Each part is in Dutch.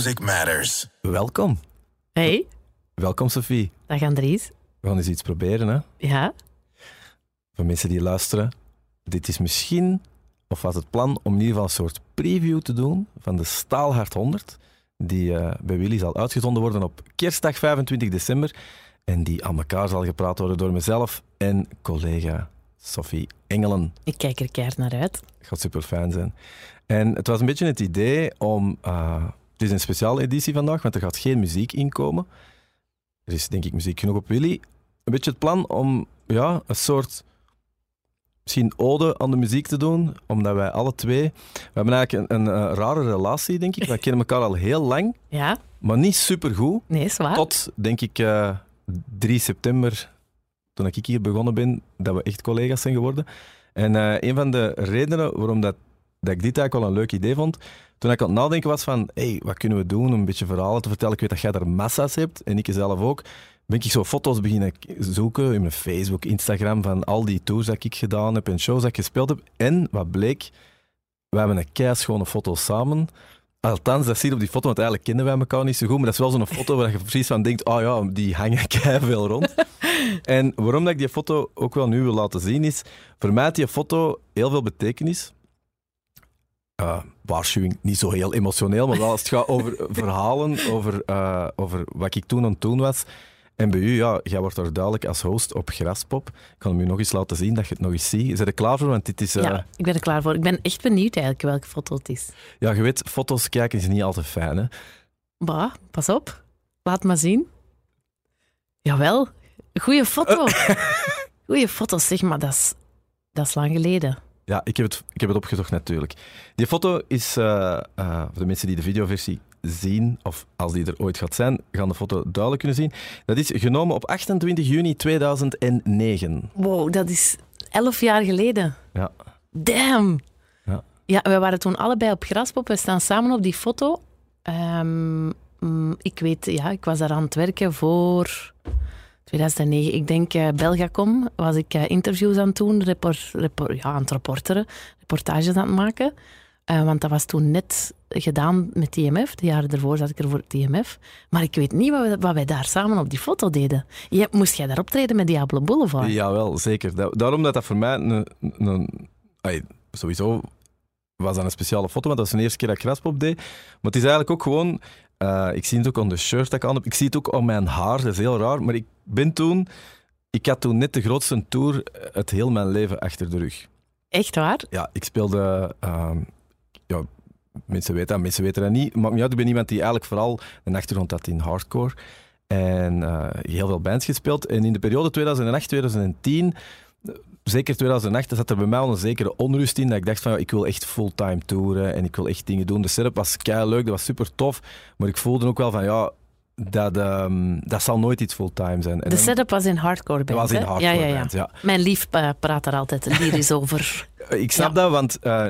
music matters. Welkom. Hey, Welkom, Sophie. dag Andries. We gaan eens iets proberen, hè. Ja, Voor mensen die luisteren. Dit is misschien, of was het plan, om in ieder geval een soort preview te doen van de Staalhart 100, die eh, bij Willy zal uitgezonden worden op kerstdag 25 december. En die aan elkaar zal gepraat worden door mezelf en collega Sophie Engelen. ik kijk er keihard naar uit. gaat super fijn zijn. En het was een beetje het idee om. eh, het is een speciale editie vandaag, want er gaat geen muziek inkomen. Er is denk ik muziek genoeg op Willy. Een beetje het plan om ja, een soort. Misschien ode aan de muziek te doen, omdat wij alle twee. We hebben eigenlijk een, een, eh, rare relatie, denk ik. Wij kennen elkaar al heel lang, Ja, maar niet super goed. nee, is waar. Tot, denk ik, eh 3 september, toen ik hier begonnen ben, dat we echt collega's zijn geworden. En eh, een van de redenen waarom dat, dat ik dit eigenlijk wel een leuk idee vond, toen ik aan het nadenken was van, hey, wat kunnen we doen om een beetje verhalen te vertellen? Ik weet dat jij er massa's hebt, en ik zelf ook. Ben ik zo foto's beginnen zoeken in mijn Facebook, Instagram, van al die tours dat ik gedaan heb en shows dat ik gespeeld heb. En wat bleek, we hebben een keischone foto samen. Althans, dat zie je op die foto, want eigenlijk kennen wij elkaar niet zo goed. Maar dat is wel zo'n foto waar je precies van denkt, oh ja, die hangen veel rond. en waarom dat ik die foto ook wel nu wil laten zien is, voor mij die foto heel veel betekenis. Uh, waarschuwing, niet zo heel emotioneel, maar wel als het gaat over verhalen, over, eh, over wat ik toen aan het doen was. En bij u, ja, jij wordt daar duidelijk als host op Graspop. Ik kan hem u nog eens laten zien, dat je het nog eens ziet. Is je er klaar voor? Want dit is... eh, Ja, ik ben er klaar voor. Ik ben echt benieuwd eigenlijk welke foto het is. ja, je weet, foto's kijken is niet altijd fijn, hè? Bah, pas op. Laat maar zien. Jawel, goeie foto. Goeie foto, zeg maar, dat is, dat is lang geleden. Ja, ik heb het, ik heb het opgezocht natuurlijk. Die foto is, eh, eh, voor de mensen die de videoversie zien, of als die er ooit gaat zijn, gaan de foto duidelijk kunnen zien. Dat is genomen op 28 juni 2009. Wow, dat is elf jaar geleden. Ja. Damn. Ja. Ja, we waren toen allebei op Graspop. We staan samen op die foto. Ehm, mm, ik weet, ja, ik was daar aan het werken voor 2009. Ik denk eh, Belgacom was ik eh, interviews aan het doen, repor- repor- ja, aan het reporteren, reportages aan het maken. Eh, want dat was toen net gedaan met TMF. De jaren daarvoor zat ik er voor TMF. Maar ik weet niet wat, wat wij daar samen op die foto deden. Je, moest jij daar optreden met Diablo Boulevard? Jawel, zeker. Da- daarom dat dat voor mij een... sowieso was dat een speciale foto, want dat was de eerste keer dat ik Graspop deed. Maar het is eigenlijk ook gewoon... eh, ik zie het ook aan de shirt dat ik aan heb. Ik zie het ook aan mijn haar, dat is heel raar. Maar ik ben toen... Ik had toen net de grootste tour het heel mijn leven achter de rug. Echt waar? Ja, ik speelde... ehm, ja, mensen weten dat, mensen weten dat niet. Niet uit, ik ben iemand die eigenlijk vooral een achtergrond had in hardcore. En eh, heel veel bands gespeeld. En in de periode 2008-2010, zeker 2008, zat er bij mij al een zekere onrust in. Dat ik dacht van, ja, ik wil echt fulltime touren en ik wil echt dingen doen. De setup was kei leuk, dat was super tof. Maar ik voelde ook wel van, ja, dat, ehm, dat zal nooit iets fulltime zijn. En De setup was in hardcore dat band, was in hardcore ja, ja, ja. band, ja. Mijn lief eh, praat er altijd lyrisch over. Ik snap dat, want eh,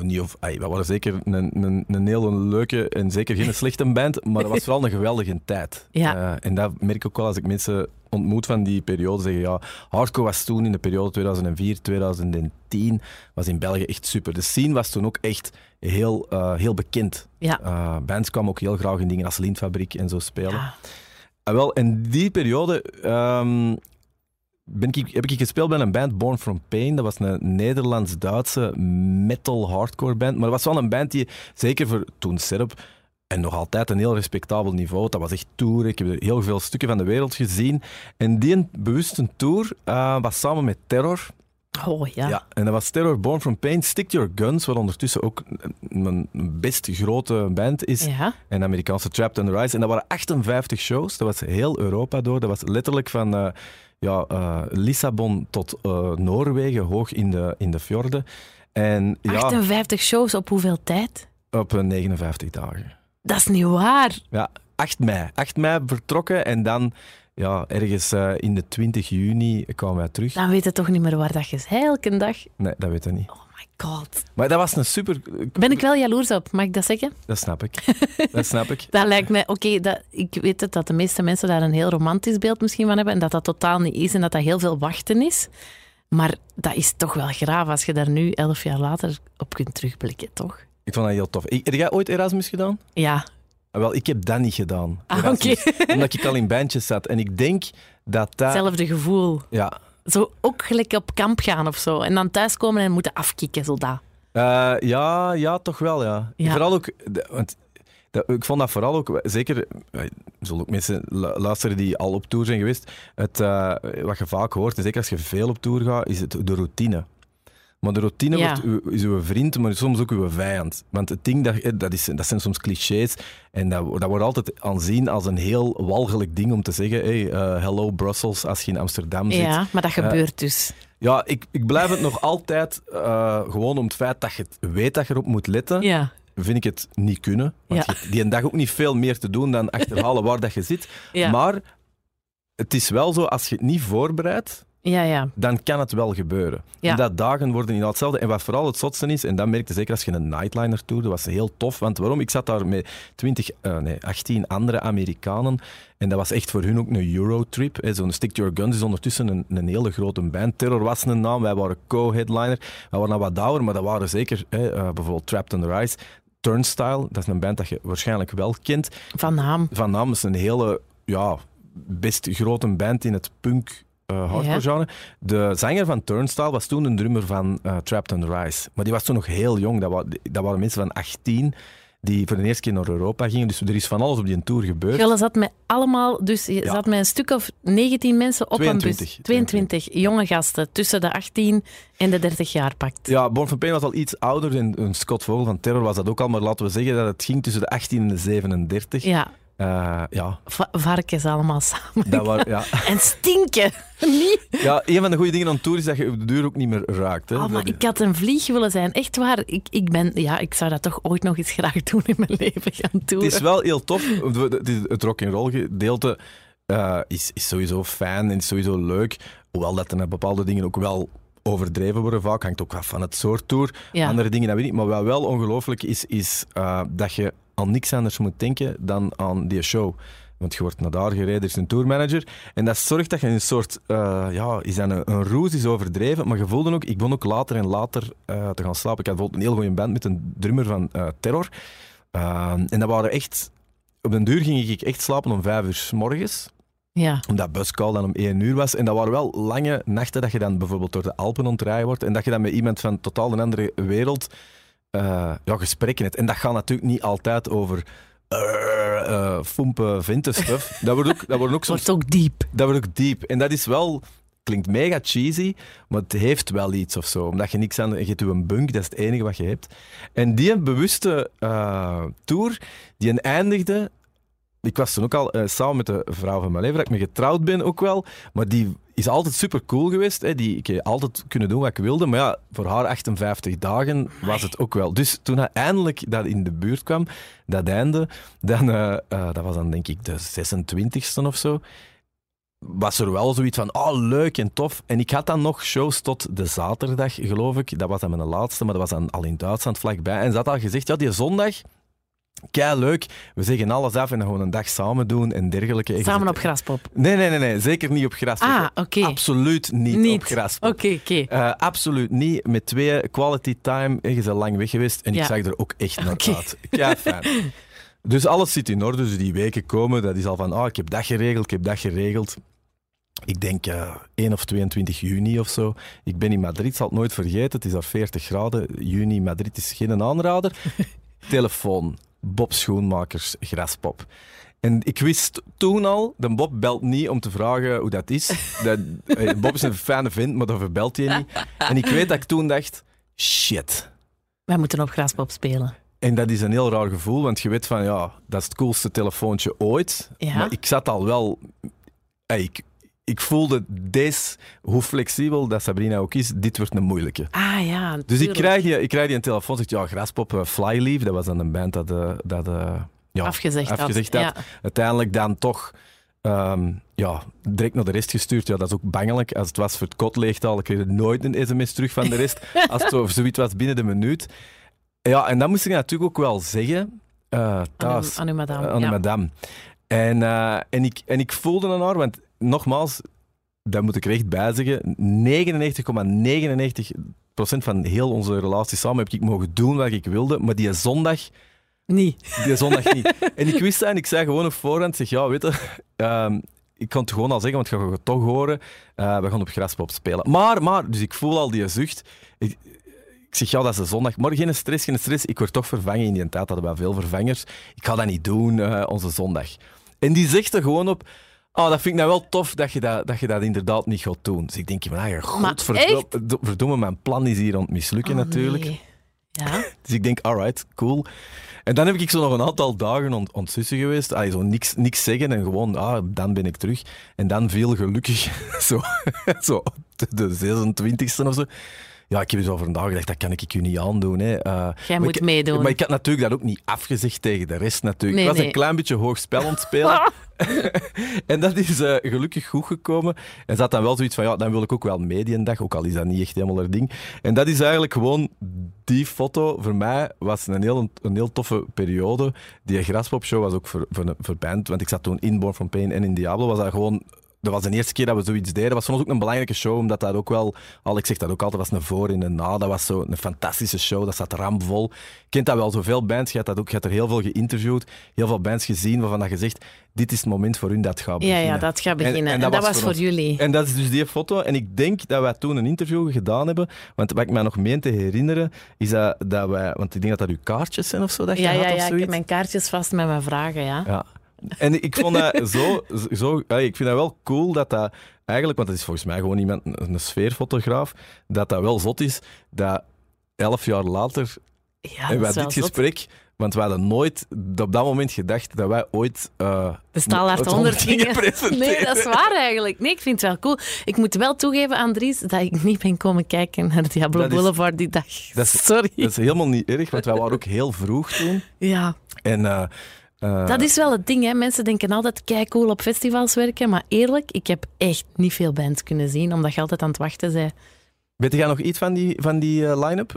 niet of, we waren zeker een, een, een hele leuke en zeker geen slechte band, maar dat was vooral een geweldige tijd. Ja. Eh, en dat merk ik ook wel als ik mensen ontmoet van die periode. Zeggen ja, hardcore was toen in de periode 2004, 2010, was in België echt super. De scene was toen ook echt heel, eh, heel bekend. Ja. Eh, bands kwamen ook heel graag in dingen als Lintfabriek en zo spelen. Ja. Ah, wel, in die periode ehm, ben ik, heb ik gespeeld bij een band, Born From Pain. Dat was een Nederlands-Duitse metal hardcore band. Maar dat was wel een band die, zeker voor toen Setup, en nog altijd een heel respectabel niveau. Dat was echt tour. Ik heb er heel veel stukken van de wereld gezien. En die bewuste tour eh, was samen met Terror. Oh ja. Ja, en dat was Terror Born From Pain. Stick Your Guns, wat ondertussen ook een best grote band is. Ja. En de Amerikaanse Trapped and Rise. En dat waren 58 shows. Dat was heel Europa door. Dat was letterlijk van eh, ja, eh, Lissabon tot eh, Noorwegen, hoog in de, in de fjorden. En ja, 58 shows op hoeveel tijd? op eh, 59 dagen. Dat is niet waar. Ja, 8 mei. 8 mei vertrokken en dan ja, ergens eh, in de 20 juni kwamen wij terug. Dan weet je toch niet meer waar dat je is. Elke dag. Nee, dat weet ik niet. Oh god. Maar dat was een super... Ben ik wel jaloers op, mag ik dat zeggen? Dat snap ik. Dat snap ik. Dat lijkt mij, oké, dat ik weet het, dat de meeste mensen daar een heel romantisch beeld misschien van hebben en dat dat totaal niet is en dat dat heel veel wachten is. Maar dat is toch wel graaf als je daar nu elf jaar later op kunt terugblikken, toch? Ik vond dat heel tof. Ik- Heb jij ooit Erasmus gedaan? Ja, Wel, ik heb dat niet gedaan. Ah, oké. Omdat ik al in bandjes zat. En ik denk dat dat... Hetzelfde gevoel. Ja, Zo ook gelijk op kamp gaan of zo. En dan thuiskomen en moeten afkicken, zo dat. Eh, ja, ja, toch wel, ja. Ja. Vooral ook, want dat- ik vond dat vooral ook, zeker, eh, zullen ook mensen lu- luisteren die al op tour zijn geweest, het, eh, wat je vaak hoort, en zeker als je veel op tour gaat, is het de routine. Maar de routine Ja. wordt uw, is uw vriend, maar soms ook uw vijand. Want het ding, dat, eh, dat, is, dat zijn soms clichés. En dat, dat wordt altijd aanzien als een heel walgelijk ding om te zeggen: hey, eh, hello Brussels, als je in Amsterdam zit. Ja, maar dat gebeurt dus. Ja, ik, ik blijf het nog altijd, eh, gewoon om het feit dat je weet dat je erop moet letten, Ja. vind ik het niet kunnen. Want Ja. je hebt die een dag ook niet veel meer te doen dan achterhalen waar dat je zit. Ja. Maar het is wel zo, als je het niet voorbereidt, ja, ja. dan kan het wel gebeuren. Ja. Dat dagen worden inderdaad hetzelfde. En wat vooral het zotste is, en dat merkte zeker als je een nightliner tour, dat was heel tof. Want waarom? Ik zat daar met 20, eh, nee, 18 andere Amerikanen. En dat was echt voor hun ook een Eurotrip. Zo'n Stick Your Guns is ondertussen een, een hele grote band. Terror was een naam, wij waren co-headliner. Wij waren wat ouder, maar dat waren zeker hè, eh, bijvoorbeeld Trapped on the Rise. Turnstile, dat is een band dat je waarschijnlijk wel kent. Van naam. Van naam is een hele, ja, best grote band in het punk genre. De zanger van Turnstile was toen een drummer van eh, Trapped on Rise. Maar die was toen nog heel jong. Dat, wa- dat waren mensen van 18 die voor de eerste keer naar Europa gingen. Dus er is van alles op die tour gebeurd. Gulle zat met allemaal, dus je Ja. zat met een stuk of 19 mensen op een 22, bus. 22 jonge gasten tussen de 18 en de 30 jaar pakt. Ja, Born from Pain was al iets ouder en, en Scott Vogel van Terror was dat ook al. Maar laten we zeggen dat het ging tussen de 18 en de 37. Ja, Eh, ja, va- varkens allemaal samen. dat ja. En stinken. Niet? ja, een van de goede dingen aan tour is dat je op de deur ook niet meer raakt. Hè. Oh, maar Dat- ik had een vlieg willen zijn. Echt waar. Ik, ik, ben, ja, ik zou dat toch ooit nog eens graag doen in mijn leven gaan. Het is wel heel tof. Het rock'n'roll gedeelte eh, is, is sowieso fijn en is sowieso leuk. Hoewel dat er bepaalde dingen ook wel overdreven worden. Vaak hangt ook af van het soort tour. Ja. Andere dingen dat weet ik niet. Maar wat wel ongelooflijk is, is eh, dat je aan niks anders moet denken dan aan die show. Want je wordt naar daar gereden, er is een tourmanager. En dat zorgt dat je een soort, eh, ja, is dat een, een roes, is overdreven. Maar je voelde ook, ik begon ook later en later eh, te gaan slapen. Ik had bijvoorbeeld een heel goede band met een drummer van eh, Terror. En dat waren echt, op den duur ging ik echt slapen om vijf uur s morgens Ja. omdat buscall dan om één uur was. En dat waren wel lange nachten dat je dan bijvoorbeeld door de Alpen ontrijden wordt en dat je dan met iemand van totaal een andere wereld ja, gesprekken hebt. En dat gaat natuurlijk niet altijd over eh eh, fompen vintenstuff. dat wordt ook, dat wordt ook soms Wordt ook diep. dat wordt ook diep. En dat is wel... Klinkt mega cheesy, maar het heeft wel iets of zo. Omdat je niks aan... Je hebt een bunk, dat is het enige wat je hebt. En die bewuste eh, tour, die een eindigde... Ik was toen ook al eh, samen met de vrouw van mijn leven, dat ik me getrouwd ben ook wel. Maar die is altijd super cool geweest. Hè. Die, ik heb altijd kunnen doen wat ik wilde. Maar ja, voor haar 58 dagen was het ook wel. Dus toen hij eindelijk dat in de buurt kwam, dat einde, dan, eh, eh, dat was dan denk ik de 26e of zo was er wel zoiets van, oh leuk en tof. En ik had dan nog shows tot de zaterdag, geloof ik. Dat was dan mijn laatste, maar dat was dan al in Duitsland vlakbij. En ze had al gezegd, ja, die zondag, kei leuk. We zeggen alles af en dan gewoon een dag samen doen en dergelijke. Samen op graspop. Nee, nee, nee, nee, zeker niet op gras. Ah, oké. Absoluut niet, Niet. op gras. Oké, oké. Eh, absoluut niet. Met twee quality time. Je bent lang weg geweest. En Ja. ik zag er ook echt naar uit. Kei fijn. Dus alles zit in orde. Dus die weken komen. Dat is al van, ah, ik heb dat geregeld, ik heb dat geregeld. Ik denk eh 1 of 22 juni of zo. Ik ben in Madrid, zal het nooit vergeten. Het is daar 40 graden. Juni, Madrid is geen aanrader. Telefoon, Bob Schoenmakers, Graspop. En ik wist toen al, de Bob belt niet om te vragen hoe dat is. Dat, eh, Bob is een fijne vent, maar daarvoor belt hij niet. En ik weet dat ik toen dacht, shit. Wij moeten op graspop spelen. En dat is een heel raar gevoel, want je weet van, ja, dat is het coolste telefoontje ooit. Ja. Maar ik zat al wel... eh, Ik, ik voelde deze, hoe flexibel dat Sabrina ook is, dit wordt een moeilijke. Ah ja, Dus ik krijg, die, ik krijg die een telefoon, zegt ja, Graspop, eh, Flyleaf, dat was dan een band dat, eh, dat eh, ja, afgezegd, afgezegd had. Ja. uiteindelijk dan toch ehm, ja, direct naar de rest gestuurd. Ja, dat is ook bangelijk. Als het was voor het kot leegtaal, ik kreeg nooit een sms terug van de rest. Als het zo, zoiets was binnen de minuut. Ja, en dat moest ik natuurlijk ook wel zeggen eh, thuis. Aan uw madame. Aan ja. madame. En, en, ik, en ik voelde aan haar, want nogmaals, dat moet ik er echt bij zeggen, 99,99% van heel onze relatie samen heb ik mogen doen wat ik wilde, maar die zondag Niet. Die zondag niet. En ik wist dat en ik zei gewoon op voorhand, zeg, ja, weet je, ehm, ik kan het gewoon al zeggen, want ik ga het toch horen. eh, we gaan op Graspop spelen. Maar, maar, dus ik voel al die zucht. Ik, ik zeg, ja, dat is een zondag. Maar geen stress, geen stress. Ik word toch vervangen. In die tijd hadden we veel vervangers. Ik ga dat niet doen, eh, onze zondag. En die zegt er gewoon op... Oh, dat vind ik nou wel tof dat je dat, dat, je dat inderdaad niet gaat doen. Dus ik denk, maar, ja, godverdomme, mijn plan is hier aan het mislukken Oh, natuurlijk. nee. Ja. Dus ik denk, alright, cool. En dan heb ik zo nog een aantal dagen ont ontzussen geweest. Allee, zo niks, niks zeggen en gewoon, ah, dan ben ik terug. En dan viel gelukkig zo, zo de 26e of zo. Ja, ik heb eens over een dag gedacht, dat kan ik u niet aandoen. Hè. Eh, maar moet ik- meedoen. Maar ik had natuurlijk dat ook niet afgezegd tegen de rest natuurlijk. Nee, ik was nee. een klein beetje hoog spel aan het spelen. en dat is eh, gelukkig goed gekomen. En ze had dan wel zoiets van, ja, dan wil ik ook wel mee die dag, ook al is dat niet echt helemaal haar ding. En dat is eigenlijk gewoon, die foto voor mij was een heel, een heel toffe periode. Die Graspop Show was ook voor, voor, voor band, want ik zat toen in Born From Pain en in Diablo, was dat gewoon... Dat was de eerste keer dat we zoiets deden. Dat was voor ons ook een belangrijke show, omdat dat ook wel... Alex zegt dat ook altijd, was een voor en een na. Dat was zo een fantastische show, dat zat ramvol. Kent dat wel, zoveel bands. Je hebt, dat ook, je hebt er heel veel geïnterviewd, heel veel bands gezien waarvan dat je zegt, dit is het moment voor hun dat gaat Ja, beginnen. ja, dat gaat beginnen. En, en dat, was voor, ons. jullie. En dat is dus die foto. En ik denk dat wij toen een interview gedaan hebben. Want wat ik me nog meen te herinneren, is dat, dat wij... Want ik denk dat dat uw kaartjes zijn of zo, dat je ja, had ja, of ja, ik heb mijn kaartjes vast met mijn vragen, ja. Ja. En ik vond dat zo... zo allee, ik vind dat wel cool dat dat eigenlijk... Want het is volgens mij gewoon iemand, een sfeerfotograaf, dat dat wel zot is, dat elf jaar later Ja, dat wij dit zot. gesprek... Want we hadden nooit op dat moment gedacht dat wij ooit... eh De staalaard het 100 gingen presenteren. Nee, dat is waar eigenlijk. Nee, ik vind het wel cool. Ik moet wel toegeven, Andries, dat ik niet ben komen kijken naar Diablo Dat is- Boulevard die dag. dat is- Sorry. Dat is helemaal niet erg, want wij waren ook heel vroeg toen. Ja, En... eh, eh, dat is wel het ding. Hè. Mensen denken altijd, kijk cool op festivals werken. Maar eerlijk, ik heb echt niet veel bands kunnen zien, omdat je altijd aan het wachten bent. Weet jij nog iets van die, van die eh, line-up?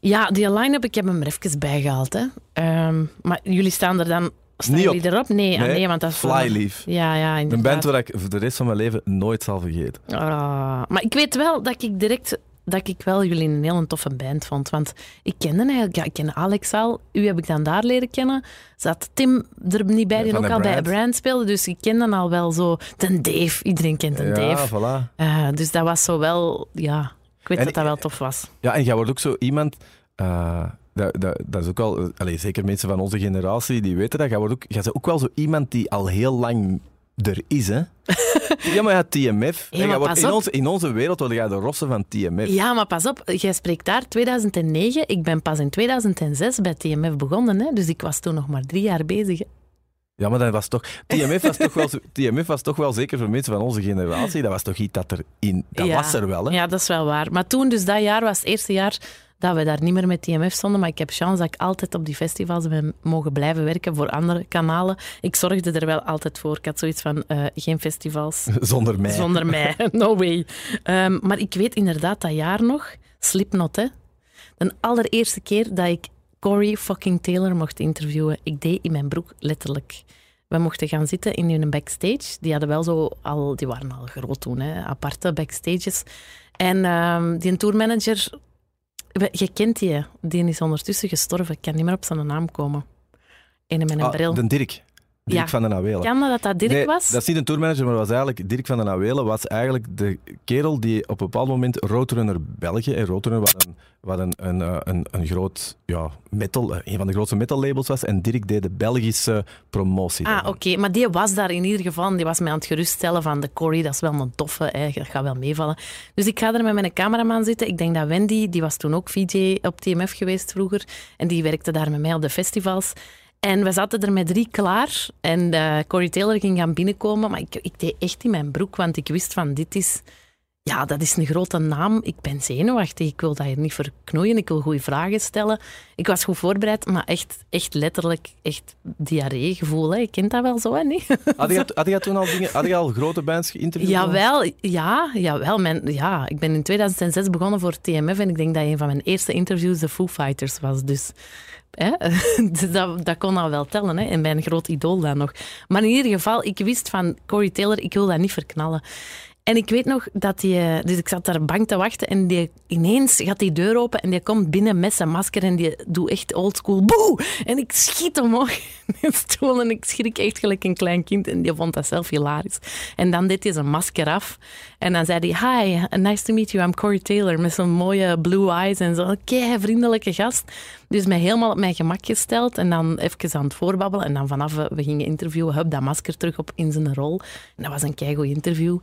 Ja, die line-up, ik heb hem er even bijgehaald. Hè. Ehm, maar jullie staan er dan... Staan jullie erop? Nee, ah, Nee, nee, want dat is... Flyleaf. Ja, ja, Een band waar ik voor de rest van mijn leven nooit zal vergeten. Ah, maar ik weet wel dat ik direct dat ik wel jullie een heel toffe band vond. Want ik kende eigenlijk, ja, ik ken Alex al. U heb ik dan daar leren kennen. Zat Tim er niet bij, Ja, die ook al bij Brand. Speelde. Dus ik kende al wel zo de Dave. Iedereen kent een ja, Dave. voilà. Eh, dus dat was zo wel, ja, ik weet En- dat dat wel tof was. Ja, en jij wordt ook zo iemand... eh, dat, dat, dat is ook al... eh, Allez, zeker mensen van onze generatie, die weten dat. Jij, wordt ook, jij bent ook wel zo iemand die al heel lang er is, hè? ja, maar ja, TMF. Maar wordt- pas in, onze, in onze wereld word jij de rosse van TMF. Ja, maar pas op, jij spreekt daar 2009. Ik ben pas in 2006 bij TMF begonnen. Hè? Dus ik was toen nog maar drie jaar bezig. hè. Ja, maar dat was toch... TMF was toch wel, TMF was toch wel zeker voor mensen van onze generatie. Dat was toch iets dat er in... Dat Ja. was er wel, hè? Ja, dat is wel waar. Maar toen, dus dat jaar, was het eerste jaar dat we daar niet meer met TMF stonden. Maar ik heb chance dat ik altijd op die festivals ben mogen blijven werken voor andere kanalen. Ik zorgde er wel altijd voor. Ik had zoiets van, eh, geen festivals Zonder mij. zonder mij. No way. Ehm, maar ik weet inderdaad dat jaar nog, Slipknot, hè. De allereerste keer dat ik Corey fucking Taylor mocht interviewen. Ik deed in mijn broek, letterlijk. We mochten gaan zitten in hun backstage. Die hadden wel zo al, die waren al groot toen, hè, aparte backstages. En ehm, die tourmanager, je kent die, die is ondertussen gestorven. Ik kan niet meer op zijn naam komen. Ene met een Ah, bril. de Dirk. Dirk Ja. van den Awelen. Kan dat dat Dirk nee, was? dat is niet een tourmanager, maar was eigenlijk Dirk van den Awelen was eigenlijk de kerel die op een bepaald moment Roadrunner België, en Roadrunner wat een, wat een, een, eh, een, een groot ja, metal, eh, een van de grootste metal labels was, en Dirk deed de Belgische promotie. Ah, oké. Maar die was daar in ieder geval. Die was mij aan het geruststellen van de Corey, dat is wel een toffe, hè. dat gaat wel meevallen. Dus ik ga er met mijn cameraman zitten. Ik denk dat Wendy, die was toen ook VJ op TMF geweest vroeger. En die werkte daar met mij op de festivals. En we zaten er met drie klaar. En eh, Corey Taylor ging gaan binnenkomen. Maar ik, ik deed echt in mijn broek, want ik wist van dit is... Ja, dat is een grote naam. Ik ben zenuwachtig. Ik wil dat hier niet verknoeien. Ik wil goede vragen stellen. Ik was goed voorbereid, maar echt, echt letterlijk echt diarreegevoel. Hè. Je kent dat wel zo, hè? Niet? Had je, had je toen al dingen, had je al grote bands geïnterviewd? Jawel, ja, jawel. Mijn, ja, ik ben in 2006 begonnen voor TMF en ik denk dat een van mijn eerste interviews de Foo Fighters was. Dus, dus dat, dat kon al wel tellen. Hè, en mijn groot idool dan nog. Maar in ieder geval, ik wist van Corey Taylor, ik wil dat niet verknallen. En ik weet nog dat die... Dus ik zat daar bang te wachten en die, ineens gaat die deur open en die komt binnen met zijn masker en die doet echt oldschool boe! En ik schiet omhoog in de stoel en ik schrik echt gelijk een klein kind en die vond dat zelf hilarisch. En dan deed hij zijn masker af en dan zei hij, hi, nice to meet you, I'm Corey Taylor, met zo'n mooie blue eyes en zo'n kei vriendelijke gast. Dus mij helemaal op mijn gemak gesteld en dan even aan het voorbabbelen. En dan vanaf we gingen interviewen, hup, dat masker terug op in zijn rol. En dat was een keigoed interview.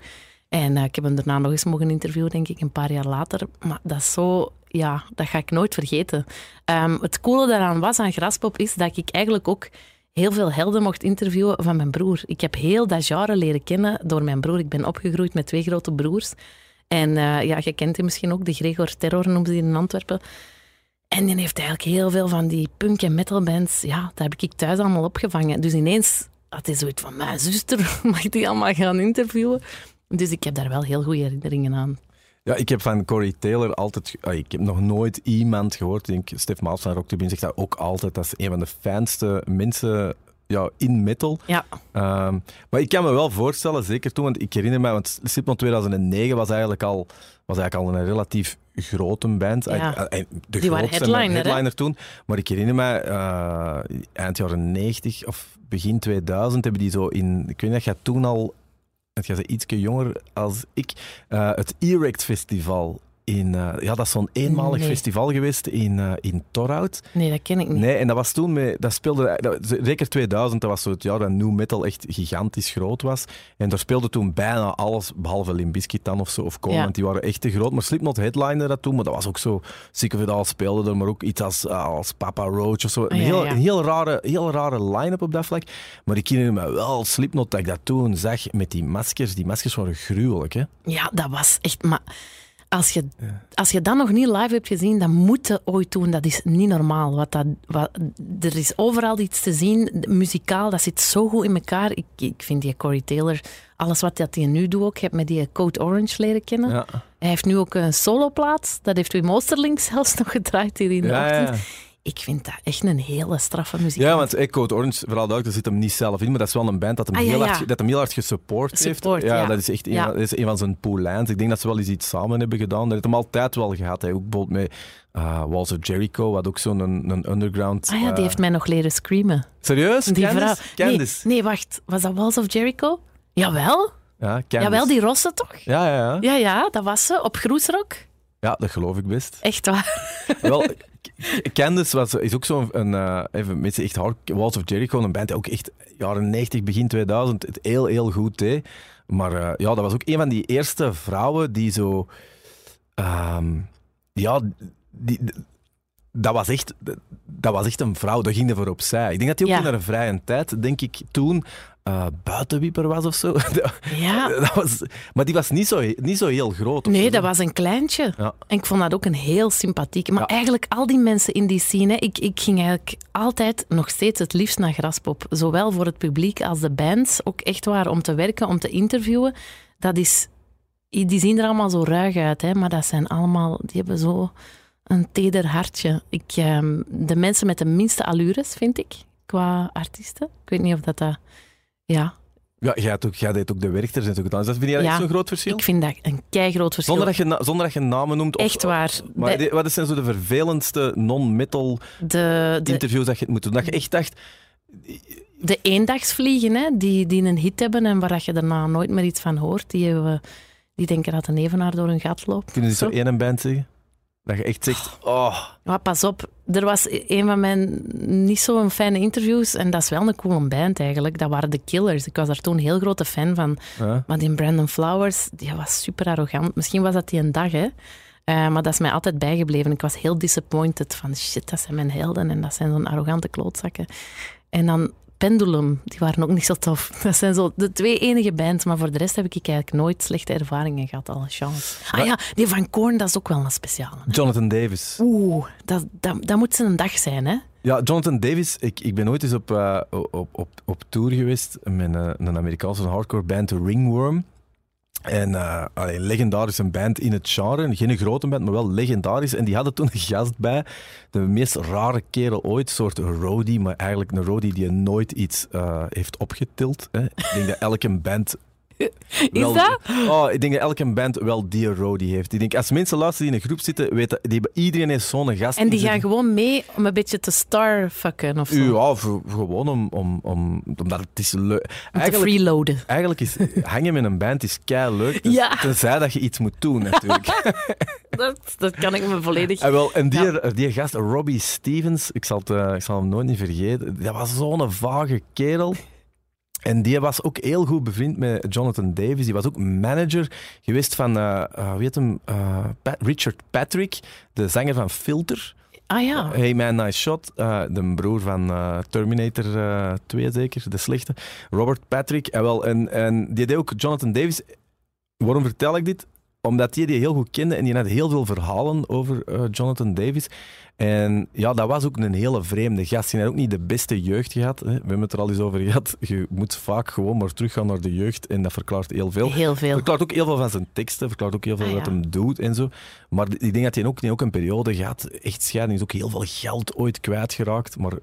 En uh, ik heb hem daarna nog eens mogen interviewen, denk ik, een paar jaar later. Maar dat is zo, ja, dat ga ik nooit vergeten. Um, het coole daaraan was aan Graspop is dat ik eigenlijk ook heel veel helden mocht interviewen van mijn broer. Ik heb heel dat genre leren kennen door mijn broer. Ik ben opgegroeid met twee grote broers. En uh, ja, je kent hem misschien ook, de Gregor Terror noemde die in Antwerpen. En die heeft eigenlijk heel veel van die punk- en metalbands, ja, dat heb ik thuis allemaal opgevangen. Dus ineens had hij zoiets van, mijn zuster, mag die allemaal gaan interviewen? Dus ik heb daar wel heel goede herinneringen aan. Ja, ik heb van Corey Taylor altijd... Ik heb nog nooit iemand gehoord. Ik denk, Stef Maals van Rock Turbine zegt dat ook altijd. Dat is een van de fijnste mensen ja, in metal. Ja. Um, maar ik kan me wel voorstellen, zeker toen, want ik herinner me, want Slipknot 2009 was eigenlijk al, was eigenlijk al een relatief grote band. Ja. De Die waren headliner, headliner toen. Maar ik herinner me, uh, eind jaren 90 of begin 2000 hebben die zo in... Ik weet niet, dat jij toen al... Het gaat ietsje jonger als ik. Uh, het Erect Festival in, uh, ja, dat is zo'n eenmalig Nee. festival geweest in, uh, in Torhout. Nee, dat ken ik niet. Nee, en dat was toen met, dat speelde, dat, zeker 2000, dat was zo het jaar dat new metal echt gigantisch groot was. En daar speelde toen bijna alles, behalve dan of zo, of Ja. want die waren echt te groot. Maar Slipknot headliner dat toen, maar dat was ook zo, Sick of All speelde er, maar ook iets als, uh, als Papa Roach of zo. Een, Ah, ja, heel, ja. een heel rare, heel rare line-up op dat vlak. Maar ik herinner me wel Slipknot dat ik dat toen zag met die maskers. Die maskers waren gruwelijk, hè. Ja, dat was echt... Maar als je, als je dat nog niet live hebt gezien, dan moet je ooit doen. Dat is niet normaal. Wat dat, wat, er is overal iets te zien. Muzikaal, dat zit zo goed in elkaar. Ik, ik vind die Corey Taylor... Alles wat dat hij nu doet ook. Ik heb met die Code Orange leren kennen. Ja. Hij heeft nu ook een soloplaat. Dat heeft Wim Oosterling zelfs nog gedraaid hier in de ja, ochtend. Ik vind dat echt een hele straffe muziek. Ja, want hey, Code Orange, vooral duidelijk, daar zit hem niet zelf in, maar dat is wel een band dat hem, Ah, ja, heel, ja. Hard, dat hem heel hard gesupport Support, heeft. ja. dat is echt een, dat is een van zijn poulains. Ik denk dat ze wel eens iets samen hebben gedaan. Dat heeft hem altijd wel gehad. Hij ook bijvoorbeeld met uh, Walls of Jericho, wat ook zo'n een, een underground... Ah ja, die eh, heeft mij nog leren screamen. Serieus? Die Candice? vrouw. Nee, Candice? nee, wacht. Was dat Walls of Jericho? Jawel. Ja. Jawel, die rosse toch? Ja, ja, ja. Ja, ja, dat was ze. Op Groesrock. Ja, dat geloof ik best. Echt waar. wel, Candice was, is ook zo'n een, eh, even mensen echt hard. Walls of Jericho, een band die ook echt jaren 90, begin 2000 het heel, heel goed deed. Maar eh, ja, dat was ook een van die eerste vrouwen die zo. ehm, ja, die, dat was, echt, dat was echt een vrouw, daar ging er voor opzij. Ik denk dat hij ook Ja. in haar vrije tijd, denk ik, toen eh, buitenwieper was of zo. Ja. dat was, maar die was niet zo, niet zo heel groot. Nee, zo. dat was een kleintje. Ja. En ik vond dat ook een heel sympathieke. Maar Ja. eigenlijk al die mensen in die scene, ik, ik ging eigenlijk altijd nog steeds het liefst naar Graspop. Zowel voor het publiek als de bands. Ook echt waar, om te werken, om te interviewen. Dat is... Die zien er allemaal zo ruig uit, hè, maar dat zijn allemaal... Die hebben zo een teder hartje. Ik, ehm, de mensen met de minste allures, vind ik, qua artiesten. Ik weet niet of dat... dat ja, Ja, jij, had ook, jij deed ook de werkters en zo gedaan. Dus dat vind jij Ja. echt zo'n groot verschil? ik vind dat een keigroot verschil. Zonder dat, je, zonder dat je namen noemt? Of, Echt waar. Maar die- wat zijn zo de vervelendste non-metal de, de, interviews dat je moet doen? Dat je echt dacht... De eendagsvliegen, hè, die, die een hit hebben en waar dat je daarna nooit meer iets van hoort, die, hebben, die denken dat een evenaar door hun gat loopt. Kunnen ze zo Zo. één band zeggen? Dat je echt zegt... Oh, Maar pas op, er was een van mijn niet zo'n fijne interviews en dat is wel een coole band eigenlijk. Dat waren de Killers. Ik was daar toen een heel grote fan van. ja. Maar die Brandon Flowers, die was super arrogant. Misschien was dat die een dag, hè. Eh, maar dat is mij altijd bijgebleven. Ik was heel disappointed van shit, dat zijn mijn helden en dat zijn zo'n arrogante klootzakken. En dan Pendulum, die waren ook niet zo tof. Dat zijn zo de twee enige bands, maar voor de rest heb ik eigenlijk nooit slechte ervaringen gehad, alle chance. Ah ja, die van Korn, dat is ook wel een speciale. Jonathan Davis. Oeh, dat, dat, dat moet zijn een dag zijn, hè? Ja, Jonathan Davis. Ik, ik ben ooit eens op, eh, op, op, op tour geweest met een, een Amerikaanse hardcore band, de Ringworm. En eh allee, legendarische band in het genre. Geen grote band, maar wel legendarisch. En die hadden toen een gast bij. De meest rare kerel ooit. Een soort roadie, maar eigenlijk een roadie die nooit iets eh, heeft opgetild. Hè. Ik denk dat elke band Is wel- dat? Oh, ik denk dat elke band wel die roadie heeft. Ik denk, als mensen luisteren die in een groep zitten, weten, die, iedereen heeft zo'n gast. En die gaan gewoon mee om een beetje te starfucken of zo. Ja, voor- gewoon om, om, om, omdat het is leuk. om te freeloaden. eigenlijk is hangen met een band is kei leuk. Ja. Tenzij dat je iets moet doen, natuurlijk. Dat, dat kan ik me volledig... en, wel, en die, die gast, Robbie Stevens, ik zal, het, eh, ik zal hem nooit niet vergeten. Dat was zo'n vage kerel. En die was ook heel goed bevriend met Jonathan Davis. Die was ook manager geweest van, eh eh, hoe heet hem? Eh, Pat- Richard Patrick, de zanger van Filter. Ah ja. Hey Man, Nice Shot. eh, de broer van eh, Terminator eh 2 zeker, de slechte. Robert Patrick. En, wel, en, en die deed ook Jonathan Davis. Waarom vertel ik dit? Omdat die die heel goed kende en die had heel veel verhalen over eh, Jonathan Davis. En ja, dat was ook een hele vreemde gast. Die had ook niet de beste jeugd gehad. Hè. We hebben het er al eens over gehad. Je moet vaak gewoon maar teruggaan naar de jeugd en dat verklaart heel veel. Heel veel. Verklaart ook heel veel van zijn teksten, verklaart ook heel veel Ah, wat ja. hem doet en zo. Maar ik denk dat hij ook, ook een periode gehad, echt scheiding, is ook heel veel geld ooit kwijtgeraakt, maar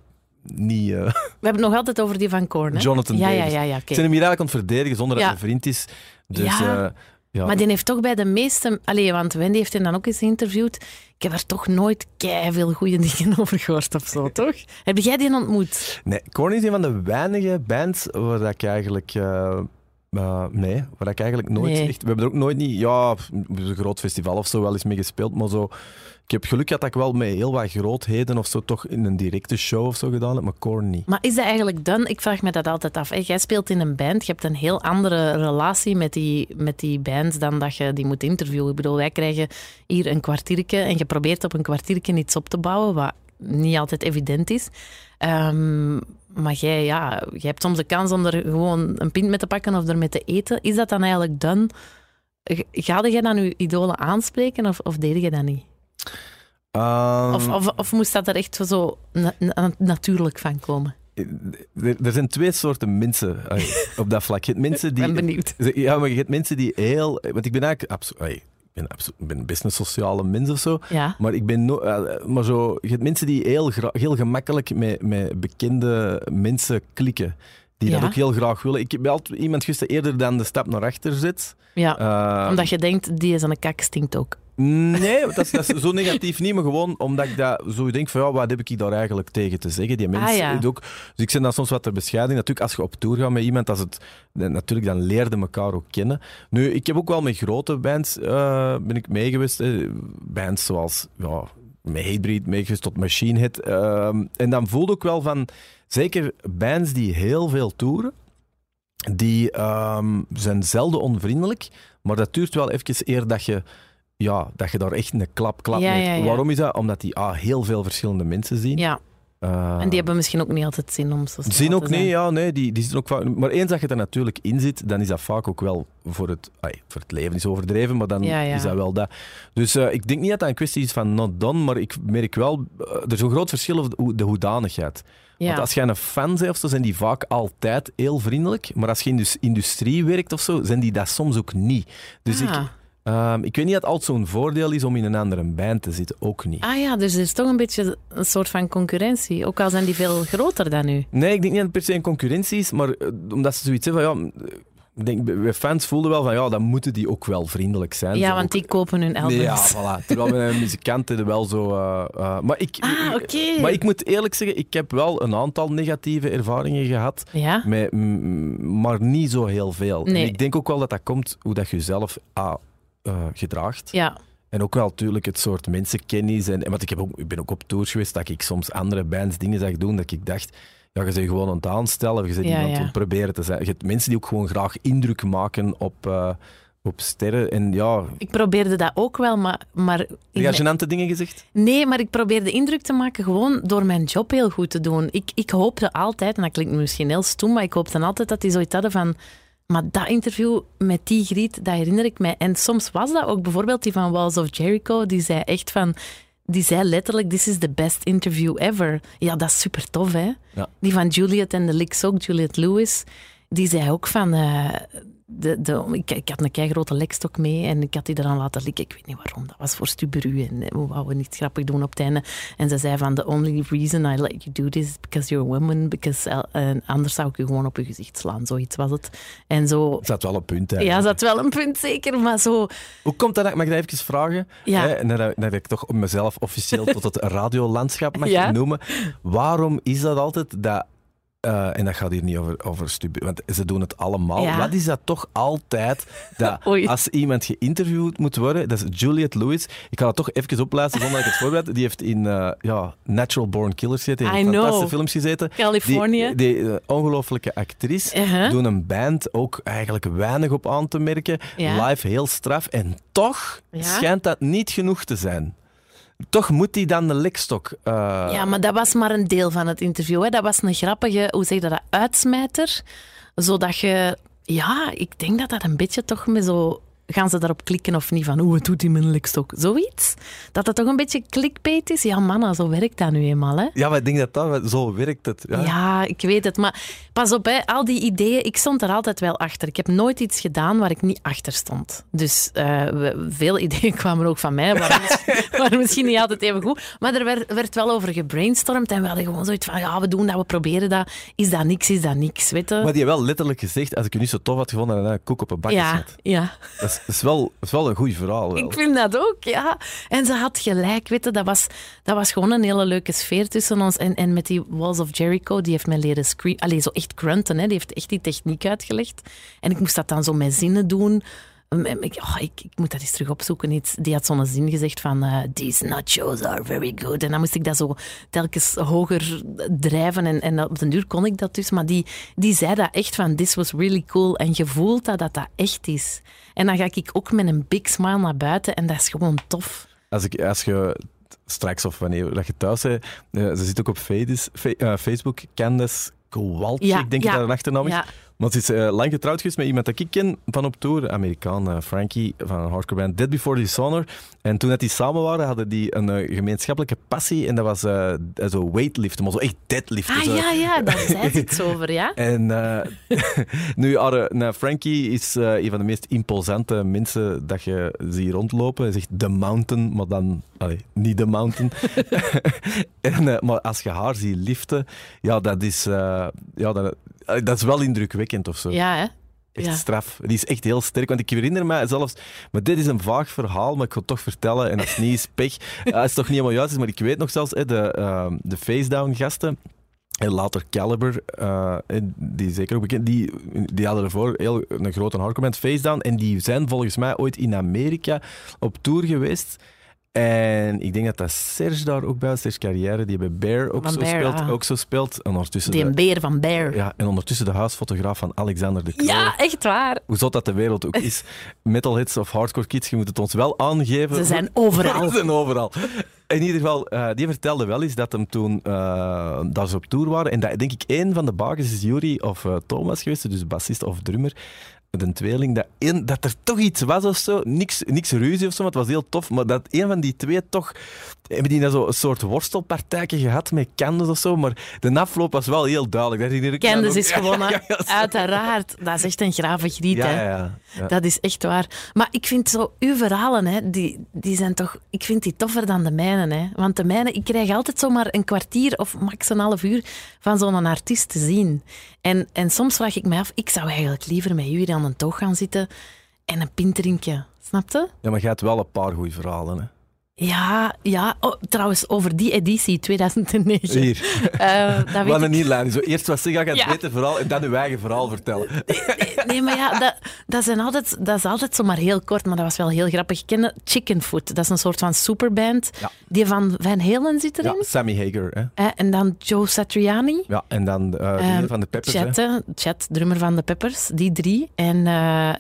niet... eh, We hebben het nog altijd over die van Korn, hè? Jonathan ja, Davis. Ja, ja, ja, Ik oké. ben hem hier eigenlijk aan het verdedigen zonder dat Ja. hij vriend is. Dus Ja. eh, ja. Maar die heeft toch bij de meeste... Allee, want Wendy heeft hem dan ook eens geïnterviewd. Ik heb er toch nooit veel goede dingen over gehoord of zo, toch? Heb jij die ontmoet? Nee, Korn is een van de weinige bands waar ik eigenlijk... eh, eh, nee, waar ik eigenlijk nooit Nee. echt... We hebben er ook nooit niet... Ja, een groot festival of zo wel eens mee gespeeld, maar zo... Ik heb geluk gehad dat ik wel met heel wat grootheden of zo toch in een directe show of zo gedaan heb, maar Korn niet. Maar is dat eigenlijk dan? Ik vraag me dat altijd af. Jij speelt in een band, je hebt een heel andere relatie met die, met die band dan dat je die moet interviewen. Ik bedoel, wij krijgen hier een kwartiertje en je probeert op een kwartiertje iets op te bouwen, wat niet altijd evident is. Ehm, maar jij, ja, jij hebt soms de kans om er gewoon een pint mee te pakken of er mee te eten. Is dat dan eigenlijk dan? Ga jij dan je idolen aanspreken of, of deed je dat niet? Ehm, Of, of, of moest dat er echt zo na- na- natuurlijk van komen? er, er zijn twee soorten mensen eh, op dat vlak. Je hebt mensen Ik die... ben benieuwd. Ja, maar je hebt mensen die heel... Want ik ben eigenlijk... abso- ey, ik ben, ik ben een business sociale mens of zo. Ja. Maar ik ben no, eh, maar zo, je hebt mensen die heel, heel gemakkelijk met, met bekende mensen klikken. Die dat ook heel graag willen. Ik heb altijd iemand die eerder dan de stap naar achter zet. Ja, Eh, omdat je denkt, die is aan de kak stinkt ook. Nee, dat is, dat is zo negatief niet, maar gewoon omdat ik dat zo denk van ja, wat heb ik daar eigenlijk tegen te zeggen? Die mensen Ah, ja. ook. Dus ik ben dan soms wat te bescheiden. Natuurlijk, als je op tour gaat met iemand, als het, natuurlijk, dan leerde elkaar ook kennen. Nu, ik heb ook wel met grote bands eh, ben ik mee geweest. hè. Bands zoals ja, met Hatebreed meegeweest tot Machine Head. Ehm, en dan voelde ik wel van, zeker bands die heel veel toeren, die ehm, zijn zelden onvriendelijk, maar dat duurt wel even eer dat je, ja, dat je daar echt een klap klap Ja, mee ja, ja. Waarom is dat? Omdat die ah, heel veel verschillende mensen zien. Ja, Eh, en die hebben misschien ook niet altijd zin om zo te ook niet, ja, nee, die, die zitten ook vaak. Maar eens dat je er natuurlijk in zit, dan is dat vaak ook wel voor het, voor het leven is overdreven, maar dan is dat wel dat. Dus eh, ik denk niet dat dat een kwestie is van not done, maar ik merk wel, eh, er is een groot verschil over de, hoe- de hoedanigheid. Ja. Want als jij een fan bent of zo, zijn die vaak altijd heel vriendelijk. Maar als je in de industrie werkt of zo, zijn die dat soms ook niet. Dus ik, ehm, ik weet niet dat het altijd zo'n voordeel is om in een andere band te zitten. Ook niet. ah ja, dus er is toch een beetje een soort van concurrentie. Ook al zijn die veel groter dan u. Nee, ik denk niet dat het per se een concurrentie is, maar eh, omdat ze zoiets hebben van ja. Ik denk, bij fans voelden wel van ja, dan moeten die ook wel vriendelijk zijn. Ja, Zo want ook- die kopen hun albums. Nee, ja, voilà. Terwijl bij een muzikant er wel zo... eh, eh, maar, ik, Ah, oké. maar ik moet eerlijk zeggen, ik heb wel een aantal negatieve ervaringen gehad. Ja? Met, maar niet zo heel veel. Nee. En ik denk ook wel dat dat komt hoe dat je jezelf ah, eh, gedraagt. Ja. En ook wel natuurlijk het soort mensenkennis. En, en want ik, heb ook, ik ben ook op tours geweest dat ik soms andere bands dingen zag doen dat ik dacht... Ja, je bent gewoon aan het aanstellen, of je bent Ja, iemand ja. aan het proberen te zijn. Je hebt mensen die ook gewoon graag indruk maken op, eh, op sterren. En ja, Ik probeerde dat ook wel, maar... maar heb je gênante dingen gezegd? Nee, maar ik probeerde indruk te maken gewoon door mijn job heel goed te doen. Ik, ik hoopte altijd, en dat klinkt misschien heel stom, maar ik hoopte altijd dat die zoiets hadden van... Maar dat interview met die griet, dat herinner ik mij. En soms was dat ook bijvoorbeeld die van Walls of Jericho, die zei echt van... Die zei letterlijk, this is the best interview ever. Ja, dat is super tof, hè? Ja. Die van Juliet en de Licks ook, Juliet Lewis. die zei ook van... eh, de, de, ik, ik had een kei grote lekstok mee en ik had die eraan laten likken. Ik weet niet waarom, dat was voor Stubberu en we wouden niet grappig doen op het einde. En ze zei van, the only reason I let you do this is because you're a woman, because uh, anders zou ik je gewoon op je gezicht slaan, zoiets was het. En zo... Dat zat wel een punt, hè. Ja, dat wel een punt, zeker, maar zo... Hoe komt dat? Mag ik dat even vragen? Ja. Hè, nadat, nadat ik toch mezelf officieel tot het radiolandschap mag Ja. noemen. Waarom is dat altijd dat... eh, en dat gaat hier niet over, over studie, want ze doen het allemaal. Ja. Wat is dat toch altijd dat als iemand geïnterviewd moet worden, dat is Juliette Lewis. Ik ga dat toch even oplezen zonder dat ik het voorbereid. Die heeft in eh, ja, Natural Born Killers gezeten, in I know. fantastische films gezeten. Californië. Die, die eh, ongelofelijke actrice. Uh-huh. Doen een band ook eigenlijk weinig op aan te merken. Ja. Live heel straf. En toch Ja. schijnt dat niet genoeg te zijn. Toch moet hij dan de likstok. eh, Ja, maar dat was maar een deel van het interview. Hè. Dat was een grappige, hoe zeg je dat, uitsmijter. Zodat je, ja, ik denk dat dat een beetje toch met zo... Gaan ze daarop klikken of niet? Van, hoe wat doet met een likstok? Zoiets. Dat dat toch een beetje clickbait is? Ja, manna, zo werkt dat nu eenmaal. Hè. Ja, maar ik denk dat dat zo werkt. Het. Ja. Ja. ik weet het. Maar pas op, hè, al die ideeën, ik stond er altijd wel achter. Ik heb nooit iets gedaan waar ik niet achter stond. Dus eh, veel ideeën kwamen ook van mij, waren, mis- waren misschien niet altijd even goed. Maar er werd, werd wel over gebrainstormd en we hadden gewoon zoiets van, ja, we doen dat, we proberen dat. Is dat niks, is dat niks, weet je? Maar die wel letterlijk gezegd: als ik je niet zo tof had gevonden, dan koek op een bakje ja, zet. ja. Dat is, dat is wel, is wel een goed verhaal. Ik vind dat ook, ja. En ze had gelijk, weet je, dat was, dat was gewoon een hele leuke sfeer tussen ons. En, en met die Walls of Jericho, die heeft mij leren scream... Allee, zo echt grunten, hè. Die heeft echt die techniek uitgelegd. En ik moest dat dan zo met zinnen doen. Um, en Ik, oh, ik, ik moet dat eens terug opzoeken. Iets. Die had zo'n zin gezegd van... eh, These nachos are very good. En dan moest ik dat zo telkens hoger drijven. En, en op den duur kon ik dat dus. Maar die, die zei dat echt van... This was really cool. En je voelt dat dat, dat echt is. En dan ga ik ook met een big smile naar buiten. En dat is gewoon tof. Als, ik, als je straks of wanneer dat je thuis bent, eh, ze zit ook op eh, Facebook, Candace Kowalczyk, Ja, denk ik ja, dat haar achternaam is. Ja. Want ze is eh, lang getrouwd geweest met iemand dat ik ken van op tour, Amerikaan, eh, Frankie, van een hardcore band Dead Before Dishonor. En toen dat die samen waren, hadden die een eh, gemeenschappelijke passie en dat was zo weightliften, maar zo echt deadliften. Ah zo. ja, ja, daar zei ze iets over, ja. En nu, nou, Frankie is een van de meest imposante mensen dat je ziet rondlopen. Hij zegt The Mountain, maar dan allee, niet The Mountain. en, eh, maar als je haar ziet liften, ja, dat is, eh, ja, dat, dat is wel indrukwekkend of zo. Ja, hè. Echt ja. straf. Die is echt heel sterk. Want ik herinner me zelfs... Maar dit is een vaag verhaal, maar ik ga het toch vertellen. En als het niet is, pech. Als het toch niet helemaal juist is, maar ik weet nog zelfs hè, de, eh, de face-down-gasten... En later Caliber, eh, die zeker ook bekend, die, die hadden ervoor heel, een grote hardcore band, Face Down. En die zijn volgens mij ooit in Amerika op tour geweest. En ik denk dat dat Serge daar ook bij was, Serge Carrière, die bij Bear ook, Van zo, Bear, speelt, ah. ook zo speelt. En ondertussen, Die de, een beer van Bear. Ja, ja, en ondertussen de huisfotograaf van Alexander de Croo echt waar. hoe zot dat de wereld ook is. Metalheads of hardcore kids, je moet het ons wel aangeven. Ze zijn overal. Ze zijn overal. In ieder geval, eh, die vertelde wel eens dat hem toen eh, dat ze op tour waren. En dat denk ik één van de bakers is Yuri of eh, Thomas geweest, dus bassist of drummer. Met een tweeling, dat, één, dat er toch iets was of zo. Niks, niks ruzie of zo, maar het was heel tof. Maar dat een van die twee toch. Hebben die dan zo een soort worstelpartijtje gehad met Candace of zo. Maar de afloop was wel heel duidelijk. Me nog. is gewonnen. Uiteraard. Dat is echt een grave griet, ja, hè. ja, ja. Ja. Dat is echt waar. Maar ik vind zo, uw verhalen, hè, die, die zijn toch... Ik vind die toffer dan de mijne. Hè. Want de mijne, ik krijg altijd zomaar een kwartier of max een half uur van zo'n artiest te zien. En, en soms vraag ik mij af, ik zou eigenlijk liever met jullie aan een toog gaan zitten en een pint drinken. Snapte? Ja, maar je hebt wel een paar goede verhalen. Hè. Ja, ja. Oh, trouwens, over die editie 2009. Hier. Eh, dat Wat een. Zo eerst wat zeggen, ga je Ja. beter verhaal en dan uw eigen verhaal vertellen. Nee, maar ja, dat, dat, zijn altijd, dat is altijd zomaar heel kort, maar dat was wel heel grappig. Kende Chickenfoot, dat is een soort van superband. Ja. Die van Van Halen zit Ja, erin. Sammy Hager. Hè. En dan Joe Satriani. Ja, en dan die Ehm, van de Peppers. hè. Chat, hè. Chat, drummer van de Peppers, die drie. En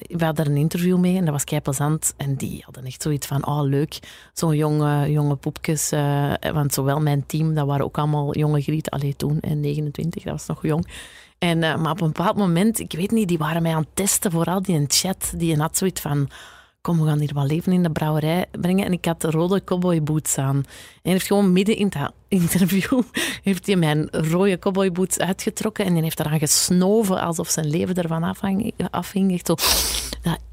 we hadden er een interview mee en dat was kei plezant. En die hadden echt zoiets van, oh leuk, zo'n jonge, jonge poepjes. eh, want zowel mijn team, dat waren ook allemaal jonge grieten. Allee, toen, en 29, dat was nog jong. En, eh, maar op een bepaald moment, ik weet niet, die waren mij aan het testen, vooral die in chat. Die had zoiets van, kom, we gaan hier wat leven in de brouwerij brengen. En ik had rode cowboyboots aan. En heeft gewoon midden in dat interview heeft hij mijn rode cowboyboots uitgetrokken en hij heeft eraan gesnoven alsof zijn leven ervan afhing. afhing. Zo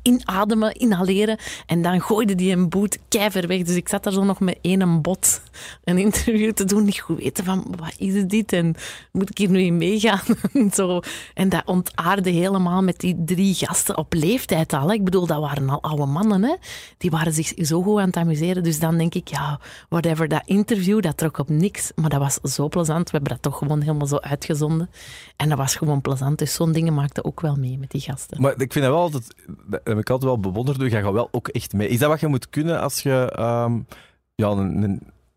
inademen, inhaleren. En dan gooide hij een boot keiver weg. Dus ik zat daar zo nog met één bot een interview te doen. Niet goed weten van, wat is dit? En moet ik hier nu in meegaan? en, zo. en dat ontaarde helemaal met die drie gasten op leeftijd al. Ik bedoel, dat waren al oude mannen. Hè? Die waren zich zo goed aan het amuseren. Dus dan denk ik, ja, whatever. Dat interview, dat trok op niks. Maar dat was zo plezant. We hebben dat toch gewoon helemaal zo uitgezonden. En dat was gewoon plezant. Dus zo'n dingen maakte ook wel mee met die gasten. Maar ik vind dat wel altijd... Dat heb ik altijd wel bewonderd. Je gaat wel ook echt mee. Is dat wat je moet kunnen als je... Um, ja,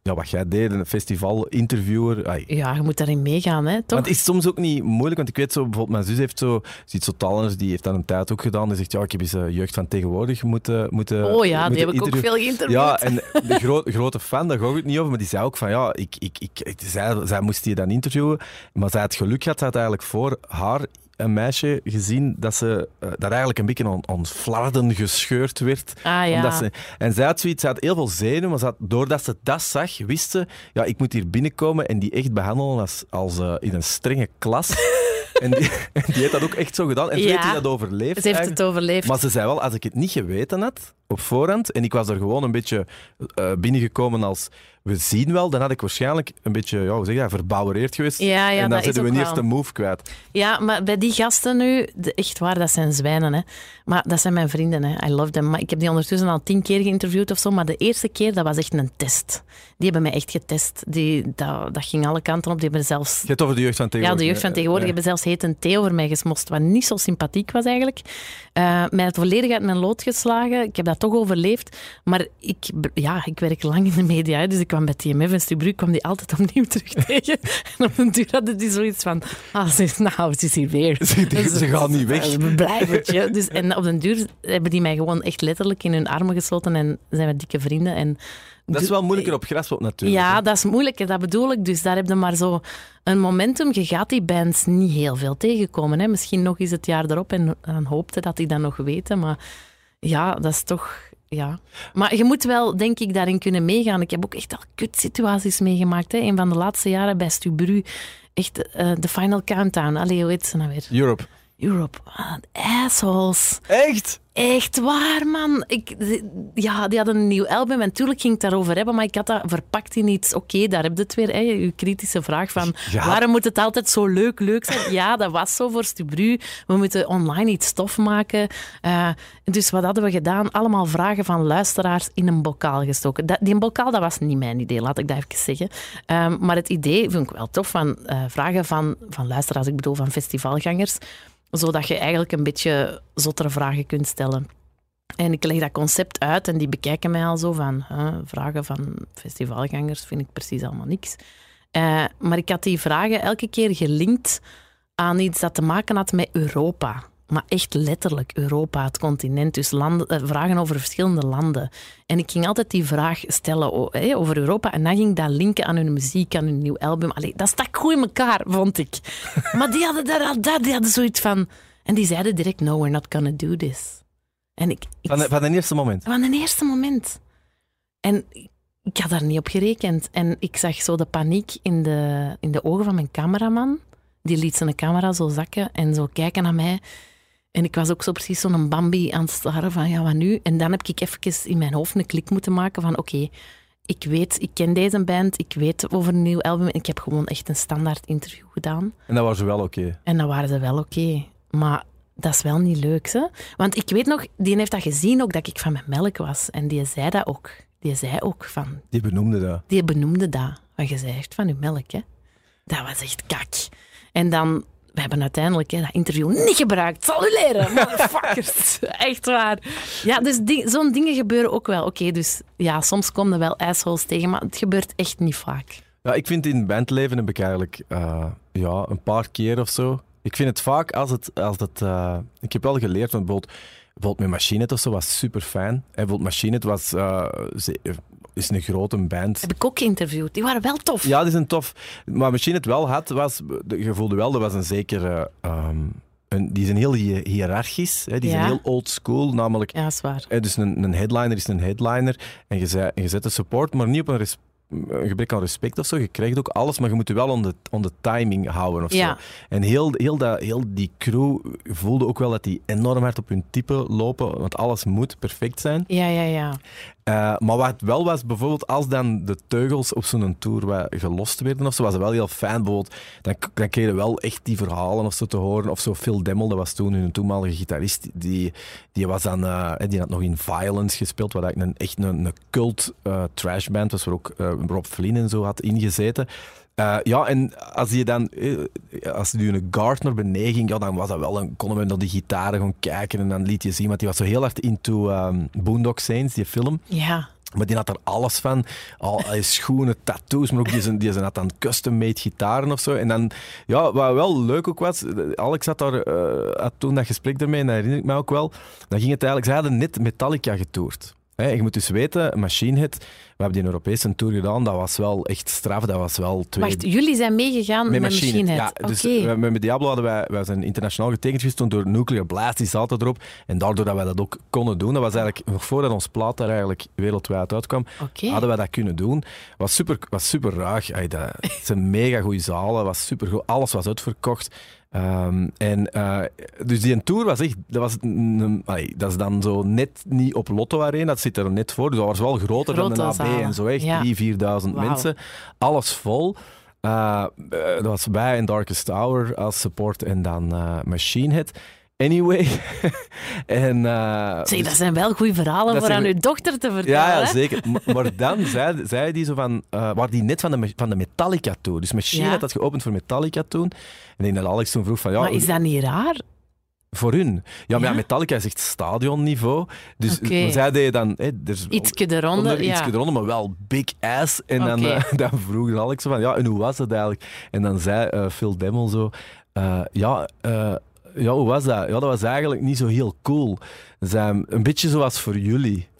ja, wat jij deed, een festival-interviewer. Ja, je moet daarin meegaan, hè, toch? Want het is soms ook niet moeilijk, want ik weet zo, bijvoorbeeld mijn zus heeft zo, ziet zo talents, die heeft dat een tijd ook gedaan, die zegt, ja, ik heb eens uh, jeugd van tegenwoordig moeten... moeten oh ja, die heb ik ook veel geïnterviewd. Ja, en de gro grote fan, daar ga ik het niet over, maar die zei ook van, ja, ik, ik, ik, zij, zij moest die dan interviewen, maar zij had geluk gehad, zij had eigenlijk voor haar een meisje gezien dat ze uh, dat eigenlijk een beetje aan, aan flarden gescheurd werd. Ah, ja. omdat ze, en zij had zoiets, ze had heel veel zenuwen, maar ze had, doordat ze dat zag, wist ze, ja, ik moet hier binnenkomen en die echt behandelen als, als uh, in een strenge klas. en, die, en die heeft dat ook echt zo gedaan. En toen Ja. heeft hij dat overleefd. Ze heeft het overleefd. Maar ze zei wel, als ik het niet geweten had op voorhand en ik was er gewoon een beetje eh, binnengekomen als we zien wel, dan had ik waarschijnlijk een beetje, ja, hoe zeg je dat, verbouwereerd geweest. Ja, ja, en dan zitten we niet eens de move kwijt. Ja, maar bij die gasten nu, de, echt waar, dat zijn zwijnen. Hè. Maar dat zijn mijn vrienden, hè. I love them. Maar ik heb die ondertussen al tien keer geïnterviewd of zo. Maar de eerste keer, dat was echt een test. Die hebben mij echt getest. Die, dat, dat ging alle kanten op. Die hebben zelfs... Je hebt over de jeugd van Ja, tegenwoordig. de jeugd van tegenwoordig Ja. hebben zelfs heet een thee over mij gesmost, wat niet zo sympathiek was eigenlijk. Eh mij het volledig uit mijn lood geslagen. Ik heb dat toch overleefd. Maar ik, ja, ik werk lang in de media, hè, dus ik kwam bij TMF en Stubru, kwam die altijd opnieuw terug tegen. En op een duur hadden die zoiets van, ah, ze is, nou, ze is hier weer. Ze, die- ze gaan niet weg. We blijven. Dus, en op den duur hebben die mij gewoon echt letterlijk in hun armen gesloten en zijn we dikke vrienden. En Dat is wel moeilijker op graspop natuurlijk. ja, hè. dat is moeilijk, hè, dat bedoel ik. Dus daar heb je maar zo een momentum. Je gaat die bands niet heel veel tegenkomen. Hè. Misschien nog eens het jaar erop en dan hoopte dat die dat nog weten. Maar ja, dat is toch... Ja. Maar je moet wel, denk ik, daarin kunnen meegaan. Ik heb ook echt al kutsituaties meegemaakt. Hè. Een van de laatste jaren bij Stubru. Echt eh, de Final Countdown. Allee, hoe heet ze nou weer? Europe. Europe. Assholes. Echt? Echt waar, man. Ik, ja, die hadden een nieuw album en tuurlijk ging ik het daarover hebben, maar ik had dat verpakt in iets. Oké, daar heb je het weer, hè, je kritische vraag van Ja. waarom moet het altijd zo leuk, leuk zijn? Ja, dat was zo voor Stubru. We moeten online iets stof maken. Eh, dus wat hadden we gedaan? Allemaal vragen van luisteraars in een bokaal gestoken. Dat, die bokaal, dat was niet mijn idee, laat ik dat even zeggen. Ehm, maar het idee vind ik wel tof van eh, vragen van, van luisteraars, ik bedoel van festivalgangers zodat je eigenlijk een beetje zottere vragen kunt stellen. En ik leg dat concept uit en die bekijken mij al zo van huh, vragen van festivalgangers vind ik precies allemaal niks. Eh, maar ik had die vragen elke keer gelinkt aan iets dat te maken had met Europa. Maar echt letterlijk Europa, het continent. Dus landen, eh, vragen over verschillende landen. En ik ging altijd die vraag stellen over Europa. En dan ging dat linken aan hun muziek, aan hun nieuw album. Allee, dat stak goed in elkaar, vond ik. maar die hadden daar al dat, die hadden zoiets van... En die zeiden direct, no, we're not gonna do this. En ik... ik Van, de- van het eerste moment. van een eerste moment. En ik had daar niet op gerekend. En ik zag zo de paniek in de, in de ogen van mijn cameraman. Die liet zijn camera zo zakken en zo kijken naar mij. En ik was ook zo precies zo'n Bambi aan het staren van, ja, wat nu? En dan heb ik even in mijn hoofd een klik moeten maken van, oké, ik weet, ik ken deze band, ik weet over een nieuw album. En ik heb gewoon echt een standaard interview gedaan. En dat was wel oké. En dan waren ze wel oké. Maar dat is wel niet leuk, hè? Want ik weet nog, die heeft dat gezien ook, dat ik van mijn melk was. En die zei dat ook. Die zei ook van... Die benoemde dat. Die benoemde dat. Want je zei echt van je melk, hè? Dat was echt kak. En dan... We hebben uiteindelijk hè, dat interview niet gebruikt. Zal u leren, motherfuckers. echt waar. Ja, dus die- zo'n dingen gebeuren ook wel. Oké, dus ja, soms komen er wel assholes tegen, maar het gebeurt echt niet vaak. Ja, ik vind in bandleven heb ik eigenlijk eh, ja, een paar keer of zo. Ik vind het vaak als het. Als het eh, ik heb wel geleerd, want bijvoorbeeld, bijvoorbeeld met Machine of zo was super fijn. En bijvoorbeeld Machine was, eh, ze- is een grote band. Heb ik ook geïnterviewd. Die waren wel tof. Ja, die zijn tof. Maar Machine Head wel had, was, je voelde wel, er was een zekere ehm, een, die zijn heel hi- hiërarchisch, hè, die Ja. zijn heel old school, namelijk Ja, zwaar. hè, dus een, een headliner is een headliner en je, zei, je zet de support, maar niet op een, gebrek aan respect of zo. Je krijgt ook alles, maar je moet je wel on de, on de timing houden of Ja. zo. En heel, heel, dat, heel die crew voelde ook wel dat die enorm hard op hun type lopen, want alles moet perfect zijn. Ja, ja, ja. Eh, maar wat wel was, bijvoorbeeld als dan de teugels op zo'n tour gelost werden of zo, was het wel heel fijn. Bijvoorbeeld, dan, dan kreeg je wel echt die verhalen of zo te horen. Of zo Phil Demmel, dat was toen hun toenmalige gitarist, die, die, was dan, eh, die had nog in Violence gespeeld, wat eigenlijk een, echt een, een cult eh, trashband was, waar ook Rob Flynn en zo had ingezeten. Eh, ja, en als je dan, eh, als je een Gardner beneden ging, ja, dan was dat wel, dan konden we naar die gitaren gaan kijken en dan liet je zien, want die was zo heel hard into ehm, Boondock Saints, die film. Ja. Maar die had er alles van. Al schoenen, tattoos, maar ook die zijn, die zijn had dan custom-made gitaren of zo. En dan, ja, wat wel leuk ook was, Alex had daar eh, had toen dat gesprek ermee, en dat herinner ik me ook wel. Dan ging het eigenlijk, ze hadden net Metallica getoerd. Hè, je moet dus weten, Machine Head, hebben die Europese tour gedaan, dat was wel echt straf. Dat was wel twee... Wacht, jullie zijn meegegaan met, Machine Head. Ja, dus we- met Diablo hadden wij, wij zijn internationaal getekend geweest toen door Nuclear Blast, die zat erop. En daardoor dat wij dat ook konden doen, dat was eigenlijk nog voordat ons plaat daar eigenlijk wereldwijd uitkwam, hadden wij dat kunnen doen. Was super, was super ruig. Ay, dat, het zijn mega goede zalen, was super goed. Alles was uitverkocht. Ehm, en, eh, dus die tour was echt, dat, was een- een- dat is dan zo net niet op Lotto Arena, dat zit er net voor. Dus dat was wel groter dan de AB en zo, echt Ja. 3.000, 4.000 Wauw. mensen. Alles vol. Eh, eh, dat was bij in Darkest Tower als support en dan Machine Head. Anyway. en, eh, Zeg, dus- dat zijn wel goede verhalen voor zijn- aan uw dochter te vertellen. ja, zeker. Maar, dan zei, zei die zo van... eh waar die net van de, van de Metallica tour. Dus Machine Ja. had dat geopend voor Metallica toen. En ik denk dat Alex toen vroeg van... Ja, maar is dat niet raar? Voor hun. Ja, maar ja? Metallica is echt stadionniveau. Dus maar zij deden dan... Hè, er Ietsje eronder, onder, ja. ietsje eronder, maar wel big ass. En dan, eh, dan vroeg Alex van... Ja, en hoe was het eigenlijk? En dan zei Phil Demmel zo... ja... eh, ja, hoe was dat? Ja, dat was eigenlijk niet zo heel cool. Ze zei, een beetje zoals voor jullie.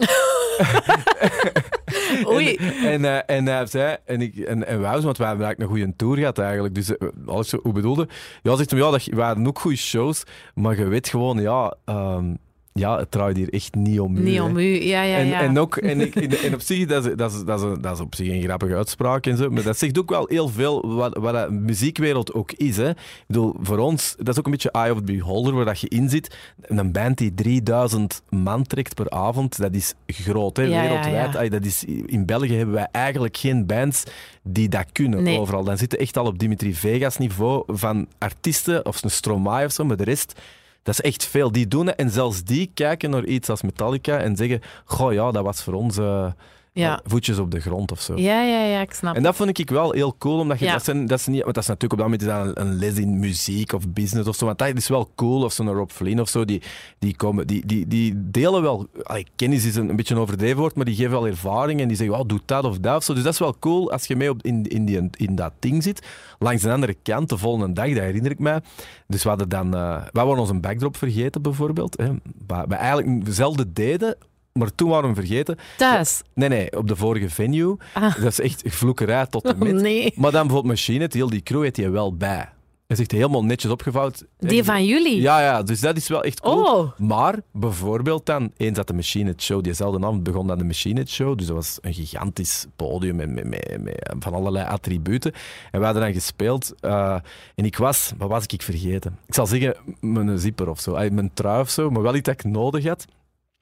Oei. En, en, eh, en hij zei, en, ik, en, en wij, want wij hebben eigenlijk een goede tour gehad eigenlijk. Dus eh, alles hoe bedoelde? Ja, zegt hem, ja, dat, we hadden ook goede shows, maar je weet gewoon, ja, ehm, ja het draait hier echt niet om u. Niet om u, ja, ja, En, ja. en ook, en, ik, en, op zich, dat is, dat, is, dat, is dat is op zich een grappige uitspraak en zo, maar dat zegt ook wel heel veel wat, wat de muziekwereld ook is. Hè. Ik bedoel, voor ons, dat is ook een beetje Eye of the Beholder, waar dat je in zit. Een band die 3000 man trekt per avond, dat is groot, hè, Ja, wereldwijd. ja. Dat is, in België hebben wij eigenlijk geen bands die dat kunnen Nee. overal. Dan zitten echt al op Dimitri Vegas niveau van artiesten, of een Stromae of zo, maar de rest... Dat is echt veel. Die doen het en zelfs die kijken naar iets als Metallica en zeggen: Goh, ja, dat was voor ons eh, Ja. voetjes op de grond of zo. ja, ja, ja, ik snap En dat vond ik wel heel cool, omdat je, Ja. dat, zijn, dat, is niet, want dat is natuurlijk op dat moment een, een les in muziek of business of zo. Want dat is wel cool, of zo'n Rob Flynn of zo, die, die, komen, die, die, die delen wel, allee, kennis is een, een beetje een overdreven woord, maar die geven wel ervaring en die zeggen, oh, doe dat of dat of zo. Dus dat is wel cool als je mee op, in, in, die, in dat ding zit. Langs de andere kant, de volgende dag, dat herinner ik mij. Dus we hadden dan, eh wij waren onze backdrop vergeten bijvoorbeeld. Hè, wat we eigenlijk zelden deden, maar toen waren we vergeten. Thuis. Nee, nee, op de vorige venue. Ah. Dat is echt vloekerij tot Oh, met. nee. Maar dan bijvoorbeeld Machine, het, heel die crew heeft hij wel bij. Hij zegt helemaal netjes opgevouwd. Die van jullie? Ja, ja, dus dat is wel echt cool. Oh. Maar bijvoorbeeld dan, eens dat de Machine Head Show, diezelfde avond begon dan de Machine Head Show. Dus dat was een gigantisch podium met, met, met, met van allerlei attributen. En we hadden dan gespeeld. eh, en ik was, wat was ik, ik vergeten? Ik zal zeggen, mijn zipper of zo. Mijn trui of zo, maar wel iets dat ik nodig had.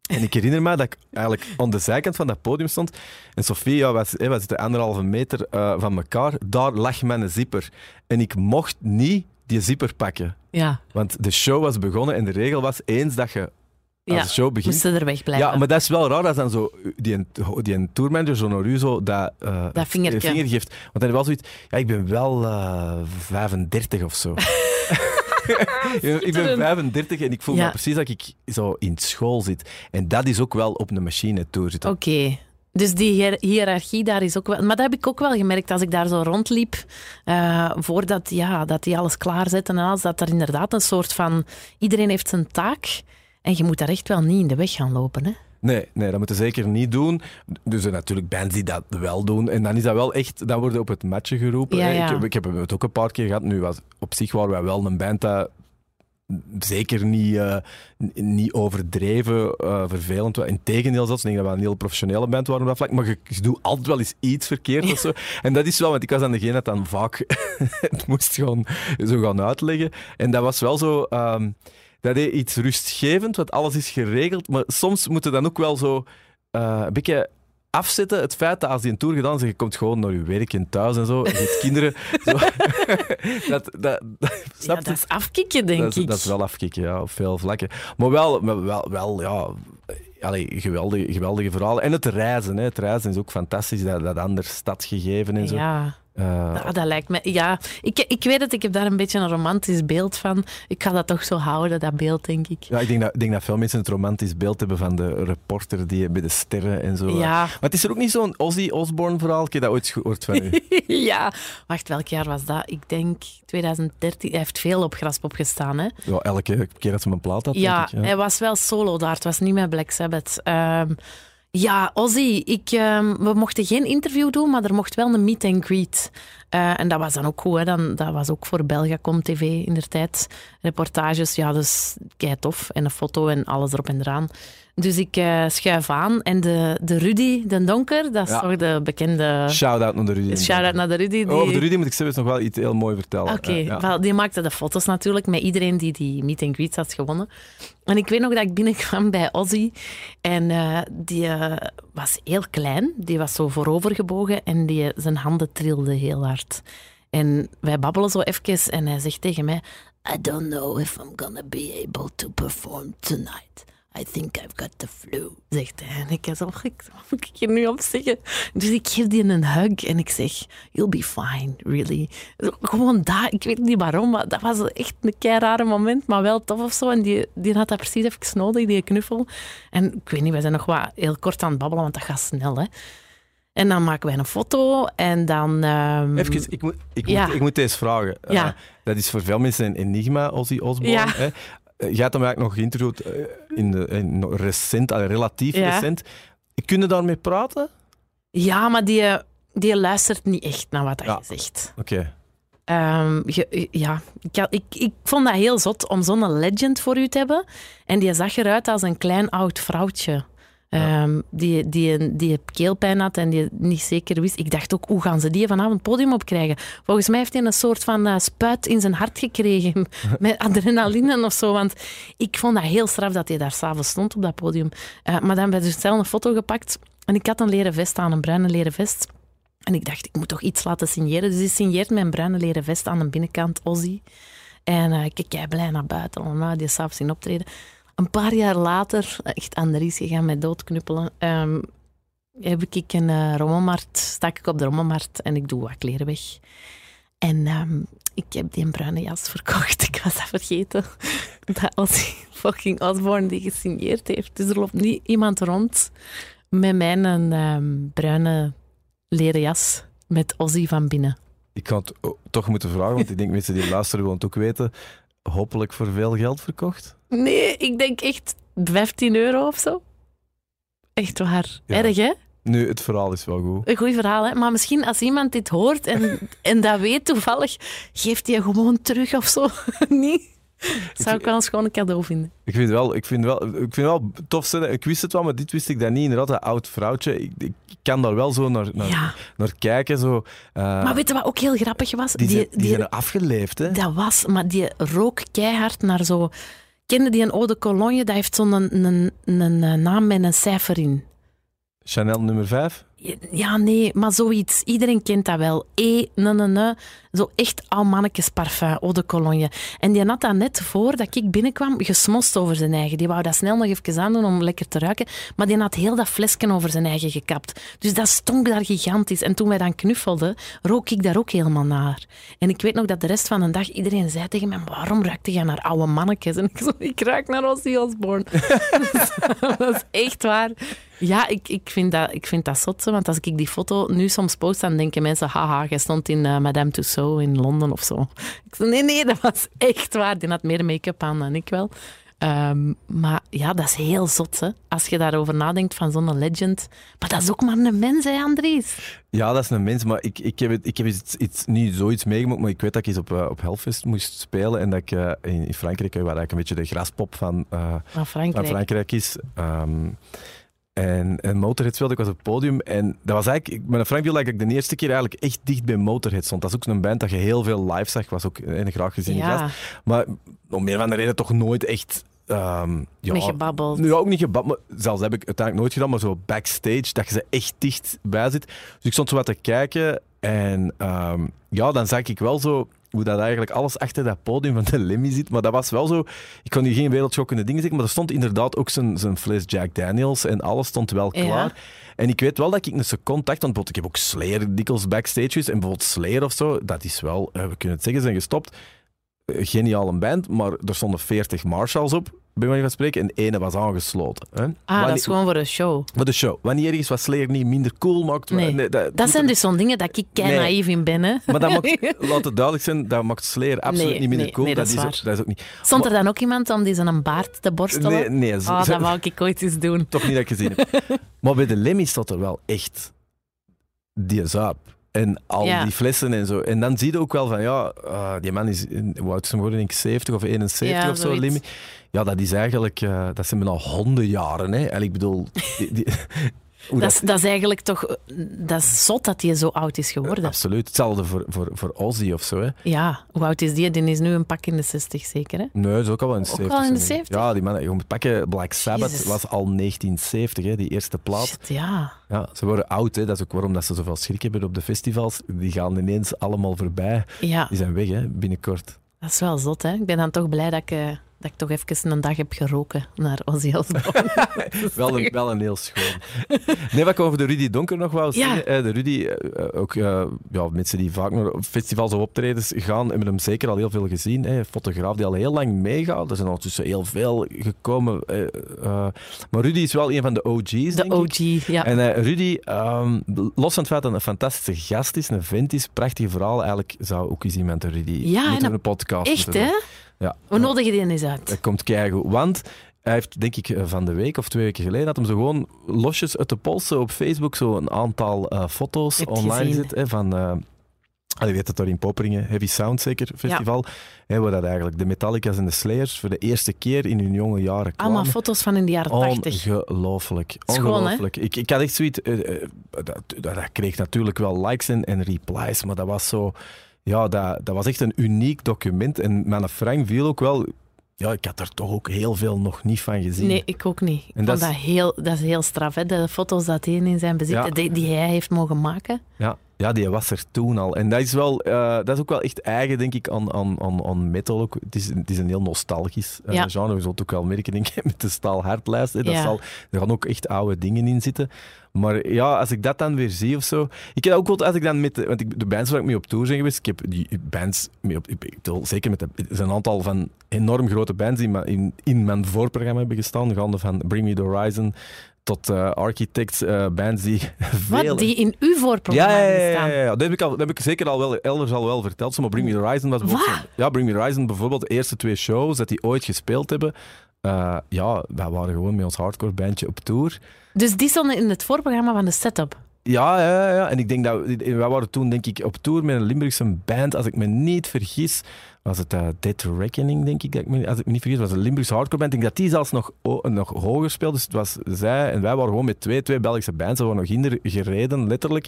En ik herinner me dat ik eigenlijk aan de zijkant van dat podium stond. En Sofie, ja, wij, wij zitten anderhalve meter eh, van elkaar. Daar lag mijn zipper. En ik mocht niet die zipper pakken. Ja. Want de show was begonnen en de regel was eens dat je als Ja. de show begint. Moesten er wegblijven. Ja, maar dat is wel raar als dan zo die, die tourmanager zo naar u zo dat, eh, Dat vingertje. vinger geeft. Want dan was zoiets, ja, ik ben wel eh 35 of zo. ik ben 35 en ik voel Ja. me precies dat ik zo in school zit. En dat is ook wel op een machine tour zitten. Oké. Dus die hiërarchie daar is ook wel... Maar dat heb ik ook wel gemerkt als ik daar zo rondliep. eh, voordat ja, dat die alles klaarzetten en alles. Dat er inderdaad een soort van... Iedereen heeft zijn taak. En je moet daar echt wel niet in de weg gaan lopen. Hè? Nee, nee, dat moeten ze zeker niet doen. Dus er zijn natuurlijk bands die dat wel doen. En dan is dat wel echt, dan worden op het matje geroepen. Ja, hè. ja. Ik, heb, ik heb het ook een paar keer gehad. Nu was op zich waren wij wel een band dat zeker niet, uh, niet overdreven, uh, vervelend. Integendeel zelfs, ik denk dat we een heel professionele band waren op dat vlak, maar je, je doet altijd wel eens iets verkeerd of zo. En dat is wel, want ik was aan degene dat dan vaak het moest gewoon zo gaan uitleggen. En dat was wel zo... Um, dat is iets rustgevend, want alles is geregeld, maar soms moet je dan ook wel zo uh, een beetje afzetten het feit dat als die een tour gedaan is, je komt gewoon naar je werk en thuis en zo, en je hebt kinderen. Zo. dat, dat, ja, dat is afkicken, denk dat, ik. Dat is wel afkicken, ja, op veel vlakken. Maar wel, wel, wel ja, allee, geweldige, geweldige verhalen. En het reizen, hè. het reizen is ook fantastisch, dat, dat ander stadsgegeven en zo. Ja. Uh, dat, lijkt me. Ja, ik, ik weet het, ik heb daar een beetje een romantisch beeld van. Ik ga dat toch zo houden, dat beeld, denk ik. Ja, ik denk dat, denk dat veel mensen het romantisch beeld hebben van de reporter die bij de sterren en zo. Ja. Maar het is er ook niet zo'n Ozzy Osbourne verhaal. Ik heb dat ooit gehoord van u. ja, wacht, welk jaar was dat? Ik denk 2013. Hij heeft veel op Graspop gestaan, hè? Ja, elke keer dat ze mijn plaat had. Ja, ik, ja, hij was wel solo daar. Het was niet met Black Sabbath. Um, ja, Ozzy, ik, uh, we mochten geen interview doen, maar er mocht wel een meet and greet. Uh, en dat was dan ook goed. Hè. Dan, dat was ook voor Belgacom TV in der tijd. Reportages, ja, dus kei tof. En een foto en alles erop en eraan. Dus ik uh, schuif aan en de, de Rudy, de Donker, dat is ja. toch de bekende... Shout-out naar de Rudy. Shout-out naar de Rudy. Die... Oh, over de Rudy moet ik zelfs nog wel iets heel mooi vertellen. Oké, okay, die maakte de foto's natuurlijk met iedereen die die meet and greet had gewonnen. En ik weet nog dat ik binnenkwam bij Ozzy en uh, die was heel klein, die was zo voorovergebogen en die, zijn handen trilden heel hard. En wij babbelen zo even en hij zegt tegen mij... I don't know if I'm gonna be able to perform tonight. I think I've got the flu, zegt hij. En ik zeg, wat moet ik hier nu op zeggen? Dus ik geef die een hug en ik zeg, you'll be fine, really. Gewoon daar, ik weet niet waarom, maar dat was echt een kei rare moment, maar wel tof of zo. En die, die had dat precies even nodig, die knuffel. En ik weet niet, we zijn nog wat heel kort aan het babbelen, want dat gaat snel, hè. En dan maken wij een foto en dan... Um... Even, ik moet, ik, ja. moet, ik moet deze vragen. Ja. Uh, dat is voor veel mensen een enigma, Ozzy Osbourne. Ja. Hè? Uh, jij hebt hem eigenlijk nog geïnterviewd uh, in, de, in recent, relatief ja. recent. Kunnen daarmee praten? Ja, maar die, die luistert niet echt naar wat ja. je zegt. Oké. Okay. Um, ja, ik, ik, ik vond dat heel zot om zo'n legend voor u te hebben. En die zag eruit als een klein oud vrouwtje. Ja. Um, die, die, die keelpijn had en die niet zeker wist. Ik dacht ook, hoe gaan ze die vanavond het podium opkrijgen? Volgens mij heeft hij een soort van uh, spuit in zijn hart gekregen met adrenaline of zo. Want ik vond dat heel straf dat hij daar s'avonds stond op dat podium. Uh, maar dan werd er snel een foto gepakt en ik had een leren vest aan, een bruine leren vest. En ik dacht, ik moet toch iets laten signeren. Dus hij signeert mijn bruine leren vest aan de binnenkant, Ozzy. En uh, ik kijk blij naar buiten, nou, die s'avonds in optreden. Een paar jaar later, echt Andries gegaan met doodknuppelen, um, heb ik een uh, rommelmarkt, stak ik op de rommelmarkt en ik doe wat kleren weg. En um, ik heb die bruine jas verkocht. Ik was dat vergeten. Dat fucking Osborne die gesigneerd heeft. Dus er loopt niet iemand rond met mijn um, bruine leren jas met Ozzy van binnen. Ik ga het toch moeten vragen, want ik denk mensen die luisteren gewoon het ook weten. Hopelijk voor veel geld verkocht? Nee, ik denk echt 15 euro of zo. Echt waar. Ja. Erg, hè? Nu, het verhaal is wel goed. Een goed verhaal, hè? Maar misschien als iemand dit hoort en, en dat weet toevallig, geeft hij gewoon terug of zo. niet? Dat zou ik wel een cadeau vinden. Ik vind wel, ik vind wel, ik vind wel tof zijn. Ik wist het wel, maar dit wist ik dan niet. Inderdaad, dat oud vrouwtje. Ik, ik kan daar wel zo naar, naar, ja. naar kijken. Zo, uh, maar weet je wat ook heel grappig was? Die, die, die, die zijn afgeleefd, hè? Dat was, maar die rook keihard naar zo... Kende die een eau de cologne? Dat heeft zo'n een, een, een, een naam met een cijfer in. Chanel nummer 5? Ja, nee, maar zoiets. Iedereen kent dat wel. E, ne, ne, ne. Zo echt al mannetjes parfum, eau de cologne. En die had dat net voordat ik binnenkwam gesmost over zijn eigen. Die wou dat snel nog even aandoen om lekker te ruiken. Maar die had heel dat flesje over zijn eigen gekapt. Dus dat stonk daar gigantisch. En toen wij dan knuffelden, rook ik daar ook helemaal naar. En ik weet nog dat de rest van de dag iedereen zei tegen mij, waarom ruikte jij naar oude mannetjes? En ik zo, ik ruik naar Ozzy Osbourne. dat is echt waar. Ja, ik, ik, vind dat, ik vind dat zot. Want als ik die foto nu soms post, dan denken mensen... Haha, jij stond in uh, Madame Tussauds in Londen of zo. Ik zei, nee, nee, dat was echt waar. Die had meer make-up aan dan ik wel. Ehm, maar ja, dat is heel zot, hè? Als je daarover nadenkt van zo'n legend. Maar dat is ook maar een mens, hè, Andries? Ja, dat is een mens, maar ik, ik heb, het, ik heb iets, iets, niet zoiets meegemaakt, maar ik weet dat ik eens op, uh, op Hellfest moest spelen en dat ik uh, in, in, Frankrijk, waar eigenlijk een beetje de graspop van, uh, van, Frankrijk. van Frankrijk is... Um, en, en Motorhead speelde, ik was op het podium. En dat was eigenlijk, met Frank viel dat ik de eerste keer eigenlijk echt dicht bij Motorhead stond. Dat is ook zo'n band dat je heel veel live zag. was ook een graag gezien ja. gast. Maar om meer van de reden toch nooit echt... Um, ja, niet gebabbeld. Ja, ook niet gebabbeld. Zelfs heb ik uiteindelijk nooit gedaan, maar zo backstage, dat je ze echt dicht bij zit. Dus ik stond zo wat te kijken en um, ja, dan zag ik wel zo hoe dat eigenlijk alles achter dat podium van de Lemmy zit. Maar dat was wel zo... Ik kan nu geen wereldschokkende dingen zeggen, maar er stond inderdaad ook zijn, zijn fles Jack Daniels en alles stond wel klaar. Ja. En ik weet wel dat ik een seconde dacht, want bijvoorbeeld, ik heb ook Slayer dikwijls backstage en bijvoorbeeld Slayer of zo, dat is wel, we kunnen het zeggen, zijn gestopt. Geniaal een band, maar er stonden 40 Marshalls op bij manier van spreken, en ene was aangesloten. Hè? Ah, Wanneer, dat is gewoon voor een show. Voor de show. Wanneer iets wat Slayer niet minder cool maakt. Nee. nee dat, dat zijn dus zo'n dingen dat ik kei Nee. naïef in ben. Hè. Maar dat maakt, laat het duidelijk zijn, dat maakt Slayer absoluut niet minder cool. dat is waar. dat is ook niet. Stond er dan ook iemand om die zijn baard te borstelen? Nee, nee zo- Ah, dat wou ik ooit eens doen. toch niet dat ik gezien heb. maar bij de Lemmy staat er wel echt die zuip. En al Ja. die flessen en zo. En dan zie je ook wel van, ja, eh, die man is, hoe oud is hij geworden? Denk ik 70 of 71 Ja, of zo. Lemmy. Ja, dat is eigenlijk, eh, dat zijn al honderden jaren. Hè. En ik bedoel, die, Dat is, dat is eigenlijk toch... Dat is zot dat hij zo oud is geworden. Absoluut. Hetzelfde voor, voor, voor Ozzy of zo. Hè. Ja, hoe oud is die? Die is nu een pak in de 60 zeker, hè? Nee, dat is ook al in de Ook 70. al in de zo. 70? Ja, die man, je moet pakken, Black Sabbath Jezus. was al 1970, hè, die eerste plaat. Shit, ja. Ja, ze worden oud, hè. dat is ook waarom dat ze zoveel schrik hebben op de festivals. Die gaan ineens allemaal voorbij. Ja, Die zijn weg, hè, binnenkort. dat is wel zot, hè? Ik ben dan toch blij dat ik, eh, dat ik toch even een dag heb geroken naar Ozzy Osbourne. Wel een, wel een heel schoon. Nee, wat ik over de Rudy Donker nog wou Ja. zeggen. eh, De Rudy, eh, eh, ook ja, mensen die vaak naar festivals of optredens gaan, hebben hem zeker al heel veel gezien. Hè. Fotograaf die al heel lang meegaat. Er zijn ondertussen heel veel gekomen. maar Rudy is wel een van de OG's, De denk ik. OG, ja. En Rudy, ehm, los van het feit dat hij een fantastische gast is, een vent is, prachtige verhaal, eigenlijk zou ook eens iemand de Rudy Ja, moeten en een podcast Echt, hè? Ja. We nodigen die eens uit. Dat komt keigoed. Want hij heeft, denk ik, eh, van de week of twee weken geleden, had hem zo gewoon losjes uit de polsen op Facebook zo een aantal eh, foto's online gezet hè, van... eh je weet het daar in Poperingen, Heavy Sound zeker, festival. Hè, waar dat eigenlijk de Metallica's en de Slayers voor de eerste keer in hun jonge jaren kwamen. Allemaal foto's van in de jaren 80. Ongelooflijk. Schoon? Ongelooflijk. Ik, ik had echt zoiets... dat, dat, dat kreeg natuurlijk wel likes en, en replies, maar dat was zo... Ja, dat, dat was echt een uniek document. En mijn Frank viel ook wel... Ja, ik had er toch ook heel veel nog niet van gezien. Nee, ik ook niet. Ik En vond dat dat, is- heel, dat is heel straf, hè? De foto's dat hij in zijn bezit, Ja. die, die hij heeft mogen maken. Ja, ja, die was er toen al. En dat is, wel, eh, dat is ook wel echt eigen, denk ik, aan, aan, aan, aan metal. Ook. Het, is, het is een heel nostalgisch Ja. genre. Je zult het ook wel merken, denk ik, met de Staal Hartlijst. hè. Dat Ja. zal, er gaan ook echt oude dingen in zitten. Maar ja, als ik dat dan weer zie of zo... Ik heb ook wel, als ik dan met... De, want ik, de bands waar ik mee op tour ben geweest, ik heb die bands mee op... Ik, bedoel, zeker met de... Er zijn een aantal van enorm grote bands die in, in mijn voorprogramma hebben gestaan. Gaande van Bring Me The Horizon tot eh, Architects, eh, bands die veel... Wat, die in uw voorprogramma Ja, ja, ja, staan. ja. Dat, heb ik al, dat heb ik zeker al wel elders al wel verteld. zo, Maar Bring Me The Horizon was bijvoorbeeld... Wat? Ja, Bring Me The Horizon bijvoorbeeld, de eerste twee shows dat die ooit gespeeld hebben. eh, ja, wij waren gewoon met ons hardcore bandje op tour. Dus die stonden in het voorprogramma van de setup. Ja, ja, ja. En ik denk dat... Wij waren toen, denk ik, op tour met een Limburgse band. Als ik me niet vergis, was het eh Dead Reckoning, denk ik. Dat ik me, als ik me niet vergis, was een Limburgse hardcore band. Ik denk dat die zelfs nog, nog hoger speelde. Dus het was zij en wij waren gewoon met twee, twee Belgische bands. We waren nog hinder gereden, letterlijk.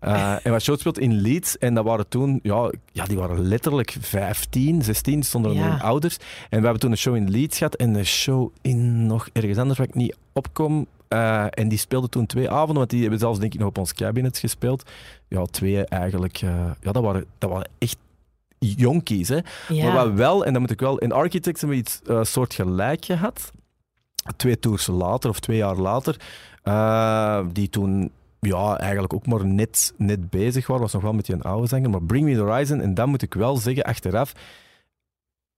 Eh, en wat show speelt in Leeds. En dat waren toen, ja, ja, die waren letterlijk 15, 16, stonden er Ja. ouders. En we hebben toen een show in Leeds gehad en een show in nog ergens anders waar ik niet opkom. Eh, en die speelden toen twee avonden, want die hebben zelfs denk ik nog op ons cabinet gespeeld. Ja, twee eigenlijk. ja, dat waren, dat waren echt jonkies, hè. Ja. Maar wat wel, en dat moet ik wel... In Architects hebben we iets soort gelijk gehad. Twee tours later, of twee jaar later. eh, die toen ja, eigenlijk ook maar net, net bezig waren. Was nog wel met die oude zanger. Maar Bring Me The Horizon, en dat moet ik wel zeggen, achteraf...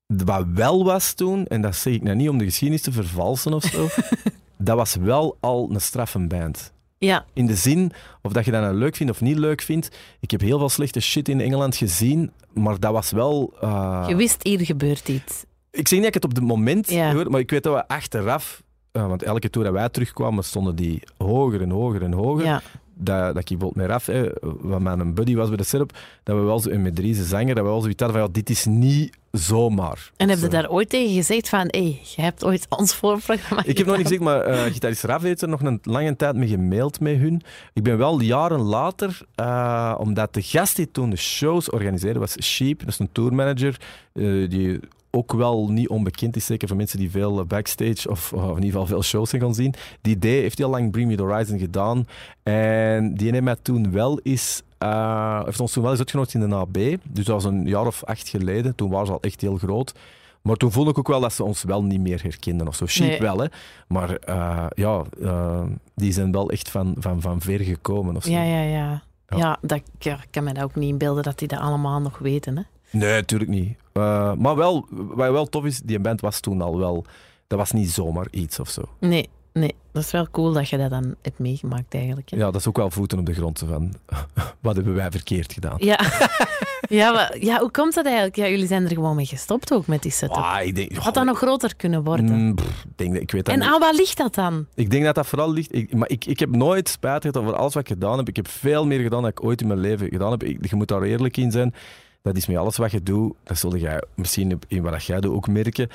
Wat wel was toen, en dat zeg ik nou niet om de geschiedenis te vervalsen of zo... dat was wel al een straffe band. Ja, In de zin, of dat je dat nou leuk vindt of niet leuk vindt. Ik heb heel veel slechte shit in Engeland gezien, maar dat was wel... eh, je wist hier gebeurt iets. Ik zeg niet dat ik het op het moment Ja. hoor, maar ik weet dat we achteraf... eh, want elke toer dat wij terugkwamen, stonden die hoger en hoger en hoger. Ja. Dat, dat ik bijvoorbeeld met Raf, hè, wat mijn buddy was bij de setup, dat we wel zo, Dries, de zanger, dat we wel zoiets hadden van, ja, dit is niet zomaar. En heb je Zo. daar ooit tegen gezegd van, hé, hey, je hebt ooit ons voorprogramma Ik heb nog niet gezegd, maar eh gitarist Raf heeft er nog een lange tijd mee gemaild met hun. Ik ben wel jaren later, eh, omdat de gast die toen de shows organiseerde was Sheep, dat is een tourmanager, eh, die ook wel niet onbekend is, zeker voor mensen die veel backstage of, of in ieder geval veel shows zijn gaan zien. Die deed, heeft heel lang Bring Me The Horizon gedaan en die heeft mij toen wel eens... eh, heeft ons toen wel eens uitgenodigd in de AB. Dus dat was een jaar of acht geleden. Toen waren ze al echt heel groot. Maar toen voelde ik ook wel dat ze ons wel niet meer herkenden of zo. Sheep Nee. wel, hè. Maar eh, ja, eh, die zijn wel echt van, van, van ver gekomen of zo. Ja, ja, ja. Ja. Ja, dat, ik kan me dat ook niet inbeelden dat die dat allemaal nog weten. Hè? Nee, natuurlijk niet. Eh, maar wel, wat wel tof is, die band was toen al wel... Dat was niet zomaar iets of zo. Nee, nee. Dat is wel cool dat je dat dan hebt meegemaakt eigenlijk. Hè? Ja, dat is ook wel voeten op de grond. Van, wat hebben wij verkeerd gedaan? Ja. ja, maar, ja, hoe komt dat eigenlijk? Ja, jullie zijn er gewoon mee gestopt ook met die setup. Ah, ik denk... Had dat nog groter kunnen worden? Mm, pff, denk ik weet dat en niet. aan wat ligt dat dan? Ik denk dat dat vooral ligt... Ik, maar ik, ik heb nooit spijt gehad over alles wat ik gedaan heb. Ik heb veel meer gedaan dan ik ooit in mijn leven gedaan heb. Ik, je moet daar eerlijk in zijn. Dat is met alles wat je doet. Dat zul jij misschien in wat jij doet ook merken.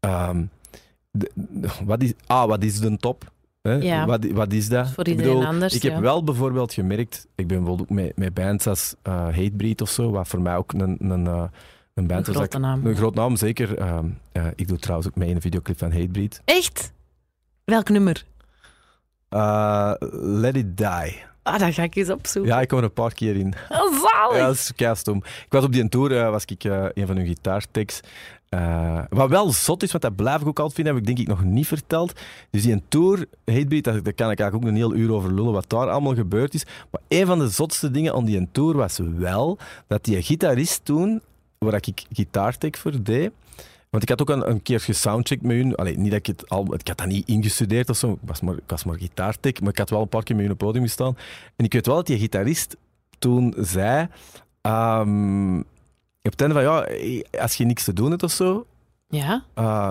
Ehm, de- wat, is, ah, wat is de top? Ja. Wat, wat is dat? Voor Ik iedereen anders, Ik heb ja. wel bijvoorbeeld gemerkt... Ik ben bijvoorbeeld ook met, met bands als eh, Hatebreed of zo, wat voor mij ook een, een, eh, een band Een was. grote ik- naam. Een groot naam, zeker. Ehm, eh, ik doe trouwens ook mee in een videoclip van Hatebreed. Echt? Welk nummer? Let It Die. Ah, dat ga ik eens opzoeken. Ja, ik kom er een paar keer in. Oh, zalig. Ja, dat is keistom. Ik was op die tour, eh, was ik eh, een van hun gitaartekst. Eh, wat wel zot is, want dat blijf ik ook altijd vinden, heb ik denk ik nog niet verteld. Dus die tour, Hatebreed, daar, daar kan ik eigenlijk ook een heel uur over lullen, wat daar allemaal gebeurd is. Maar een van de zotste dingen aan die tour was wel dat die gitarist toen, waar ik gitaartek voor deed, want ik had ook een, een keer gesoundcheckt met hun. Allee, niet dat ik het al... Ik had dat niet ingestudeerd of zo. Ik was maar, ik was maar gitaartek. Maar ik had wel een paar keer met hun op het podium gestaan. En ik weet wel dat die gitarist toen zei... ehm, op het einde van, ja, als je niks te doen hebt of zo... Ja? eh,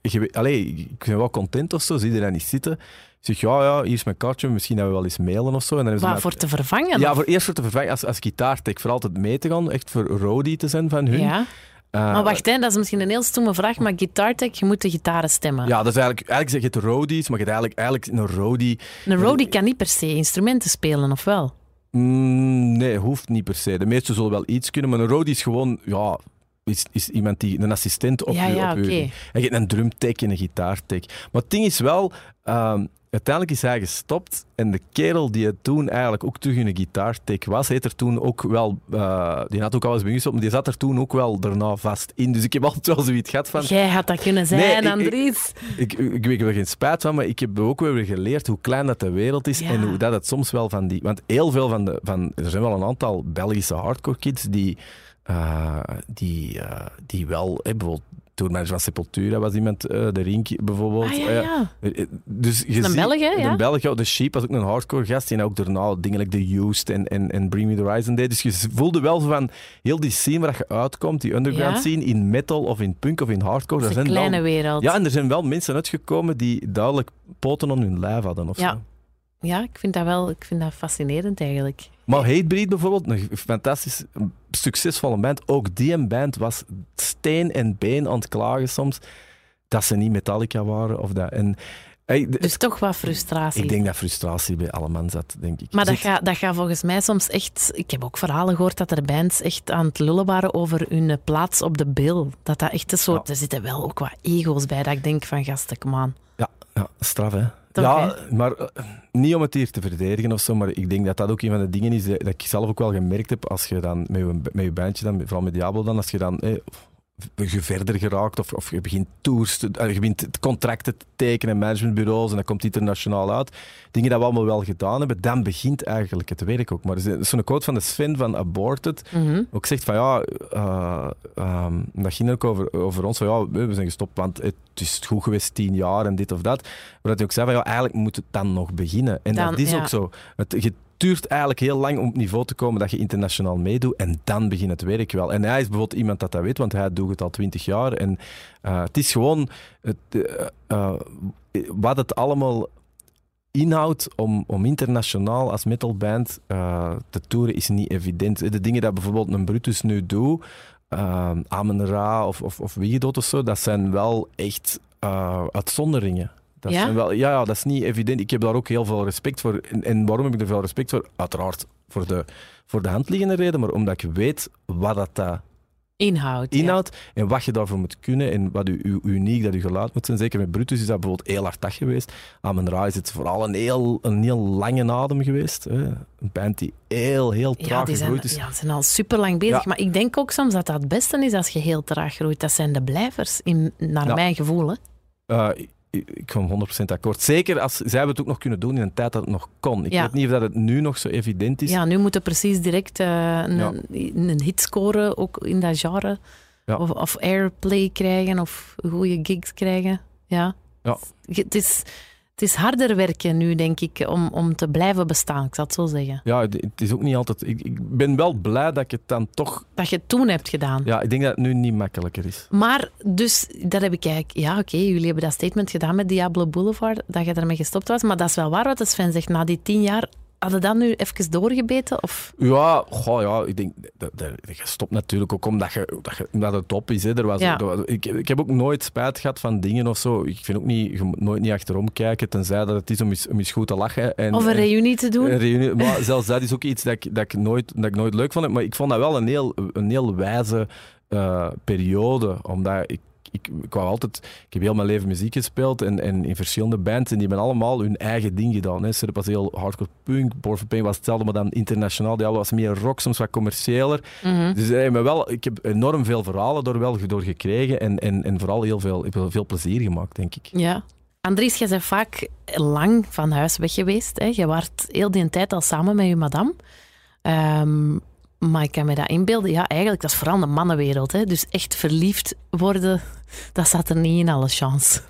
je, weet- allee, ik ben wel content of zo, zie je dat niet zitten. Ik zeg, ja, ja, hier is mijn kaartje, misschien dat we wel eens mailen of zo. En dan hebben Waar mij- voor te vervangen? Ja, of? voor eerst voor te vervangen als, als gitaartek, voor altijd mee te gaan, echt voor roadie te zijn van hun. Ja. Eh, Maar wacht, hè, dat is misschien een heel stomme vraag, maar Guitar Tech, je moet de gitaren stemmen. Ja, dat is eigenlijk, eigenlijk zeg je het roadies, maar je hebt eigenlijk, eigenlijk een roadie... Een roadie kan niet per se instrumenten spelen, of wel? Mm, nee, hoeft niet per se. De meesten zullen wel iets kunnen, maar een roadie is gewoon... Ja, is, is iemand die... Een assistent op ja, je... ja, op oké. je en je hebt een drumtech en een gitaartech. Maar het ding is wel... ehm, uiteindelijk is hij gestopt en de kerel die het toen eigenlijk ook terug in een gitaartech was, heeft er toen ook wel... eh, die had ook al eens bij gestopt, maar die zat er toen ook wel daarna vast in. Dus ik heb altijd wel zoiets gehad van... Jij had dat kunnen zijn, Nee, ik- Andries. Ik, ik, ik heb er geen spijt van, maar ik heb ook weer geleerd hoe klein dat de wereld is Ja. en hoe dat het soms wel van die... Want heel veel van de... Van, er zijn wel een aantal Belgische hardcore kids die, eh, die, eh, die wel... hè, bijvoorbeeld, tourmanager van Sepultura was iemand, eh, de Rink bijvoorbeeld. Ah, ja, Eh, ja. eh, Dus je een Belg, hè, ja? Een Belg, ja. De Sheep was ook een hardcore gast. En ook daarna dingen like The Used en, en, en Bring Me The Horizon deed. Dus je voelde wel van heel die scene waar je uitkomt, die underground Ja. scene, in metal of in punk of in hardcore. Dat is een zijn kleine wel, wereld. ja, en er zijn wel mensen uitgekomen die duidelijk poten aan hun lijf hadden. Of Ja. zo. Ja, ik vind dat wel ik vind dat fascinerend eigenlijk. Maar Hatebreed bijvoorbeeld, een fantastisch, succesvolle band. Ook die een band was steen en been aan het klagen soms dat ze niet Metallica waren. Of dat. En, hey, Dus toch wat frustratie. ik denk dat frustratie bij alle man zat, denk ik. Maar dat gaat, dat gaat volgens mij soms echt... Ik heb ook verhalen gehoord dat er bands echt aan het lullen waren over hun plaats op de bill. Dat dat echt een soort... Ja. Er zitten wel ook wat ego's bij, dat ik denk van gasten, kom aan. Ja, ja straf hè. Toch, ja, maar eh, niet om het hier te verdedigen of zo, maar ik denk dat dat ook een van de dingen is dat dat ik zelf ook wel gemerkt heb als je dan met je, met je bandje, dan, vooral met Diablo dan, als je dan eh, je verder geraakt of, of je begint tours, te, eh, je begint contracten te tekenen, managementbureaus en dat komt internationaal uit, dingen dat we allemaal wel gedaan hebben, dan begint eigenlijk het werk ook. Maar zo'n quote van de Sven van Aborted, Mhm. ook zegt van ja, eh, ehm, dat ging ook over, over ons, van ja, we zijn gestopt, want het is goed geweest tien jaar en dit of dat. Maar dat hij ook zei van ja, eigenlijk moet het dan nog beginnen. En Dan, dat is ja. ook zo. Het, je, duurt eigenlijk heel lang om op niveau te komen dat je internationaal meedoet. En dan begint het werk wel. En hij is bijvoorbeeld iemand dat dat weet, want hij doet het al twintig jaar. En uh, het is gewoon het, uh, wat het allemaal inhoudt om, om internationaal als metalband te toeren is niet evident. De dingen dat bijvoorbeeld een Brutus nu doet, uh, Amen of, of, of of zo, dat zijn wel echt uitzonderingen. Dat ja? Zijn wel, ja, ja, dat is niet evident. Ik heb daar ook heel veel respect voor. En, en waarom heb ik er veel respect voor? Uiteraard voor de, voor de hand liggende reden, maar omdat ik weet wat dat, dat Inhoud. Inhoud en wat je daarvoor moet kunnen en wat u, u, uniek dat je geluid moet zijn. Zeker met Brutus is dat bijvoorbeeld heel hard geweest. Amen Ra is het vooral een heel, een heel lange adem geweest. Hè. Een band die heel, heel traag ja, is. Ja, ze zijn al super lang bezig. Ja. Maar ik denk ook soms dat dat het beste is als je heel traag groeit. Dat zijn de blijvers, in, naar mijn gevoel. Hè. Uh, ik kom 100% akkoord. Zeker als zij het ook nog kunnen doen in een tijd dat het nog kon. Ik Ja. weet niet of dat het nu nog zo evident is. Ja, nu moeten precies direct uh, een, Ja. een hit scoren, ook in dat genre. Ja. Of, of airplay krijgen, of goede gigs krijgen. Ja. Ja. Het, is, het is harder werken nu, denk ik, om, om te blijven bestaan. Ik zal het zo zeggen. Ja, het is ook niet altijd... Ik, ik ben wel blij dat ik het dan toch... Dat je het toen hebt gedaan. Ja, ik denk dat het nu niet makkelijker is. Maar dus, dat heb ik eigenlijk... Ja, oké, jullie hebben dat statement gedaan met Diablo Boulevard, dat je ermee gestopt was. Maar dat is wel waar wat de Sven zegt. Na die tien jaar, hadden dat nu even doorgebeten? Of... Ja, goh, ja ik denk... Dat, dat, je stopt natuurlijk ook omdat, je, dat, je, omdat het top is. Hè. Er was, Ja. er was- ik, ik heb ook nooit spijt gehad van dingen of zo. Ik vind ook niet... Je moet nooit niet achterom kijken, tenzij dat het is om eens, om eens goed te lachen. En, Of een en- reunie te doen? Een reunie, maar zelfs dat is ook iets dat ik, dat ik, nooit, dat ik nooit leuk vond. Maar ik vond dat wel een heel, een heel wijze eh, periode. Omdat ik, ik, ik wou altijd... Ik heb heel mijn leven muziek gespeeld en, en in verschillende bands. En die hebben allemaal hun eigen ding gedaan. Hè. Serp was heel hardcore punk. Born Pain was hetzelfde, maar dan internationaal. Die was meer rock, soms wat commerciëler. Mhm. Dus eh, maar wel, ik heb enorm veel verhalen door, wel, door gekregen. En, en, en vooral heel veel, ik heb veel plezier gemaakt, denk ik. Ja. Andries, jij bent vaak lang van huis weg geweest. Hè? Je waart heel die tijd al samen met je madame. Ehm, maar ik kan me dat inbeelden. Ja, eigenlijk, dat is vooral de mannenwereld. Hè? Dus echt verliefd worden, dat zat er niet in alle chance.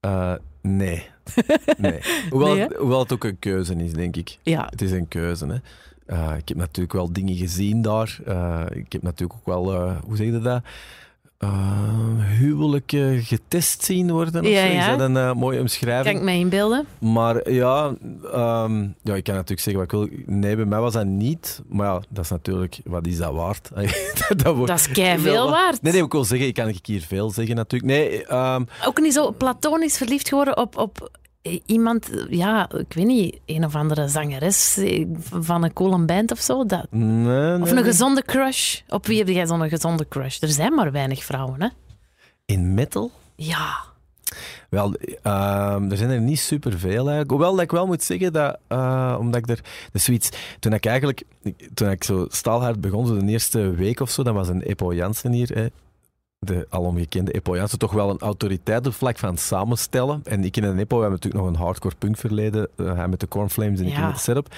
Eh, nee. nee. Hoewel, Nee, hoewel het ook een keuze is, denk ik. Ja, Het is een keuze. Hè. Eh, ik heb natuurlijk wel dingen gezien daar. Eh, ik heb natuurlijk ook wel, hoe zeg je dat? Eh, huwelijken getest zien worden. Of Ja, zo. Is dat een eh, mooie kan omschrijving? ik me inbeelden. Maar ja, ehm, ja, ik kan natuurlijk zeggen wat ik wil. Nee, bij mij was dat niet. Maar ja, dat is natuurlijk, wat is dat waard? dat, wordt Dat is kei veel waard. Nee, nee, ik wil zeggen, ik kan hier veel zeggen natuurlijk. Nee, ehm, Ook niet zo platonisch verliefd geworden op, op iemand, ja, ik weet niet, een of andere zangeres van een coole band of zo. Dat, nee, of een gezonde crush. Op wie heb jij zo'n gezonde crush? Er zijn maar weinig vrouwen, hè? In metal? Ja. Wel, ehm, er zijn er niet superveel eigenlijk. Hoewel dat ik wel moet zeggen dat, eh, omdat ik er, dat is zoiets, toen ik eigenlijk, toen ik zo staalhard begon, zo de eerste week of zo, dan was een Epo Jansen hier, hè, de alomgekende Epo Jansen, toch wel een autoriteit op vlak van samenstellen. En ik en een Epo, we hebben natuurlijk nog een hardcore punk verleden, eh, hij met de Cornflames en ik Ja. met de setup.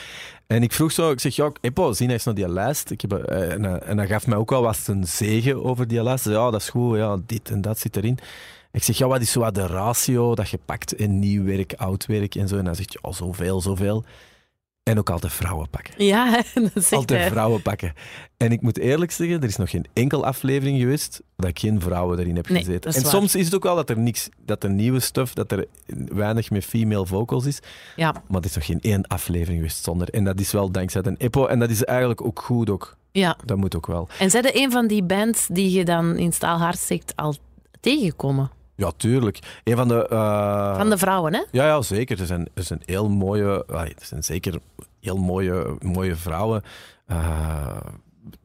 En ik vroeg zo, ik zeg, ja, Epo, zie eens naar die lijst. Ik heb, eh, en, eh, en hij gaf mij ook wel wat een zegen over die lijst. Ja, dat is goed, ja, dit en dat zit erin. Ik zeg, ja, wat is zo wat de ratio dat je pakt in nieuw werk, oud werk en zo? En dan zegt je, ja, zoveel, zoveel. En ook altijd vrouwen pakken. Ja, dat Altijd hij. vrouwen pakken. En ik moet eerlijk zeggen, er is nog geen enkel aflevering geweest dat ik geen vrouwen erin heb Nee, gezeten. En waar. soms is het ook wel dat er niks, dat er nieuwe stuff, dat er weinig met female vocals is. Ja, Maar er is nog geen één aflevering geweest zonder. En dat is wel dankzij een Eppo. En dat is eigenlijk ook goed ook. ja. Dat moet ook wel. En zijn er een van die bands die je dan in Staalhard steekt al tegengekomen? Ja, tuurlijk. Een van de... eh, Van de vrouwen, hè? Ja, ja zeker. Er zijn, er zijn heel mooie, er zijn zeker heel mooie, mooie vrouwen. Eh,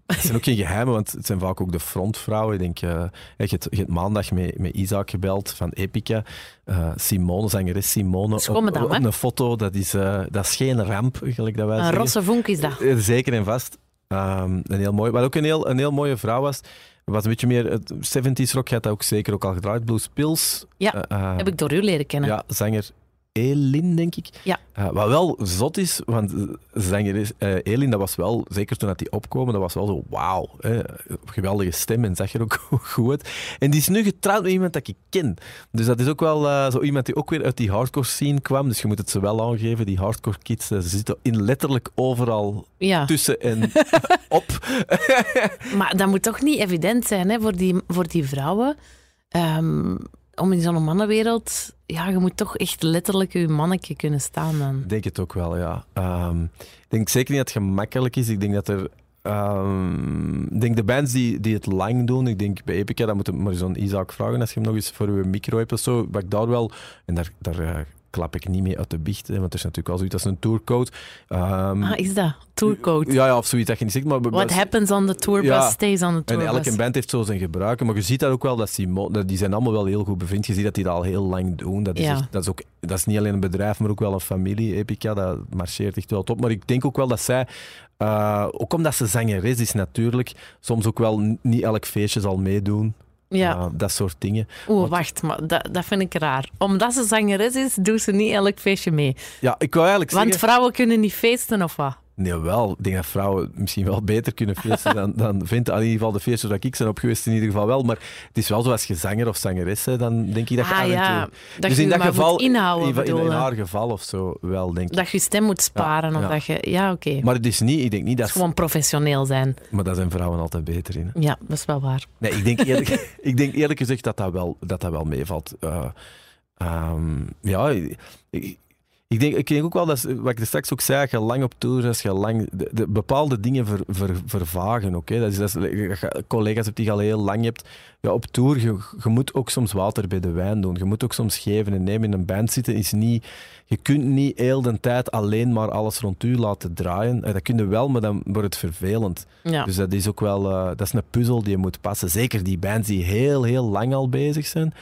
het zijn ook geen geheimen, want het zijn vaak ook de frontvrouwen. Ik denk, eh, je, hebt, je hebt maandag met, met Isaac gebeld van Epica. Eh, Simone, zangeres Simone, op, dame, op een foto. Dat is, dat is geen ramp, gelijk dat wij Een rosse vonk is dat. Zeker en vast. Ehm, een heel mooi, wat ook een heel, een heel mooie vrouw was. Was een beetje meer het 70s rock. Je had dat ook zeker ook al gedraaid. Blues Pills. Ja, Eh, eh, Heb ik door u leren kennen. ja, zanger Elin, denk ik. Ja. Uh, wat wel zot is, want zangeres uh, Elin, dat was wel, zeker toen dat die opkomen, dat was wel zo wauw. Geweldige stem en zag er ook goed. En die is nu getrouwd met iemand dat ik ken. Dus dat is ook wel uh, zo iemand die ook weer uit die hardcore scene kwam. Dus je moet het ze wel aangeven, die hardcore kids, ze zitten in letterlijk overal ja. tussen en op. maar dat moet toch niet evident zijn hè, voor, die, voor die vrouwen. Um, om in zo'n mannenwereld, ja, je moet toch echt letterlijk je mannetje kunnen staan dan. Ik denk het ook wel, ja. Um, ik denk zeker niet dat het gemakkelijk is. Ik denk dat er... Um, ik denk de bands die, die het lang doen, ik denk bij Epica, dat moet je maar zo'n Isaac vragen als je hem nog eens voor je micro hebt of zo. Wat ik daar wel... En daar, daar uh, klap ik niet mee uit de biecht, hè, want er is natuurlijk wel zoiets als een tourcode. Um, ah, is dat? Tourcode? Ja, ja, of zoiets dat je niet zegt. Maar, What happens on the tourbus ja, stays on the tourbus. En elke band heeft zo zijn gebruiken, maar je ziet dat ook wel, dat die, die zijn allemaal wel heel goed bevriend. Je ziet dat die dat al heel lang doen. Dat is, ja. echt, dat is, ook, dat is niet alleen een bedrijf, maar ook wel een familie, Epica. Dat marcheert echt wel top. Maar ik denk ook wel dat zij uh, ook omdat ze zangeres is natuurlijk, soms ook wel niet elk feestje zal meedoen. Ja. Uh, dat soort dingen. Oeh, wacht, maar dat, dat vind ik raar. Omdat ze zangeres is, doet ze niet elk feestje mee. Ja, ik wou eigenlijk Want zeggen... vrouwen kunnen niet feesten, of wat? Nee, wel. Ik denk dat vrouwen misschien wel beter kunnen feesten dan, dan vindt. In ieder geval de feestjes waar ik zijn op geweest in ieder geval wel. Maar het is wel zo als je zanger of zangeres bent, dan denk ik dat je ah, ja. toe... Dat dus je in dat geval, inhouden, in, in, in, bedoelen. haar geval of zo, wel, denk ik. Dat je stem moet sparen. Ja, of ja. dat je... Ja, oké. Maar het is niet... Ik denk niet dat... Het is gewoon professioneel zijn. Maar daar zijn vrouwen altijd beter in. hè. Ja, dat is wel waar. Nee, ik denk eerlijk, ik denk eerlijk gezegd dat dat wel, dat dat wel meevalt. Uh, um, ja, ik, ik denk, ik denk ook wel, dat, wat ik er straks ook zei, als je lang op tour is, je lang, de, de bepaalde dingen ver, ver, vervagen. Okay? Dat is, dat is, je collega's hebt die je al heel lang hebt. Ja, op tour, je, je moet ook soms water bij de wijn doen. Je moet ook soms geven en nemen. In een band zitten is niet... Je kunt niet heel de tijd alleen maar alles rond u laten draaien. Dat kun je wel, maar dan wordt het vervelend. Ja. Dus dat is ook wel... Uh, dat is een puzzel die je moet passen. Zeker die bands die heel, heel lang al bezig zijn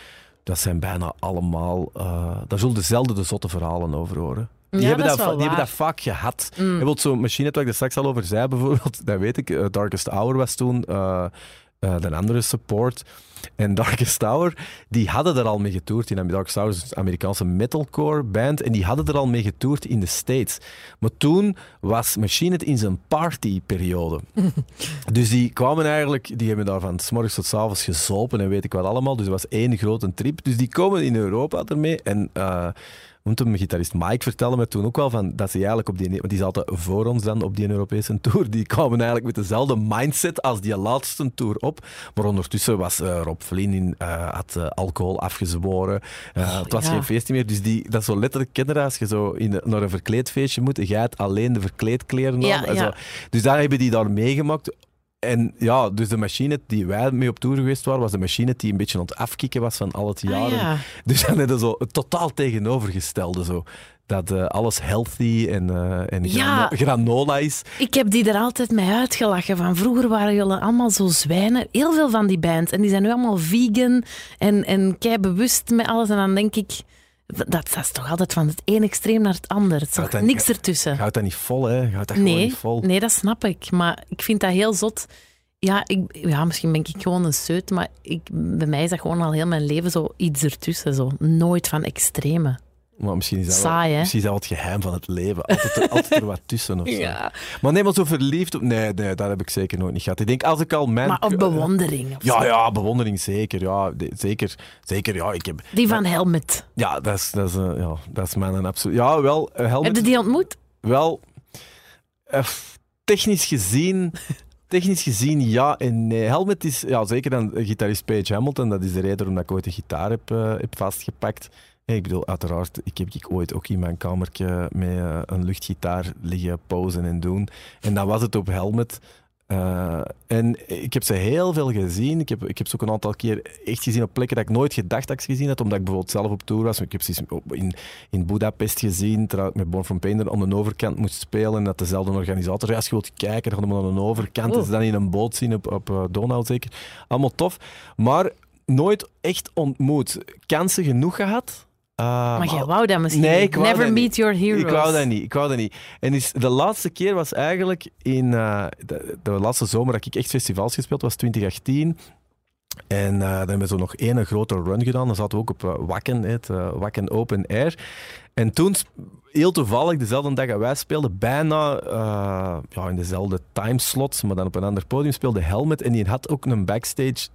dat zijn bijna allemaal... Uh, daar zullen dezelfde de zotte verhalen over horen. Die, ja, hebben, dat, dat, die hebben dat vaak gehad. Mm. Bijvoorbeeld zo'n machine waar ik er straks al over zei, bijvoorbeeld, dat weet ik, uh, Darkest Hour was toen uh, de andere support. En Darkest Hour, die hadden er al mee getoerd. In Darkest Hour is een Amerikaanse metalcore band. En die hadden er al mee getoerd in de States. Maar toen was Machine Head in zijn partyperiode. dus die kwamen eigenlijk, die hebben daar van s morgens tot s avonds gezopen en weet ik wat allemaal. Dus het was één grote trip. Dus die komen in Europa ermee. En uh, hem gitarist Mike vertellen me toen ook wel van dat ze eigenlijk op die, want die zaten voor ons dan op die Europese tour, die kwamen eigenlijk met dezelfde mindset als die laatste tour op. Maar ondertussen was uh, Rob Flynn in, uh, had uh, alcohol afgezworen. Oh, het was ja. geen feestje meer, dus die, dat is zo letterlijk kinderen als je zo in, naar een verkleedfeestje moet, jij hebt alleen de verkleedkleren Ja, aan. ja. zo. Dus daar hebben die daar meegemaakt. En ja, dus de machine die wij mee op tour geweest waren, was de machine die een beetje aan het afkicken was van al het Ah, jaren. ja. Dus dan hadden zo het totaal tegenovergestelde. Zo. Dat uh, alles healthy en, uh, en Ja. grano granola is. Ik heb die er altijd mee uitgelachen. Van vroeger waren jullie allemaal zo zwijnen. Heel veel van die bands. En die zijn nu allemaal vegan en, en kei bewust met alles. En dan denk ik, dat, dat is toch altijd van het ene extreem naar het ander. Het Gaat dat- niks ertussen. Houdt dat niet vol, hè? Houdt dat gewoon Nee, niet vol. nee, dat snap ik. Maar ik vind dat heel zot. Ja, ik, ja misschien ben ik gewoon een seut, maar ik, bij mij is dat gewoon al heel mijn leven zo iets ertussen. Zo. Nooit van extreme. Maar misschien is dat, Saai, wel, misschien is dat het geheim van het leven. Altijd er, altijd er wat tussen of zo. Ja. Maar nee, maar zo verliefd op... Nee, nee, dat heb ik zeker nooit niet gehad. Ik denk, als ik al mijn... Maar op bewondering. Of Ja, ja, bewondering zeker. Ja, zeker, zeker. Ja, ik heb... Die van Helmet. Ja, dat is, dat is, eh, ja, dat is mijn absoluut... Ja, wel, uh, Helmut... Heb je die ontmoet? Wel, eh, technisch gezien... Technisch gezien ja en nee. Helmet is ja, zeker dan gitarist Page Hamilton. Dat is de reden waarom ik ooit een gitaar heb, eh, heb vastgepakt. Ik bedoel, uiteraard, ik heb ik ooit ook in mijn kamertje met eh, een luchtgitaar liggen posen en doen. En dan was het op Helmet. Eh, en ik heb ze heel veel gezien. Ik heb, ik heb ze ook een aantal keer echt gezien op plekken dat ik nooit gedacht dat ik ze gezien had, omdat ik bijvoorbeeld zelf op tour was. Ik heb ze in, in Budapest gezien, terwijl ik met Born from Pain er aan de overkant moest spelen. En dat dezelfde organisator, ja, als je wilt kijken, dan gaan we aan de overkant. Oh. En ze dan in een boot zien op, op eh, Donau zeker. Allemaal tof. Maar nooit echt ontmoet. Kansen genoeg gehad. Uh, Maar jij wou dat misschien Nee, ik wou Never dat meet niet. your heroes. Ik wou dat niet. Ik wou dat niet. En is, de laatste keer was eigenlijk in... eh, de, de laatste zomer dat ik echt festivals gespeeld was 2018. En uh, dan hebben we zo nog één grote run gedaan. Dan zaten we ook op uh, Wakken, het Wakken Open Air. En toen, heel toevallig, dezelfde dag dat wij speelden, bijna ja, in dezelfde timeslot, maar dan op een ander podium, speelde Helmet. En die had ook een backstage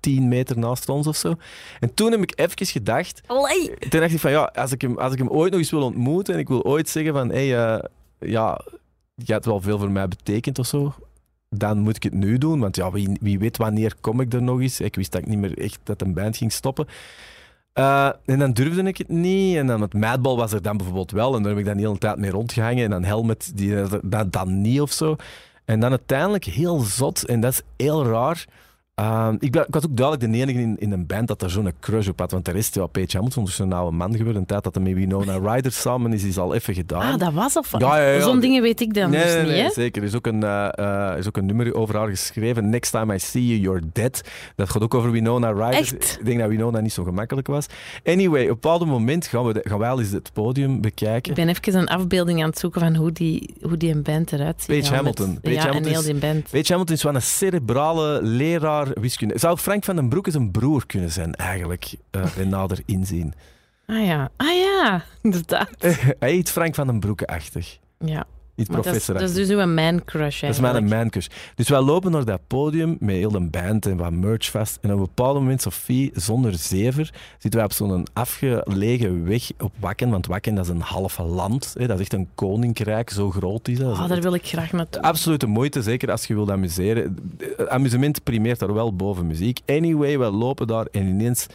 10 meter naast ons of zo. En toen heb ik even gedacht... Allee. Toen dacht ik van, ja, als ik, hem, als ik hem ooit nog eens wil ontmoeten en ik wil ooit zeggen van, hé, hey, ja, je hebt wel veel voor mij betekend of zo dan moet ik het nu doen. Want ja, wie, wie weet wanneer kom ik er nog eens. Ik wist dat ik niet meer echt dat een band ging stoppen. Uh, en dan durfde ik het niet. En dan met Madball was er dan bijvoorbeeld wel. En daar heb ik dan de hele tijd mee rondgehangen. En dan Helmet, die, dat, dan niet of zo. En dan uiteindelijk heel zot. En dat is heel raar. Uh, ik, ik, was ook duidelijk de enige in, in een band dat er zo'n crush op had. Want de rest, ja, Page Hamilton is zo'n oude man geworden. Een tijd dat hij met Winona Ryder samen is, is al even gedaan. Ah, dat was of ja, ja, ja. Zo'n dingen weet ik dan nee, dus nee, niet, nee, zeker. Er is ook, een, uh, uh, is ook een nummer over haar geschreven. Next time I see you, you're dead. Dat gaat ook over Winona Ryder. Echt? Ik denk dat Winona niet zo gemakkelijk was. Anyway, op een bepaald moment gaan we, de, gaan wij al eens het podium bekijken. Ik ben even een afbeelding aan het zoeken van hoe die, hoe die een band eruit ziet. Page Hamilton. Page ja, Hamilton en heel die band. Page Hamilton is wel een cerebrale leraar wiskunde. Zou Frank van den Broek eens een broer kunnen zijn, eigenlijk, uh, bij nader inzien. Ah ja, ah ja, inderdaad. Hij heet Frank van den Broeke-achtig. Ja. Niet Maar dat, is, professor. dat is dus uw man crush Dat is mijn mancrush. Dus wij lopen naar dat podium met heel de band en wat merch vast. En op een bepaald moment, Sophie, zonder zever, zitten wij op zo'n afgelegen weg op Wakken. Want Wakken dat is een halve land. Hè. Dat is echt een koninkrijk, zo groot is dat. Oh, daar wil ik graag naartoe. Absolute moeite, zeker als je wilt amuseren. Amusement primeert daar wel boven muziek. Anyway, wij lopen daar en ineens...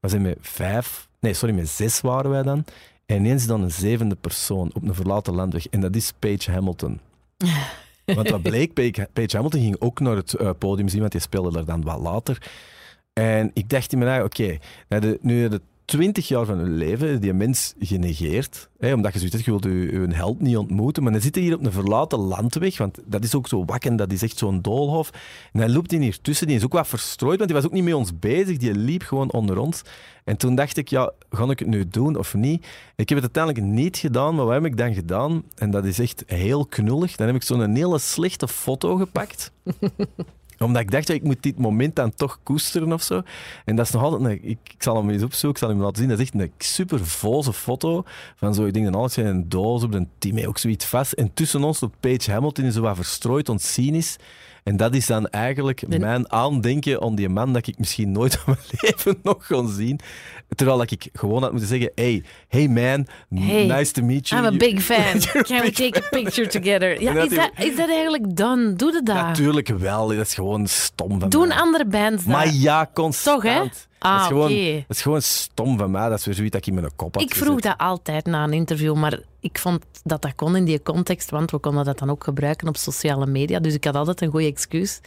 We zijn met vijf... Nee, sorry, met zes waren wij dan. En ineens dan een zevende persoon op een verlaten landweg. En dat is Page Hamilton. Want wat bleek, Page, Page Hamilton ging ook naar het uh, podium zien, want die speelde er dan wat later. En ik dacht in mijn eigen, oké, okay, nu de twintig jaar van hun leven die mens genegeerd, hè, omdat je zoiets hebt, je wilt je, je held niet ontmoeten, maar dan zit hij hier op een verlaten landweg, want dat is ook zo wakken, dat is echt zo'n doolhof. En dan loopt hij hier tussen, die is ook wat verstrooid, want die was ook niet met ons bezig, die liep gewoon onder ons. En toen dacht ik, ja, ga ik het nu doen of niet? Ik heb het uiteindelijk niet gedaan, maar wat heb ik dan gedaan? En dat is echt heel knullig. Dan heb ik zo'n hele slechte foto gepakt omdat ik dacht, ja, ik moet dit moment dan toch koesteren of zo. En dat is nog altijd, een, ik, ik zal hem eens opzoeken, ik zal hem laten zien. Dat is echt een super voze foto van zo, ik denk alles in een doos op een team, ook zoiets vast. En tussen ons op Page Hamilton is zo wat verstrooid, ontcynisch. En dat is dan eigenlijk Nee. mijn aandenken aan die man dat ik misschien nooit van mijn leven nog kon zien. Terwijl dat ik gewoon had moeten zeggen, hey, hey man, Hey, nice to meet you. I'm a big fan. Can we take a picture together? Ja, dat is dat, is dat eigenlijk done? Doe het dat? Natuurlijk wel, dat is gewoon stom van Doen mij. andere bands dat? Maar ja, constant. Toch, hè? dat, Ah, is gewoon, oké. dat is gewoon stom van mij. Dat is weer zoiets dat ik in mijn kop had Ik vroeg gezet. dat altijd na een interview, maar ik vond dat dat kon in die context, want we konden dat dan ook gebruiken op sociale media. Dus ik had altijd een goede excuus.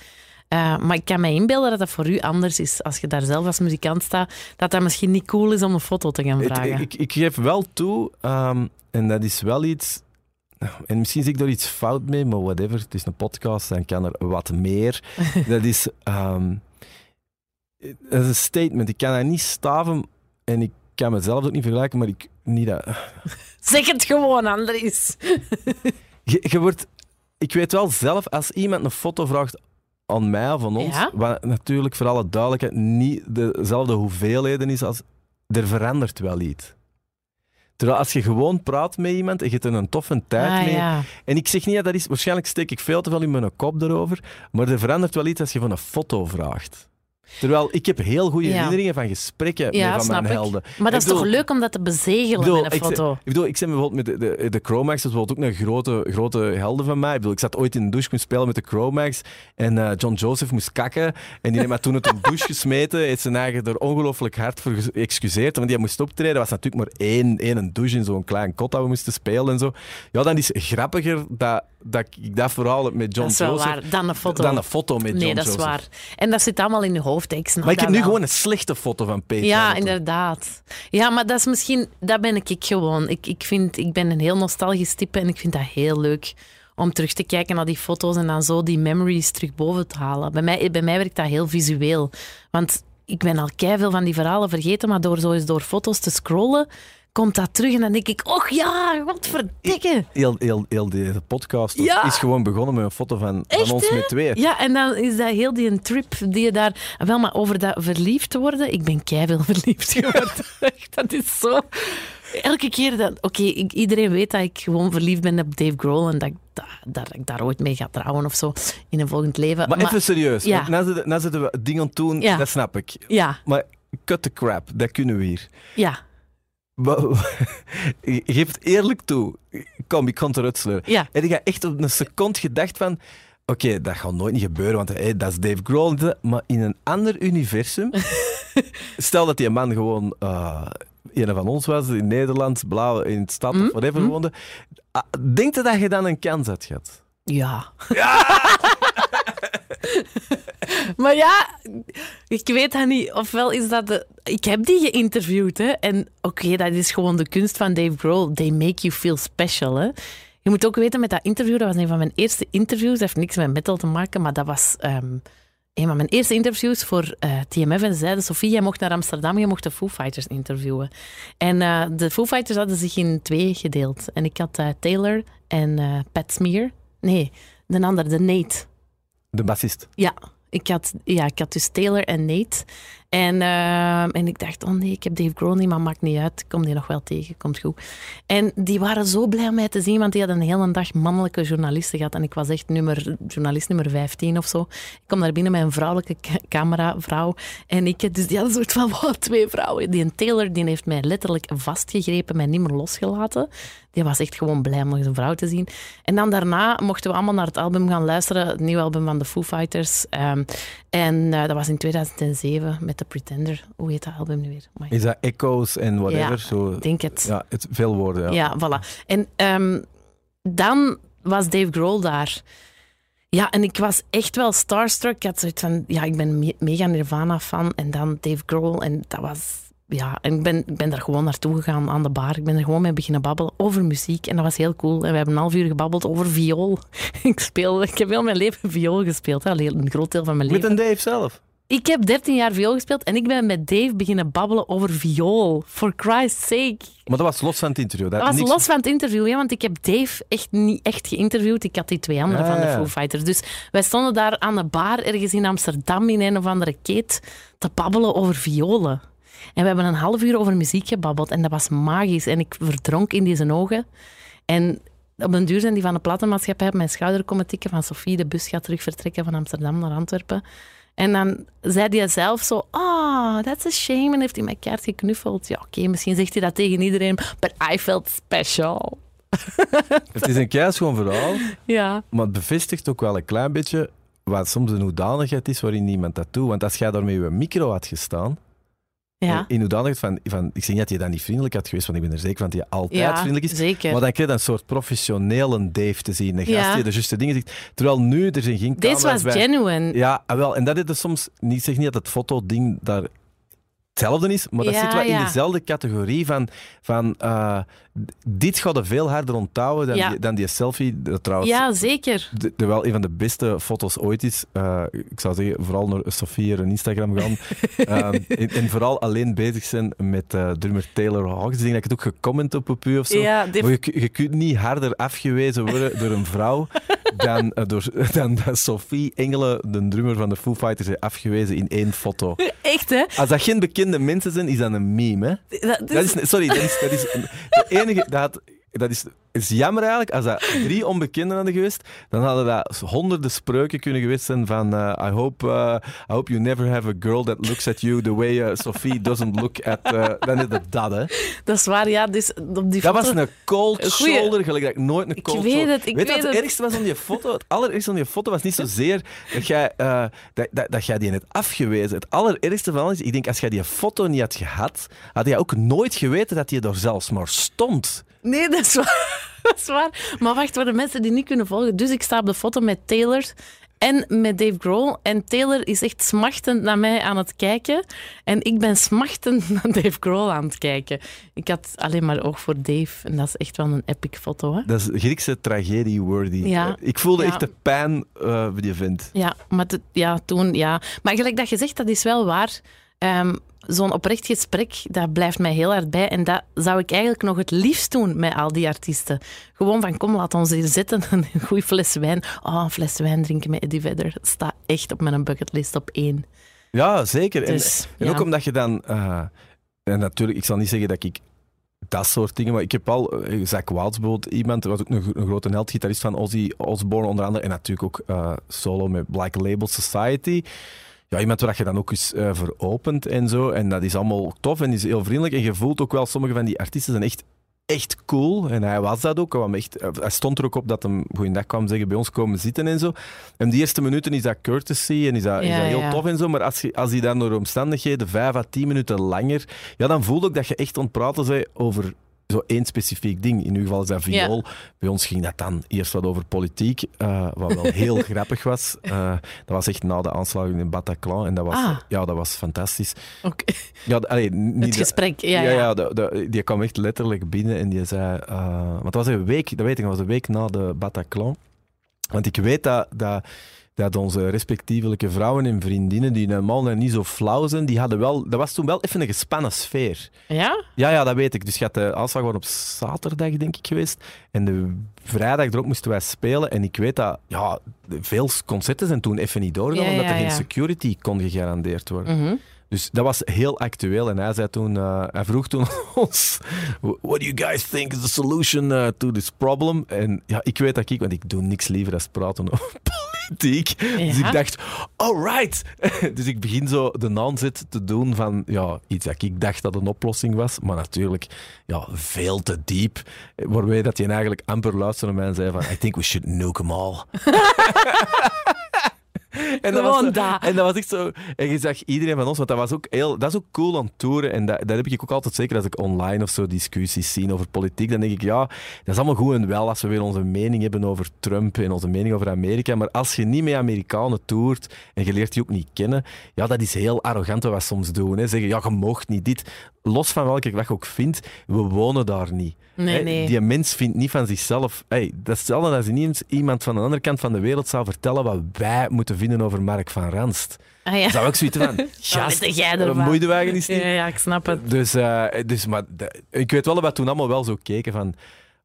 Eh, maar ik kan me inbeelden dat dat voor u anders is als je daar zelf als muzikant staat. Dat dat misschien niet cool is om een foto te gaan Het- vragen. ik, ik geef wel toe, ehm, en dat is wel iets... En misschien zie ik daar iets fout mee, maar whatever. Het is een podcast, dan kan er wat meer. dat is... ehm, dat is een statement. Ik kan dat niet staven en ik kan mezelf ook niet vergelijken, maar ik... Niet dat, Zeg het gewoon, Andries. Je, je wordt, ik weet wel zelf, als iemand een foto vraagt aan mij of aan ons, Ja? wat natuurlijk voor alle duidelijkheid niet dezelfde hoeveelheden is als. Er verandert wel iets. Terwijl als je gewoon praat met iemand en je hebt er een toffe tijd Ah, mee. ja. En ik zeg niet dat dat is, waarschijnlijk steek ik veel te veel in mijn kop erover, maar er verandert wel iets als je van een foto vraagt. Terwijl ik heb heel goede Ja. herinneringen van gesprekken Ja, met van snap mijn ik. helden. Maar dat Ik is toch leuk om dat te bezegelen bedoel, met een ik foto? Ik bedoel, ik zeg bijvoorbeeld met de, de, de Chromax, dat is bijvoorbeeld ook een grote, grote helden van mij. Ik, bedoel, ik zat ooit in de douche, ik moest spelen met de Chromax en eh, John Joseph moest kakken. En die heeft mij toen uit een douche gesmeten, heeft zijn eigen er ongelooflijk hard voor geëxcuseerd, want die moest optreden. Er was natuurlijk maar één, één douche in zo'n klein kot dat we moesten spelen en zo. Ja, dan is het grappiger dat, dat ik dat verhaal heb met John dat is wel Joseph waar. Dan een foto. dan een foto met John nee, dat is Joseph. waar. En dat zit allemaal in je hoofd. hè. Ik snap Maar ik heb nu wel. gewoon een slechte foto van Page Ja, Hamilton. inderdaad. Ja, maar dat is misschien... Dat ben ik, ik gewoon. Ik, ik, vind, ik ben een heel nostalgisch type en ik vind dat heel leuk om terug te kijken naar die foto's en dan zo die memories terug boven te halen. Bij mij, bij mij werkt dat heel visueel. Want ik ben al veel van die verhalen vergeten, maar door zo eens door foto's te scrollen, komt dat terug en dan denk ik, och ja, wat verdikke. Heel, heel, heel de podcast Ja. is gewoon begonnen met een foto van, Echt, van ons hè? met twee. Ja, en dan is dat heel die trip die je daar... Wel, maar over dat verliefd worden, ik ben keiveel verliefd geworden. Dat is zo... Elke keer dat... Oké, iedereen weet dat ik gewoon verliefd ben op Dave Grohl en dat ik, dat, dat ik daar ooit mee ga trouwen of zo in een volgend leven. Maar, even serieus. Ja. want Nou zitten, nou zitten we dingen doen, Ja. dat snap ik. Ja, Maar cut the crap, dat kunnen we hier. ja, Maar- Geef het eerlijk toe. Kom, ik kan het eruit sleuren. ja. En ik ga echt op een seconde gedacht van... Oké, dat gaat nooit niet gebeuren, want hey, dat is Dave Grohl. Maar in een ander universum... stel dat die man gewoon... eh een van ons was, in Nederland, blauw, in het stad Mm, of whatever mm. woonde. Ah, Denk je dat je dan een kans had gehad? Ja. maar ja, ik weet dat niet. Ofwel is dat de... Ik heb die geïnterviewd, hè. En oké, dat is gewoon de kunst van Dave Grohl. They make you feel special, hè. Je moet ook weten, met dat interview, dat was een van mijn eerste interviews. Dat heeft niks met metal te maken, maar dat was... ehm, een van mijn eerste interviews voor eh, TMF en ze zeiden, Sofie, jij mocht naar Amsterdam, je mocht de Foo Fighters interviewen. En eh, de Foo Fighters hadden zich in twee gedeeld. En ik had eh, Taylor en Pat Smear. Nee, de ander, de Nate. De bassist. Ja, ik had, ja, ik had dus Taylor en Nate. En, eh, en ik dacht, oh nee, ik heb Dave Grohl niet, maar maakt niet uit. Kom die nog wel tegen, komt goed. En die waren zo blij om mij te zien, want die hadden een hele dag mannelijke journalisten gehad. En ik was echt nummer, journalist nummer 15 of zo. Ik kom daar binnen met een vrouwelijke ca- cameravrouw. En ik, dus die hadden een soort van, wow, twee vrouwen. Die een Taylor, die heeft mij letterlijk vastgegrepen, mij niet meer losgelaten. Die was echt gewoon blij om nog eens een vrouw te zien. En dan daarna mochten we allemaal naar het album gaan luisteren. Het nieuwe album van de Foo Fighters. Ehm, en eh, dat was in 2007 met The Pretender. Hoe heet dat album nu weer? Is dat echoes en whatever? Ja, zo, ik denk het. ja, het, veel woorden. Ja. Ja, voilà. En ehm, dan was Dave Grohl daar. Ja, en ik was echt wel starstruck. Ik had zoiets van, ja, ik ben me- mega Nirvana-fan. En dan Dave Grohl. En dat was... Ja, en ik ben, ik ben daar gewoon naartoe gegaan aan de bar. Ik ben er gewoon mee beginnen babbelen over muziek. En dat was heel cool. En we hebben een half uur gebabbeld over viool. ik, speel, ik heb heel mijn leven viool gespeeld. Hè. Een groot deel van mijn Met leven. een Dave zelf. Ik heb 13 jaar viool gespeeld. En ik ben met Dave beginnen babbelen over viool. For Christ's sake. Maar dat was los van het interview. Dat, Dat was niks- los van het interview, ja, want ik heb Dave echt niet echt geïnterviewd. Ik had die twee anderen Ah, van de ja. Foo Fighters. Dus wij stonden daar aan de bar ergens in Amsterdam in een of andere keet te babbelen over violen. En we hebben een half uur over muziek gebabbeld en dat was magisch. En ik verdronk in deze ogen. En op een duur zijn die van de platenmaatschappij op mijn schouder komen tikken van Sofie, de bus gaat terug vertrekken van Amsterdam naar Antwerpen. En dan zei hij zelf zo, ah, that's a shame. En heeft hij mij keihard geknuffeld. Ja, oké, misschien zegt hij dat tegen iedereen, but I felt special. Het is een keischoon verhaal, Ja, maar het bevestigt ook wel een klein beetje wat soms een hoedanigheid is waarin niemand dat doet. Want als jij daar met je micro had gestaan, ja. in hoedanigheid van, van... Ik zeg niet dat je dan niet vriendelijk had geweest, want ik ben er zeker van dat je altijd ja vriendelijk is. zeker. Maar dan krijg je een soort professionele Dave te zien. Een gast Ja. die de juiste dingen zegt. Terwijl nu, er zijn geen camera's was bij. genuine. Ja, ah, wel. En dat is er soms... Niet, ik zeg niet dat het fotoding daar hetzelfde is, maar dat Ja, zit wel in dezelfde categorie van... van eh, dit gaat er veel harder onthouden dan, Ja. die, dan die selfie. Dat trouwens Ja, zeker. de, de wel een van de beste foto's ooit is. Eh, ik zou zeggen, vooral naar Sofie en Instagram gaan. Ehm, en, en vooral alleen bezig zijn met eh, drummer Taylor Hawkins. Ik denk dat ik het ook gecomment op op u of zo. Ja, Maar je kunt niet harder afgewezen worden door een vrouw dan, eh, door, dan dat Sophie Engelen, de drummer van de Foo Fighters, heeft afgewezen in één foto. Echt, hè? Als dat geen bekende mensen zijn, is dat een meme. Hè? Dat, Dat is, sorry, dat is, dat is de enige... Dat, had- dat is, is jammer eigenlijk. Als dat drie onbekenden hadden geweest, dan hadden dat honderden spreuken kunnen geweest zijn van eh, I, hope, eh, I hope you never have a girl that looks at you the way eh, Sophie doesn't look at... dan is het dat, hè. dat is waar, ja. Dus op die Dat foto... was een cold goeie- shoulder, gelijk dat ik nooit een Ik cold weet shoulder... het, ik weet je weet wat het het. ergste was aan die foto? Het allerergste aan die foto was niet zozeer dat jij, dat, dat, dat jij die net afgewezen. Het allerergste van alles is, ik denk, als jij die foto niet had gehad, had je ook nooit geweten dat die er zelfs maar stond. Nee, dat is waar. Dat is waar. Maar wacht, voor de mensen die niet kunnen volgen. Dus ik sta op de foto met Taylor en met Dave Grohl. En Taylor is echt smachtend naar mij aan het kijken. En ik ben smachtend naar Dave Grohl aan het kijken. Ik had alleen maar oog voor Dave. En dat is echt wel een epic foto, hè? Dat is Griekse tragedie-worthy. Ja. Eh, Ik voelde Ja. echt de pijn eh die je vindt. Ja, maar ja, toen, ja. Maar gelijk dat je zegt, dat is wel waar. Ehm, Zo'n oprecht gesprek, dat blijft mij heel hard bij. En dat zou ik eigenlijk nog het liefst doen met al die artiesten. Gewoon van, kom, laat ons hier zitten. Een goede fles wijn. Oh, een fles wijn drinken met Eddie Vedder. Dat staat echt op mijn bucketlist op één. Ja, zeker. Dus, en, en ook omdat je dan... eh, en natuurlijk, ik zal niet zeggen dat ik dat soort dingen... Maar ik heb al... eh, Zach Wilds bijvoorbeeld, iemand... Was ook een, een grote held, gitarist van Ozzy Osbourne onder andere. En natuurlijk ook eh, solo met Black Label Society. Ja, iemand waar je dan ook eens eh, voor opent en zo. En dat is allemaal tof en is heel vriendelijk. En je voelt ook wel, sommige van die artiesten zijn echt, echt cool. En hij was dat ook. Hij, echt, hij stond er ook op dat hem goeiedag kwam zeggen, bij ons komen zitten en zo. En die eerste minuten is dat courtesy en is dat, is dat heel ja. tof en zo. Maar als, je, als die dan door omstandigheden vijf à tien minuten langer... Ja, dan voelde ik dat je echt ontpraten bent over zo één specifiek ding. In uw geval is dat viool. Bij ons ging dat dan eerst wat over politiek, eh, wat wel heel grappig was. Eh, dat was echt na de aanslagen in Bataclan en dat was, Ah. ja, dat was fantastisch. Oké. Ja, allee, niet Het gesprek, ja. ja, ja. ja, de- de- die kwam echt letterlijk binnen en die zei... eh, want dat was een week, dat weet ik, dat was een week na de Bataclan. Want ik weet dat, dat, dat onze respectievelijke vrouwen en vriendinnen, die normaal niet zo flauw zijn, die hadden wel... Dat was toen wel even een gespannen sfeer. Ja? Ja, ja, dat weet ik. Dus je had de aanslag gewoon op zaterdag, denk ik, geweest. En de vrijdag erop moesten wij spelen. En ik weet dat ja, veel concerten zijn toen even niet doorgegaan, Ja, omdat er geen security kon gegarandeerd worden. Mhm. Dus dat was heel actueel. En hij, zei toen, eh, hij vroeg toen ons: What do you guys think is the solution uh, to this problem? En ja, ik weet dat ik, want ik doe niks liever dan praten over politiek. Dus ik dacht: Alright. dus ik begin zo de aanzet te doen van ja, iets dat ik dacht dat een oplossing was. Maar natuurlijk ja, veel te diep. Waarbij dat je eigenlijk amper luisterde naar mij en zei: van, I think we should nuke them all. En dat, was Gewoon zo- dat. en dat was echt zo. En je zag iedereen van ons, want dat was ook heel. Dat is ook cool aan toeren. En dat, dat heb ik ook altijd zeker als ik online of zo discussies zie over politiek. Dan denk ik, ja, dat is allemaal goed en wel als we weer onze mening hebben over Trump en onze mening over Amerika. Maar als je niet met Amerikanen toert en je leert die ook niet kennen, ja, dat is heel arrogant wat we soms doen. Hè. Zeggen, ja, je mocht niet dit. Los van welke je ook vindt, we wonen daar niet. Nee, nee. Die mens vindt niet van zichzelf. Hey, dat is hetzelfde als niet eens iemand van de andere kant van de wereld zou vertellen wat wij moeten vinden over Mark van Ranst. Ah, ja. Zou ik zoiets van, gast, ervan? wat moeide wij is niet. ja, ja, ik snap het. Dus, eh, dus maar, de- ik weet wel dat we toen allemaal wel zo keken van...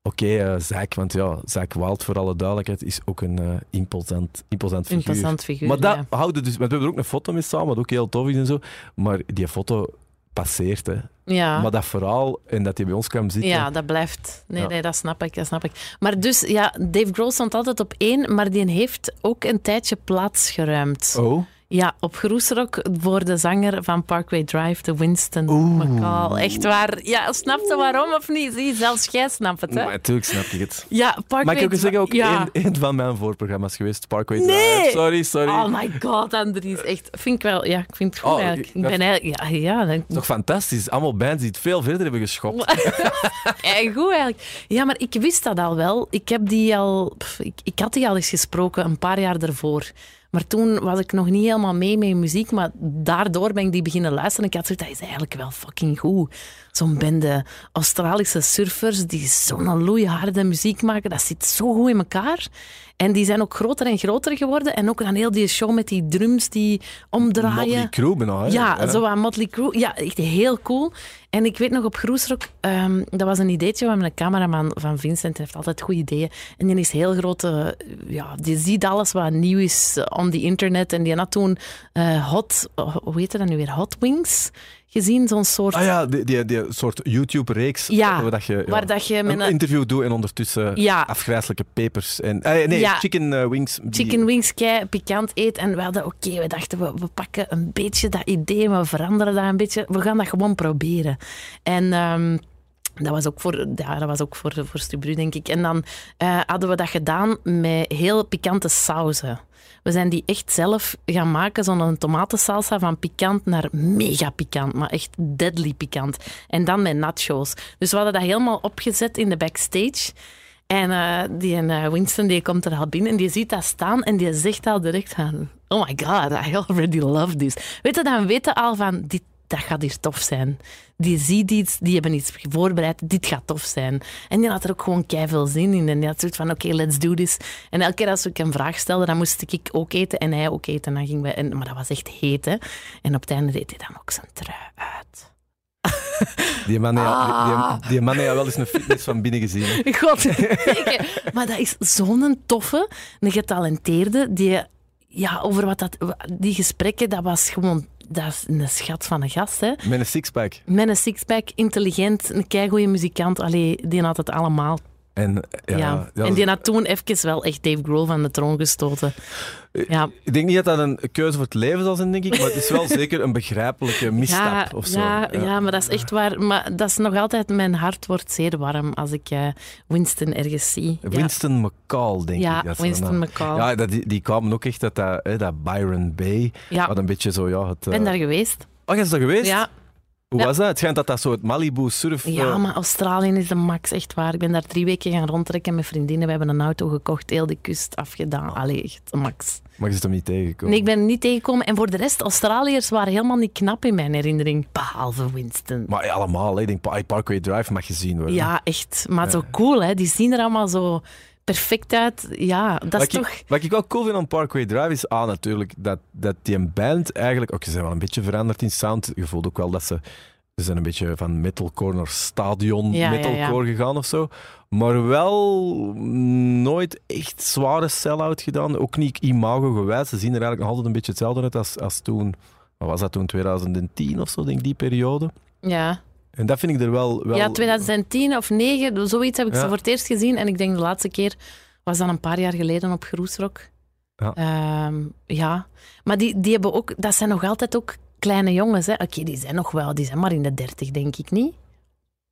Oké, eh Zack, want ja, Zack Wild, voor alle duidelijkheid, is ook een eh, imposant, imposant figuur. Interessant figuur. maar dat ja. houden dus... Want we hebben er ook een foto mee samen, wat ook heel tof is en zo. Maar die foto passeert, hè. Ja. Maar dat verhaal, en dat hij bij ons kwam zitten... Ja, dat blijft. Nee, Ja. nee, dat snap ik, dat snap ik. Maar dus, ja, Dave Grohl stond altijd op één, maar die heeft ook een tijdje plaats geruimd. Oh? Ja, op Groesrock voor de zanger van Parkway Drive, de Winston Oeh. McCall. Echt waar. Ja, snap je waarom of niet? Zie, zelfs jij snapt het, hè? Maar natuurlijk snap ik het. Ja, Parkway Mag ik ook Drive- zeggen, ook ja. één, één van mijn voorprogramma's geweest, Parkway Nee! Drive. Sorry, sorry. Oh my god, Andries. Echt, vind ik wel, ja, ik vind het goed Oh, eigenlijk. Ik ben eigenlijk, ja, ja, dat- Toch fantastisch. Allemaal bands die het veel verder hebben geschopt. Ja, goed eigenlijk. Ja, maar ik wist dat al wel. Ik, heb die al, pff, ik, ik had die al eens gesproken een paar jaar daarvoor. Maar toen was ik nog niet helemaal mee met muziek, maar daardoor ben ik die beginnen luisteren. Ik had zoiets, dat is eigenlijk wel fucking goed. Zo'n bende Australische surfers die zo'n loeiharde muziek maken, dat zit zo goed in elkaar. En die zijn ook groter en groter geworden. En ook dan heel die show met die drums die omdraaien. Motley Crue bijna, hè. Ja, zo aan Motley Crue. Ja, echt heel cool. En ik weet nog op Groesrock, ehm, dat was een ideetje van een cameraman van Vincent. Hij heeft altijd goede ideeën. En die is heel groot, eh, ja, die ziet alles wat nieuw is eh, on the internet. En die had toen eh, Hot, oh, hoe heet dat nu weer? Hot Wings gezien, zo'n soort... Ah ja, die, die, die soort YouTube-reeks. Ja, waar dat je, ja, waar dat je met een een- interview doet en ondertussen Ja. afgrijzelijke pepers. En, eh, nee, Ja. chicken eh, wings. die- chicken wings kei pikant eet. En we hadden, oké, we dachten, we, we pakken een beetje dat idee, maar we veranderen dat een beetje. We gaan dat gewoon proberen. En ehm, dat was ook voor, ja, dat was ook voor, voor Stubru, denk ik. En dan eh, hadden we dat gedaan met heel pikante sauzen. We zijn die echt zelf gaan maken, zo'n tomatensalsa van pikant naar mega pikant, maar echt deadly pikant. En dan met nachos. Dus we hadden dat helemaal opgezet in de backstage. En eh, die eh, Winston die komt er al binnen en die ziet dat staan en die zegt al direct van... Oh my god, I already love this. Weet je, dan weten al van... Dit, dat gaat hier tof zijn. Die ziet iets, die hebben iets voorbereid, dit gaat tof zijn. En die had er ook gewoon veel zin in. En die had zoiets van, oké, let's do this. En elke keer als ik een vraag stelde, dan moest ik ook eten en hij ook eten. En dan gingen we, en, maar dat was echt heet, hè. En op het einde deed hij dan ook zijn trui uit. Die man, Ah. die, die man heeft wel eens een fitness van binnen gezien. God, maar dat is zo'n toffe, een getalenteerde, die, ja, over wat dat, die gesprekken, dat was gewoon, dat is een schat van een gast, hè. Met een sixpack. Met een sixpack, intelligent, een keigoeie muzikant, allee, die had het allemaal. En, ja, Ja. En die had toen even wel echt Dave Grohl van de troon gestoten. Ja, Ik denk niet dat dat een keuze voor het leven zal zijn, denk ik, maar het is wel zeker een begrijpelijke misstap ja, of zo. ja, ja, maar dat is echt waar. Maar dat is nog altijd, mijn hart wordt zeer warm als ik eh, Winston ergens zie. Ja. Winston McCall, denk Ja, ik. dat ze Winston McCall. Ja, dat, die, die kwamen ook echt uit dat, hè, dat Byron Bay. Ja, Wat een beetje zo, ja... Het, ben eh, daar geweest. Oh, is daar geweest? Ja, Hoe Ja. was dat? Het schijnt dat dat zo het Malibu surf... ja, eh, maar Australië is de max, echt waar. Ik ben daar drie weken gaan rondtrekken met vriendinnen. We hebben een auto gekocht, heel de kust afgedaan. Allee, echt de max. Maar je is er niet tegengekomen. Nee, ik ben er niet tegengekomen. En voor de rest, Australiërs waren helemaal niet knap in mijn herinnering. Behalve Winston. Maar ja, allemaal, hè. ik denk Park- Parkway Drive mag gezien worden. Ja, echt. Maar zo cool, hè. Die zien er allemaal zo perfect uit. Ja, dat is wat, toch... ik, wat ik wel cool vind aan Parkway Drive is A, natuurlijk, dat, dat die een band eigenlijk... Ook, ze zijn wel een beetje veranderd in sound. Je voelt ook wel dat ze... Ze zijn een beetje van metalcore naar stadion Ja, ja, metalcore gegaan of zo. Maar wel nooit echt zware sell-out gedaan. Ook niet imago-gewijs. Ze zien er eigenlijk nog altijd een beetje hetzelfde uit als, als toen... Wat was dat toen? 2010 of zo, denk ik, die periode. Ja. En dat vind ik er wel... wel ja, 2010 of 9, zoiets heb ik Ja. ze voor het eerst gezien. En ik denk de laatste keer was dan een paar jaar geleden op Groesrock. Ja. Ehm, ja. Maar die, die hebben ook... Dat zijn nog altijd ook kleine jongens, hè. Oké, die zijn nog wel... Die zijn maar in de 30, denk ik niet.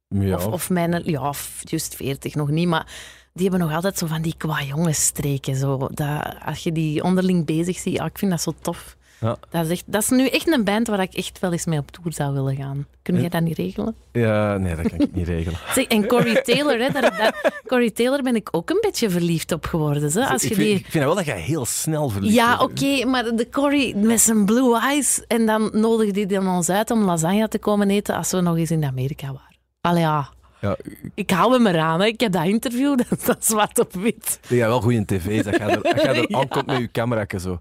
Ja. Of, of mijn... Ja, of juist 40 nog niet, maar... Die hebben nog altijd zo van die qua jongensstreken. Zo. Dat, als je die onderling bezig ziet, ja, ik vind dat zo tof. Ja. Dat, is echt, dat is nu echt een band waar ik echt wel eens mee op tour zou willen gaan. Kun jij Ja. dat niet regelen? ja, nee, dat kan ik niet regelen. Zeg, en Corey Taylor, hè, daar, daar- Corey Taylor ben ik ook een beetje verliefd op geworden. Hè, als ik, je vind, die... ik vind wel dat jij heel snel verliefd Ja, oké, maar de Corey met zijn blue eyes. En dan nodigde hij dan ons uit om lasagne te komen eten als we nog eens in Amerika waren. Allee, ja. Ja, Ik hou hem eraan. Hè. Ik heb dat interview, dat, dat is zwart op wit. hebt wel goede tv. Dat gaat er, dat gaat er Ja. aankomt met je camera zo.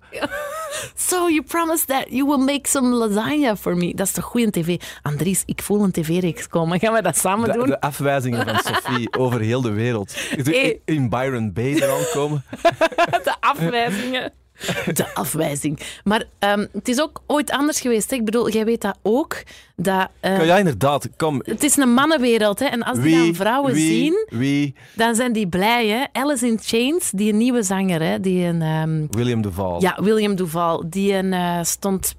So you promised that you will make some lasagna for me. Dat is toch goede tv? Andries, ik voel een tv-reeks komen. Gaan we dat samen De, doen? de afwijzingen van Sophie over heel de wereld. Hey. In Byron Bay eraan komen. De afwijzingen. De afwijzing. Maar ehm, het is ook ooit anders geweest. Hè? Ik bedoel, jij weet dat ook. Dat, eh, Ja, inderdaad. Kom. Het is een mannenwereld. Hè? En als die dan vrouwen wie, zien, Wie? dan zijn die blij. Hè? Alice in Chains, die een nieuwe zanger, hè? die een... ehm, William Duval. ja, William Duval, die een, eh, stond...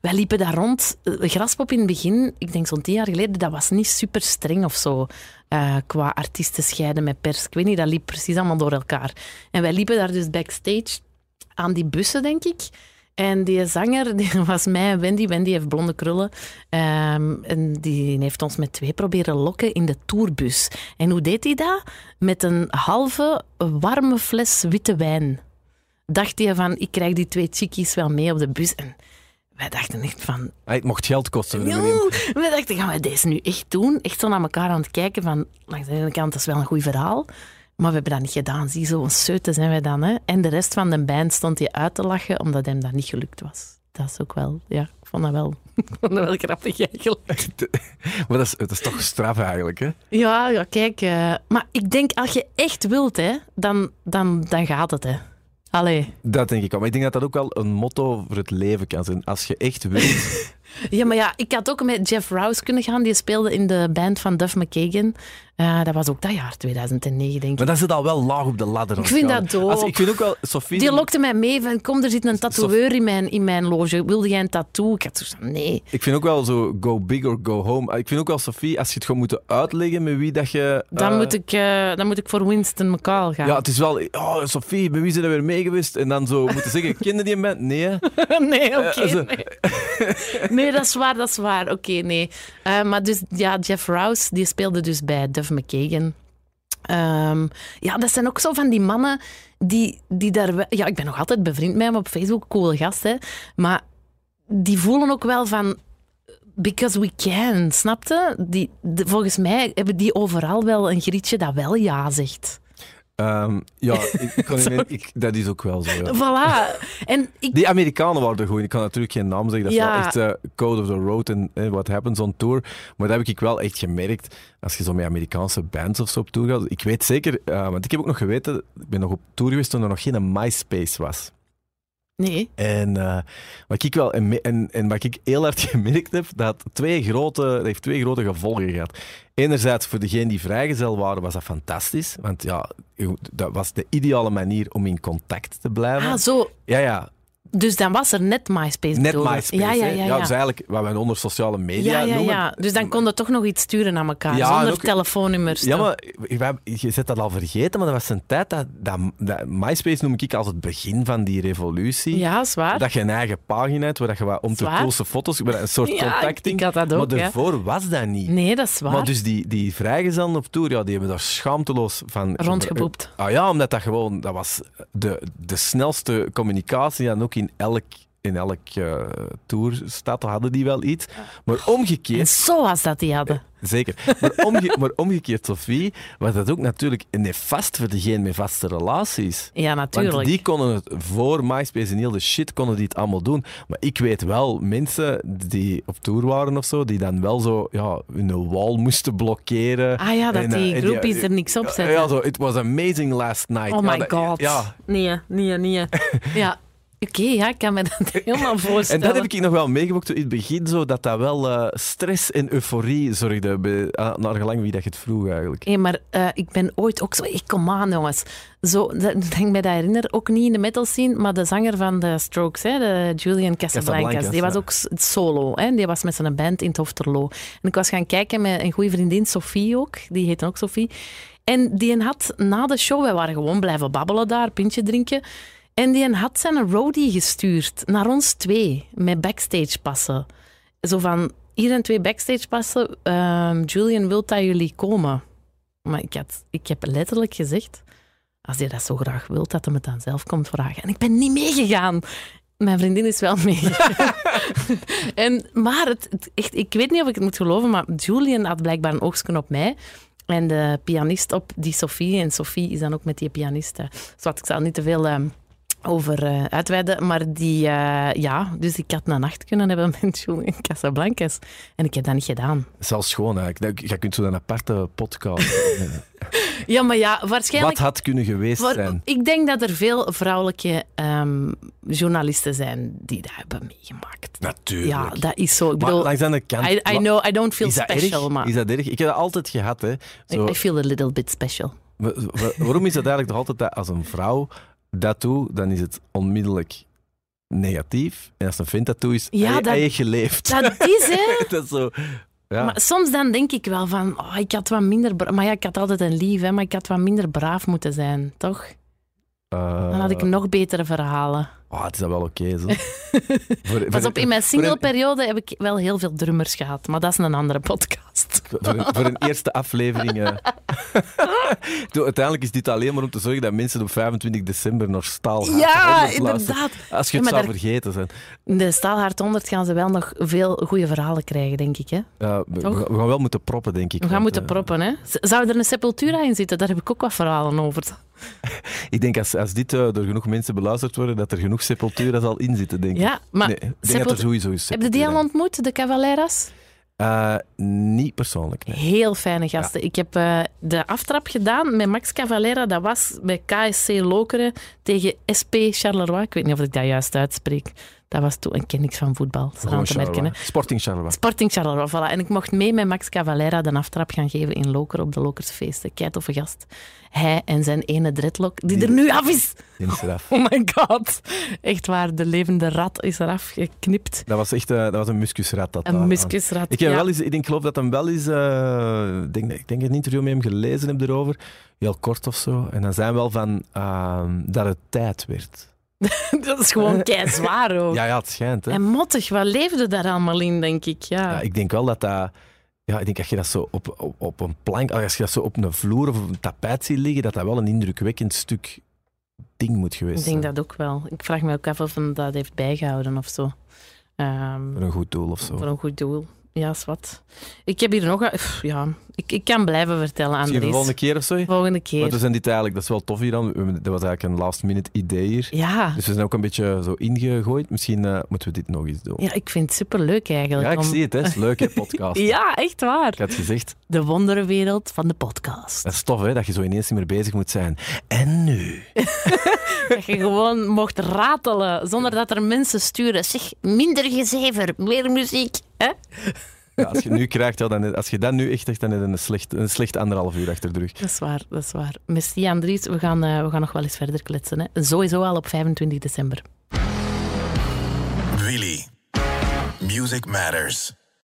Wij liepen daar rond. Eh, Graspop in het begin, ik denk zo'n tien jaar geleden, dat was niet super streng of zo. qua artiesten scheiden met pers. Ik weet niet, dat liep precies allemaal door elkaar. En wij liepen daar dus backstage aan die bussen, denk ik. En die zanger die was mij en Wendy. Wendy heeft blonde krullen. Ehm, en die heeft ons met twee proberen lokken in de tourbus. En hoe deed hij dat? Met een halve warme fles witte wijn. Dacht hij van, ik krijg die twee chickies wel mee op de bus. En wij dachten echt van, Hij het mocht geld kosten. We dachten, gaan we deze nu echt doen? Echt zo naar elkaar aan het kijken van, langs de ene kant, dat is wel een goed verhaal. Maar we hebben dat niet gedaan. Zie, zo'n zijn wij dan. Hè? En de rest van de band stond hij uit te lachen, omdat hem dat niet gelukt was. Dat is ook wel, ja, ik vond dat wel, ik vond dat wel grappig eigenlijk. Maar dat is, dat is toch straf eigenlijk, hè? Ja, ja kijk. eh, maar ik denk, als je echt wilt, hè, dan, dan, dan gaat het. Hè. Allee. Dat denk ik wel. Maar ik denk dat dat ook wel een motto voor het leven kan zijn. Als je echt wilt... Ja, maar ja, ik had ook met Jeff Rouse kunnen gaan. Die speelde in de band van Duff McKagan. Eh, dat was ook dat jaar, 2009, denk ik. Maar dan zit al wel laag op de ladder. Ik vind dat Als, dope. ik vind ook wel... Sophie... Die lokte mij mee van, kom, er zit een tatoeëur in mijn, in mijn loge. Wilde jij een tattoo? Ik had zo nee. Ik vind ook wel zo go big or go home. Ik vind ook wel, Sophie, als je het gewoon moet uitleggen met wie dat je... Dan, eh, moet, ik, eh, dan moet ik voor Winston McCall gaan. Ja, het is wel... Oh, Sophie, met wie zijn er weer mee geweest? En dan zo moeten zeggen, kende die band? Nee, nee, oké. Eh, zo- nee. nee, dat is waar, dat is waar. Oké, nee. Maar dus, ja, Jeff Rouse, die speelde dus bij Ehm, ja, dat zijn ook zo van die mannen die, die daar... Ja, ik ben nog altijd bevriend met hem op Facebook, coole gast, hè. Maar die voelen ook wel van... because we can, snapte? Die, volgens mij hebben die overal wel een grietje dat wel ja zegt. Ehm, ja, ik, kan niet- ik, dat is ook wel zo. Ja. Voilà. En ik... Die Amerikanen waren goed. Ik kan natuurlijk geen naam zeggen. Dat is wel echt eh, code of the road en eh, what happens on tour. Maar dat heb ik wel echt gemerkt. Als je zo met Amerikaanse bands of zo op tour gaat. Ik weet zeker, eh, want ik heb ook nog geweten, ik ben nog op tour geweest toen er nog geen MySpace was. Nee. En eh, wat ik wel en, en, en wat ik heel hard gemerkt heb, dat, twee grote, dat heeft twee grote gevolgen gehad. Enerzijds voor degenen die vrijgezel waren, was dat fantastisch. Want ja, dat was de ideale manier om in contact te blijven. Ah, zo. ja, ja, Dus dan was er net MySpace net? MySpace. Ja, ja, ja. ja. dus eigenlijk wat wij onder sociale media ja, ja, noemen. ja. Dus dan kon je toch nog iets sturen aan elkaar, zonder ook- telefoonnummers. Ja, toch? maar je zet dat al vergeten, maar dat was een tijd dat, dat, dat MySpace noem ik als het begin van die revolutie. Ja, zwaar. Dat je een eigen pagina hebt, waar dat je wat om te coolste foto's, een soort Ja, contacting. ik had dat ook, maar daarvoor was dat niet. Nee, dat is waar. Maar dus die, die vrijgezellen op tour, ja, die hebben daar schaamteloos van... Rondgeboept. Ah ja, omdat dat gewoon... Dat was de, de snelste communicatie en ook in elk... In elk eh, tourstad hadden die wel iets. Maar En omgekeerd, zo was dat die hadden. zeker. Maar, omge- maar omgekeerd, Sophie, was dat ook natuurlijk nefast voor degene met vaste relaties. Ja, Want natuurlijk. die konden het voor MySpace en heel de shit konden die het allemaal doen. Maar ik weet wel mensen die op tour waren of zo, die dan wel zo ja, hun wall moesten blokkeren. Ah ja, dat En, eh, die en groepies er niks op zetten. Ja, zo, it was amazing last night. Oh Ja, my dat- god. Ja, Nee, nee, nee. ja, oké, ja, ik kan me dat helemaal en voorstellen. dat heb ik nog wel meegemaakt in het begin, zo, dat dat wel eh, stress en euforie zorgde, bij, ah, naar gelang wie dat je het vroeg eigenlijk. Hé, maar eh, ik ben ooit ook zo... Ik kom aan, jongens. Zo, dat, ik mij dat herinner, ook niet in de metal scene, maar de zanger van de Strokes, hè, de Julian Casablancas, Casablancas, die was ook solo. Hè, die was met zijn band in het Hofterlo. En ik was gaan kijken met een goede vriendin, Sophie ook. Die heette ook Sophie. En die had na de show, wij waren gewoon blijven babbelen daar, pintje drinken. En die had zijn roadie gestuurd naar ons twee, met backstage passen. Zo van, hier en twee backstage passen, ehm, Julian wil dat jullie komen. Maar ik, had, ik heb letterlijk gezegd, als je dat zo graag wilt, dat hij het dan zelf komt vragen. En ik ben niet meegegaan. Mijn vriendin is wel meegegaan. en, maar het, het- echt, ik weet niet of ik het moet geloven, maar Julian had blijkbaar een oogstje op mij. En de pianist op die Sophie. En Sophie is dan ook met die pianist. Dus wat, ik zal niet te veel ehm, over eh, uitweiden. Maar die, eh, ja, dus ik had een nacht kunnen hebben met Julian Casablancas. En ik heb dat niet gedaan. Dat is wel schoon eigenlijk. Je kunt zo een aparte podcast. Ja, maar ja, waarschijnlijk... Wat had kunnen geweest Voor- zijn? ik denk dat er veel vrouwelijke ehm, journalisten zijn die dat hebben meegemaakt. Natuurlijk. Ja, dat is zo. Ik maar bedoel, langs de andere kant... I, I know, I don't feel is special, maar Is dat erg? Ik heb dat altijd gehad. Hè. Zo, I feel a little bit special. wa- wa- waarom is dat eigenlijk toch altijd dat als een vrouw dat dan is het onmiddellijk negatief. En als een vent dat is Ja, hij, dat- hij geleefd. Dat is, hè. dat is zo... Ja. Maar soms dan denk ik wel van, oh, ik had wat minder... Maar ja, ik had altijd een lief, hè, maar ik had wat minder braaf moeten zijn, toch? Eh, Dan had ik nog betere verhalen. oh, het is dat wel oké, zo. Voor- Pas voor- op, in mijn voor een- singleperiode heb ik wel heel veel drummers gehad, maar dat is een andere podcast. Voor een, voor een eerste aflevering. Doe, uiteindelijk is dit alleen maar om te zorgen dat mensen op 25 december naar Staal gaan. Ja, inderdaad. Als je het zou daar- vergeten zijn. De Staalhart 100 gaan ze wel nog veel goede verhalen krijgen, denk ik. Hè? Ja, we, gaan wel moeten proppen, denk ik. We gaan want, moeten eh, proppen. Hè? Zou er een sepultura in zitten? Daar heb ik ook wat verhalen over. Ik denk als, als dit eh, door genoeg mensen beluisterd worden, dat er genoeg sepultura zal inzitten, denk ik. Ja, maar nee, ik denk dat er sowieso is. heb je die al ontmoet, de Cavaleras? Eh, niet persoonlijk, nee. Heel fijne gasten. Ik heb eh, de aftrap gedaan met Max Cavalera. Dat was bij KSC Lokeren tegen SP Charleroi. Ik weet niet of ik dat juist uitspreek. Dat was toen, ik ken niks van voetbal, dat te merken. Hè. Sporting Charleroi. Sporting Charleroi, voilà. En ik mocht mee met Max Cavalera de aftrap gaan geven in Lokeren op de Lokersfeesten. Kei toffe gast. Hij en zijn ene dreadlock, die Die- er nu af is. Die is eraf. Oh my god. Echt waar, de levende rat is eraf geknipt. Dat was echt eh, dat was een muskusrat. Dat Een muskusrat. Ik, heb ja. wel eens, ik denk, geloof dat hem wel eens... eh, ik denk, ik denk een interview met hem gelezen heb erover. Heel kort of zo. En dan zijn wel van ehm, dat het tijd werd. Dat is gewoon kei zwaar ook. Ja, ja, het schijnt. Hè. En mottig, wat leefde daar allemaal in, denk ik. Ja. Ja, ik denk wel dat dat... Ja, ik denk als je dat zo op, op, op een plank, als je dat zo op een vloer of op een tapijt ziet liggen, dat dat wel een indrukwekkend stuk ding moet geweest Ik denk zijn. dat ook wel. Ik vraag me ook af of hem dat heeft bijgehouden of zo. Ehm, Voor een goed doel of zo. voor een goed doel. Ja, zwart. Ik heb hier nog... Ja, ik, ik kan blijven vertellen, Andries. Misschien de volgende keer of zo? Volgende keer. We zijn dit eigenlijk, dat is wel tof hier dan. Dat was eigenlijk een last minute idee hier. Ja. Dus we zijn ook een beetje zo ingegooid. Misschien uh, moeten we dit nog eens doen. Ja, ik vind het superleuk eigenlijk. Ja, ik om... zie het. Hè. Het is leuk, hè, podcast. ja, echt waar. Ik had gezegd. De wonderwereld van de podcast. Dat is tof, hè, dat je zo ineens niet meer bezig moet zijn. En nu? dat je gewoon mocht ratelen, zonder dat er mensen sturen. Zeg, minder gezever, meer muziek. Hè? Ja, als je nu krijgt, ja, dan, als je dat nu echt zegt, dan is het een slecht, een slecht anderhalf uur achter de rug. Dat is waar, dat is waar. Merci Andries, we gaan, uh, we gaan nog wel eens verder kletsen. Hè. Sowieso al op 25 december. Willy. Music Matters.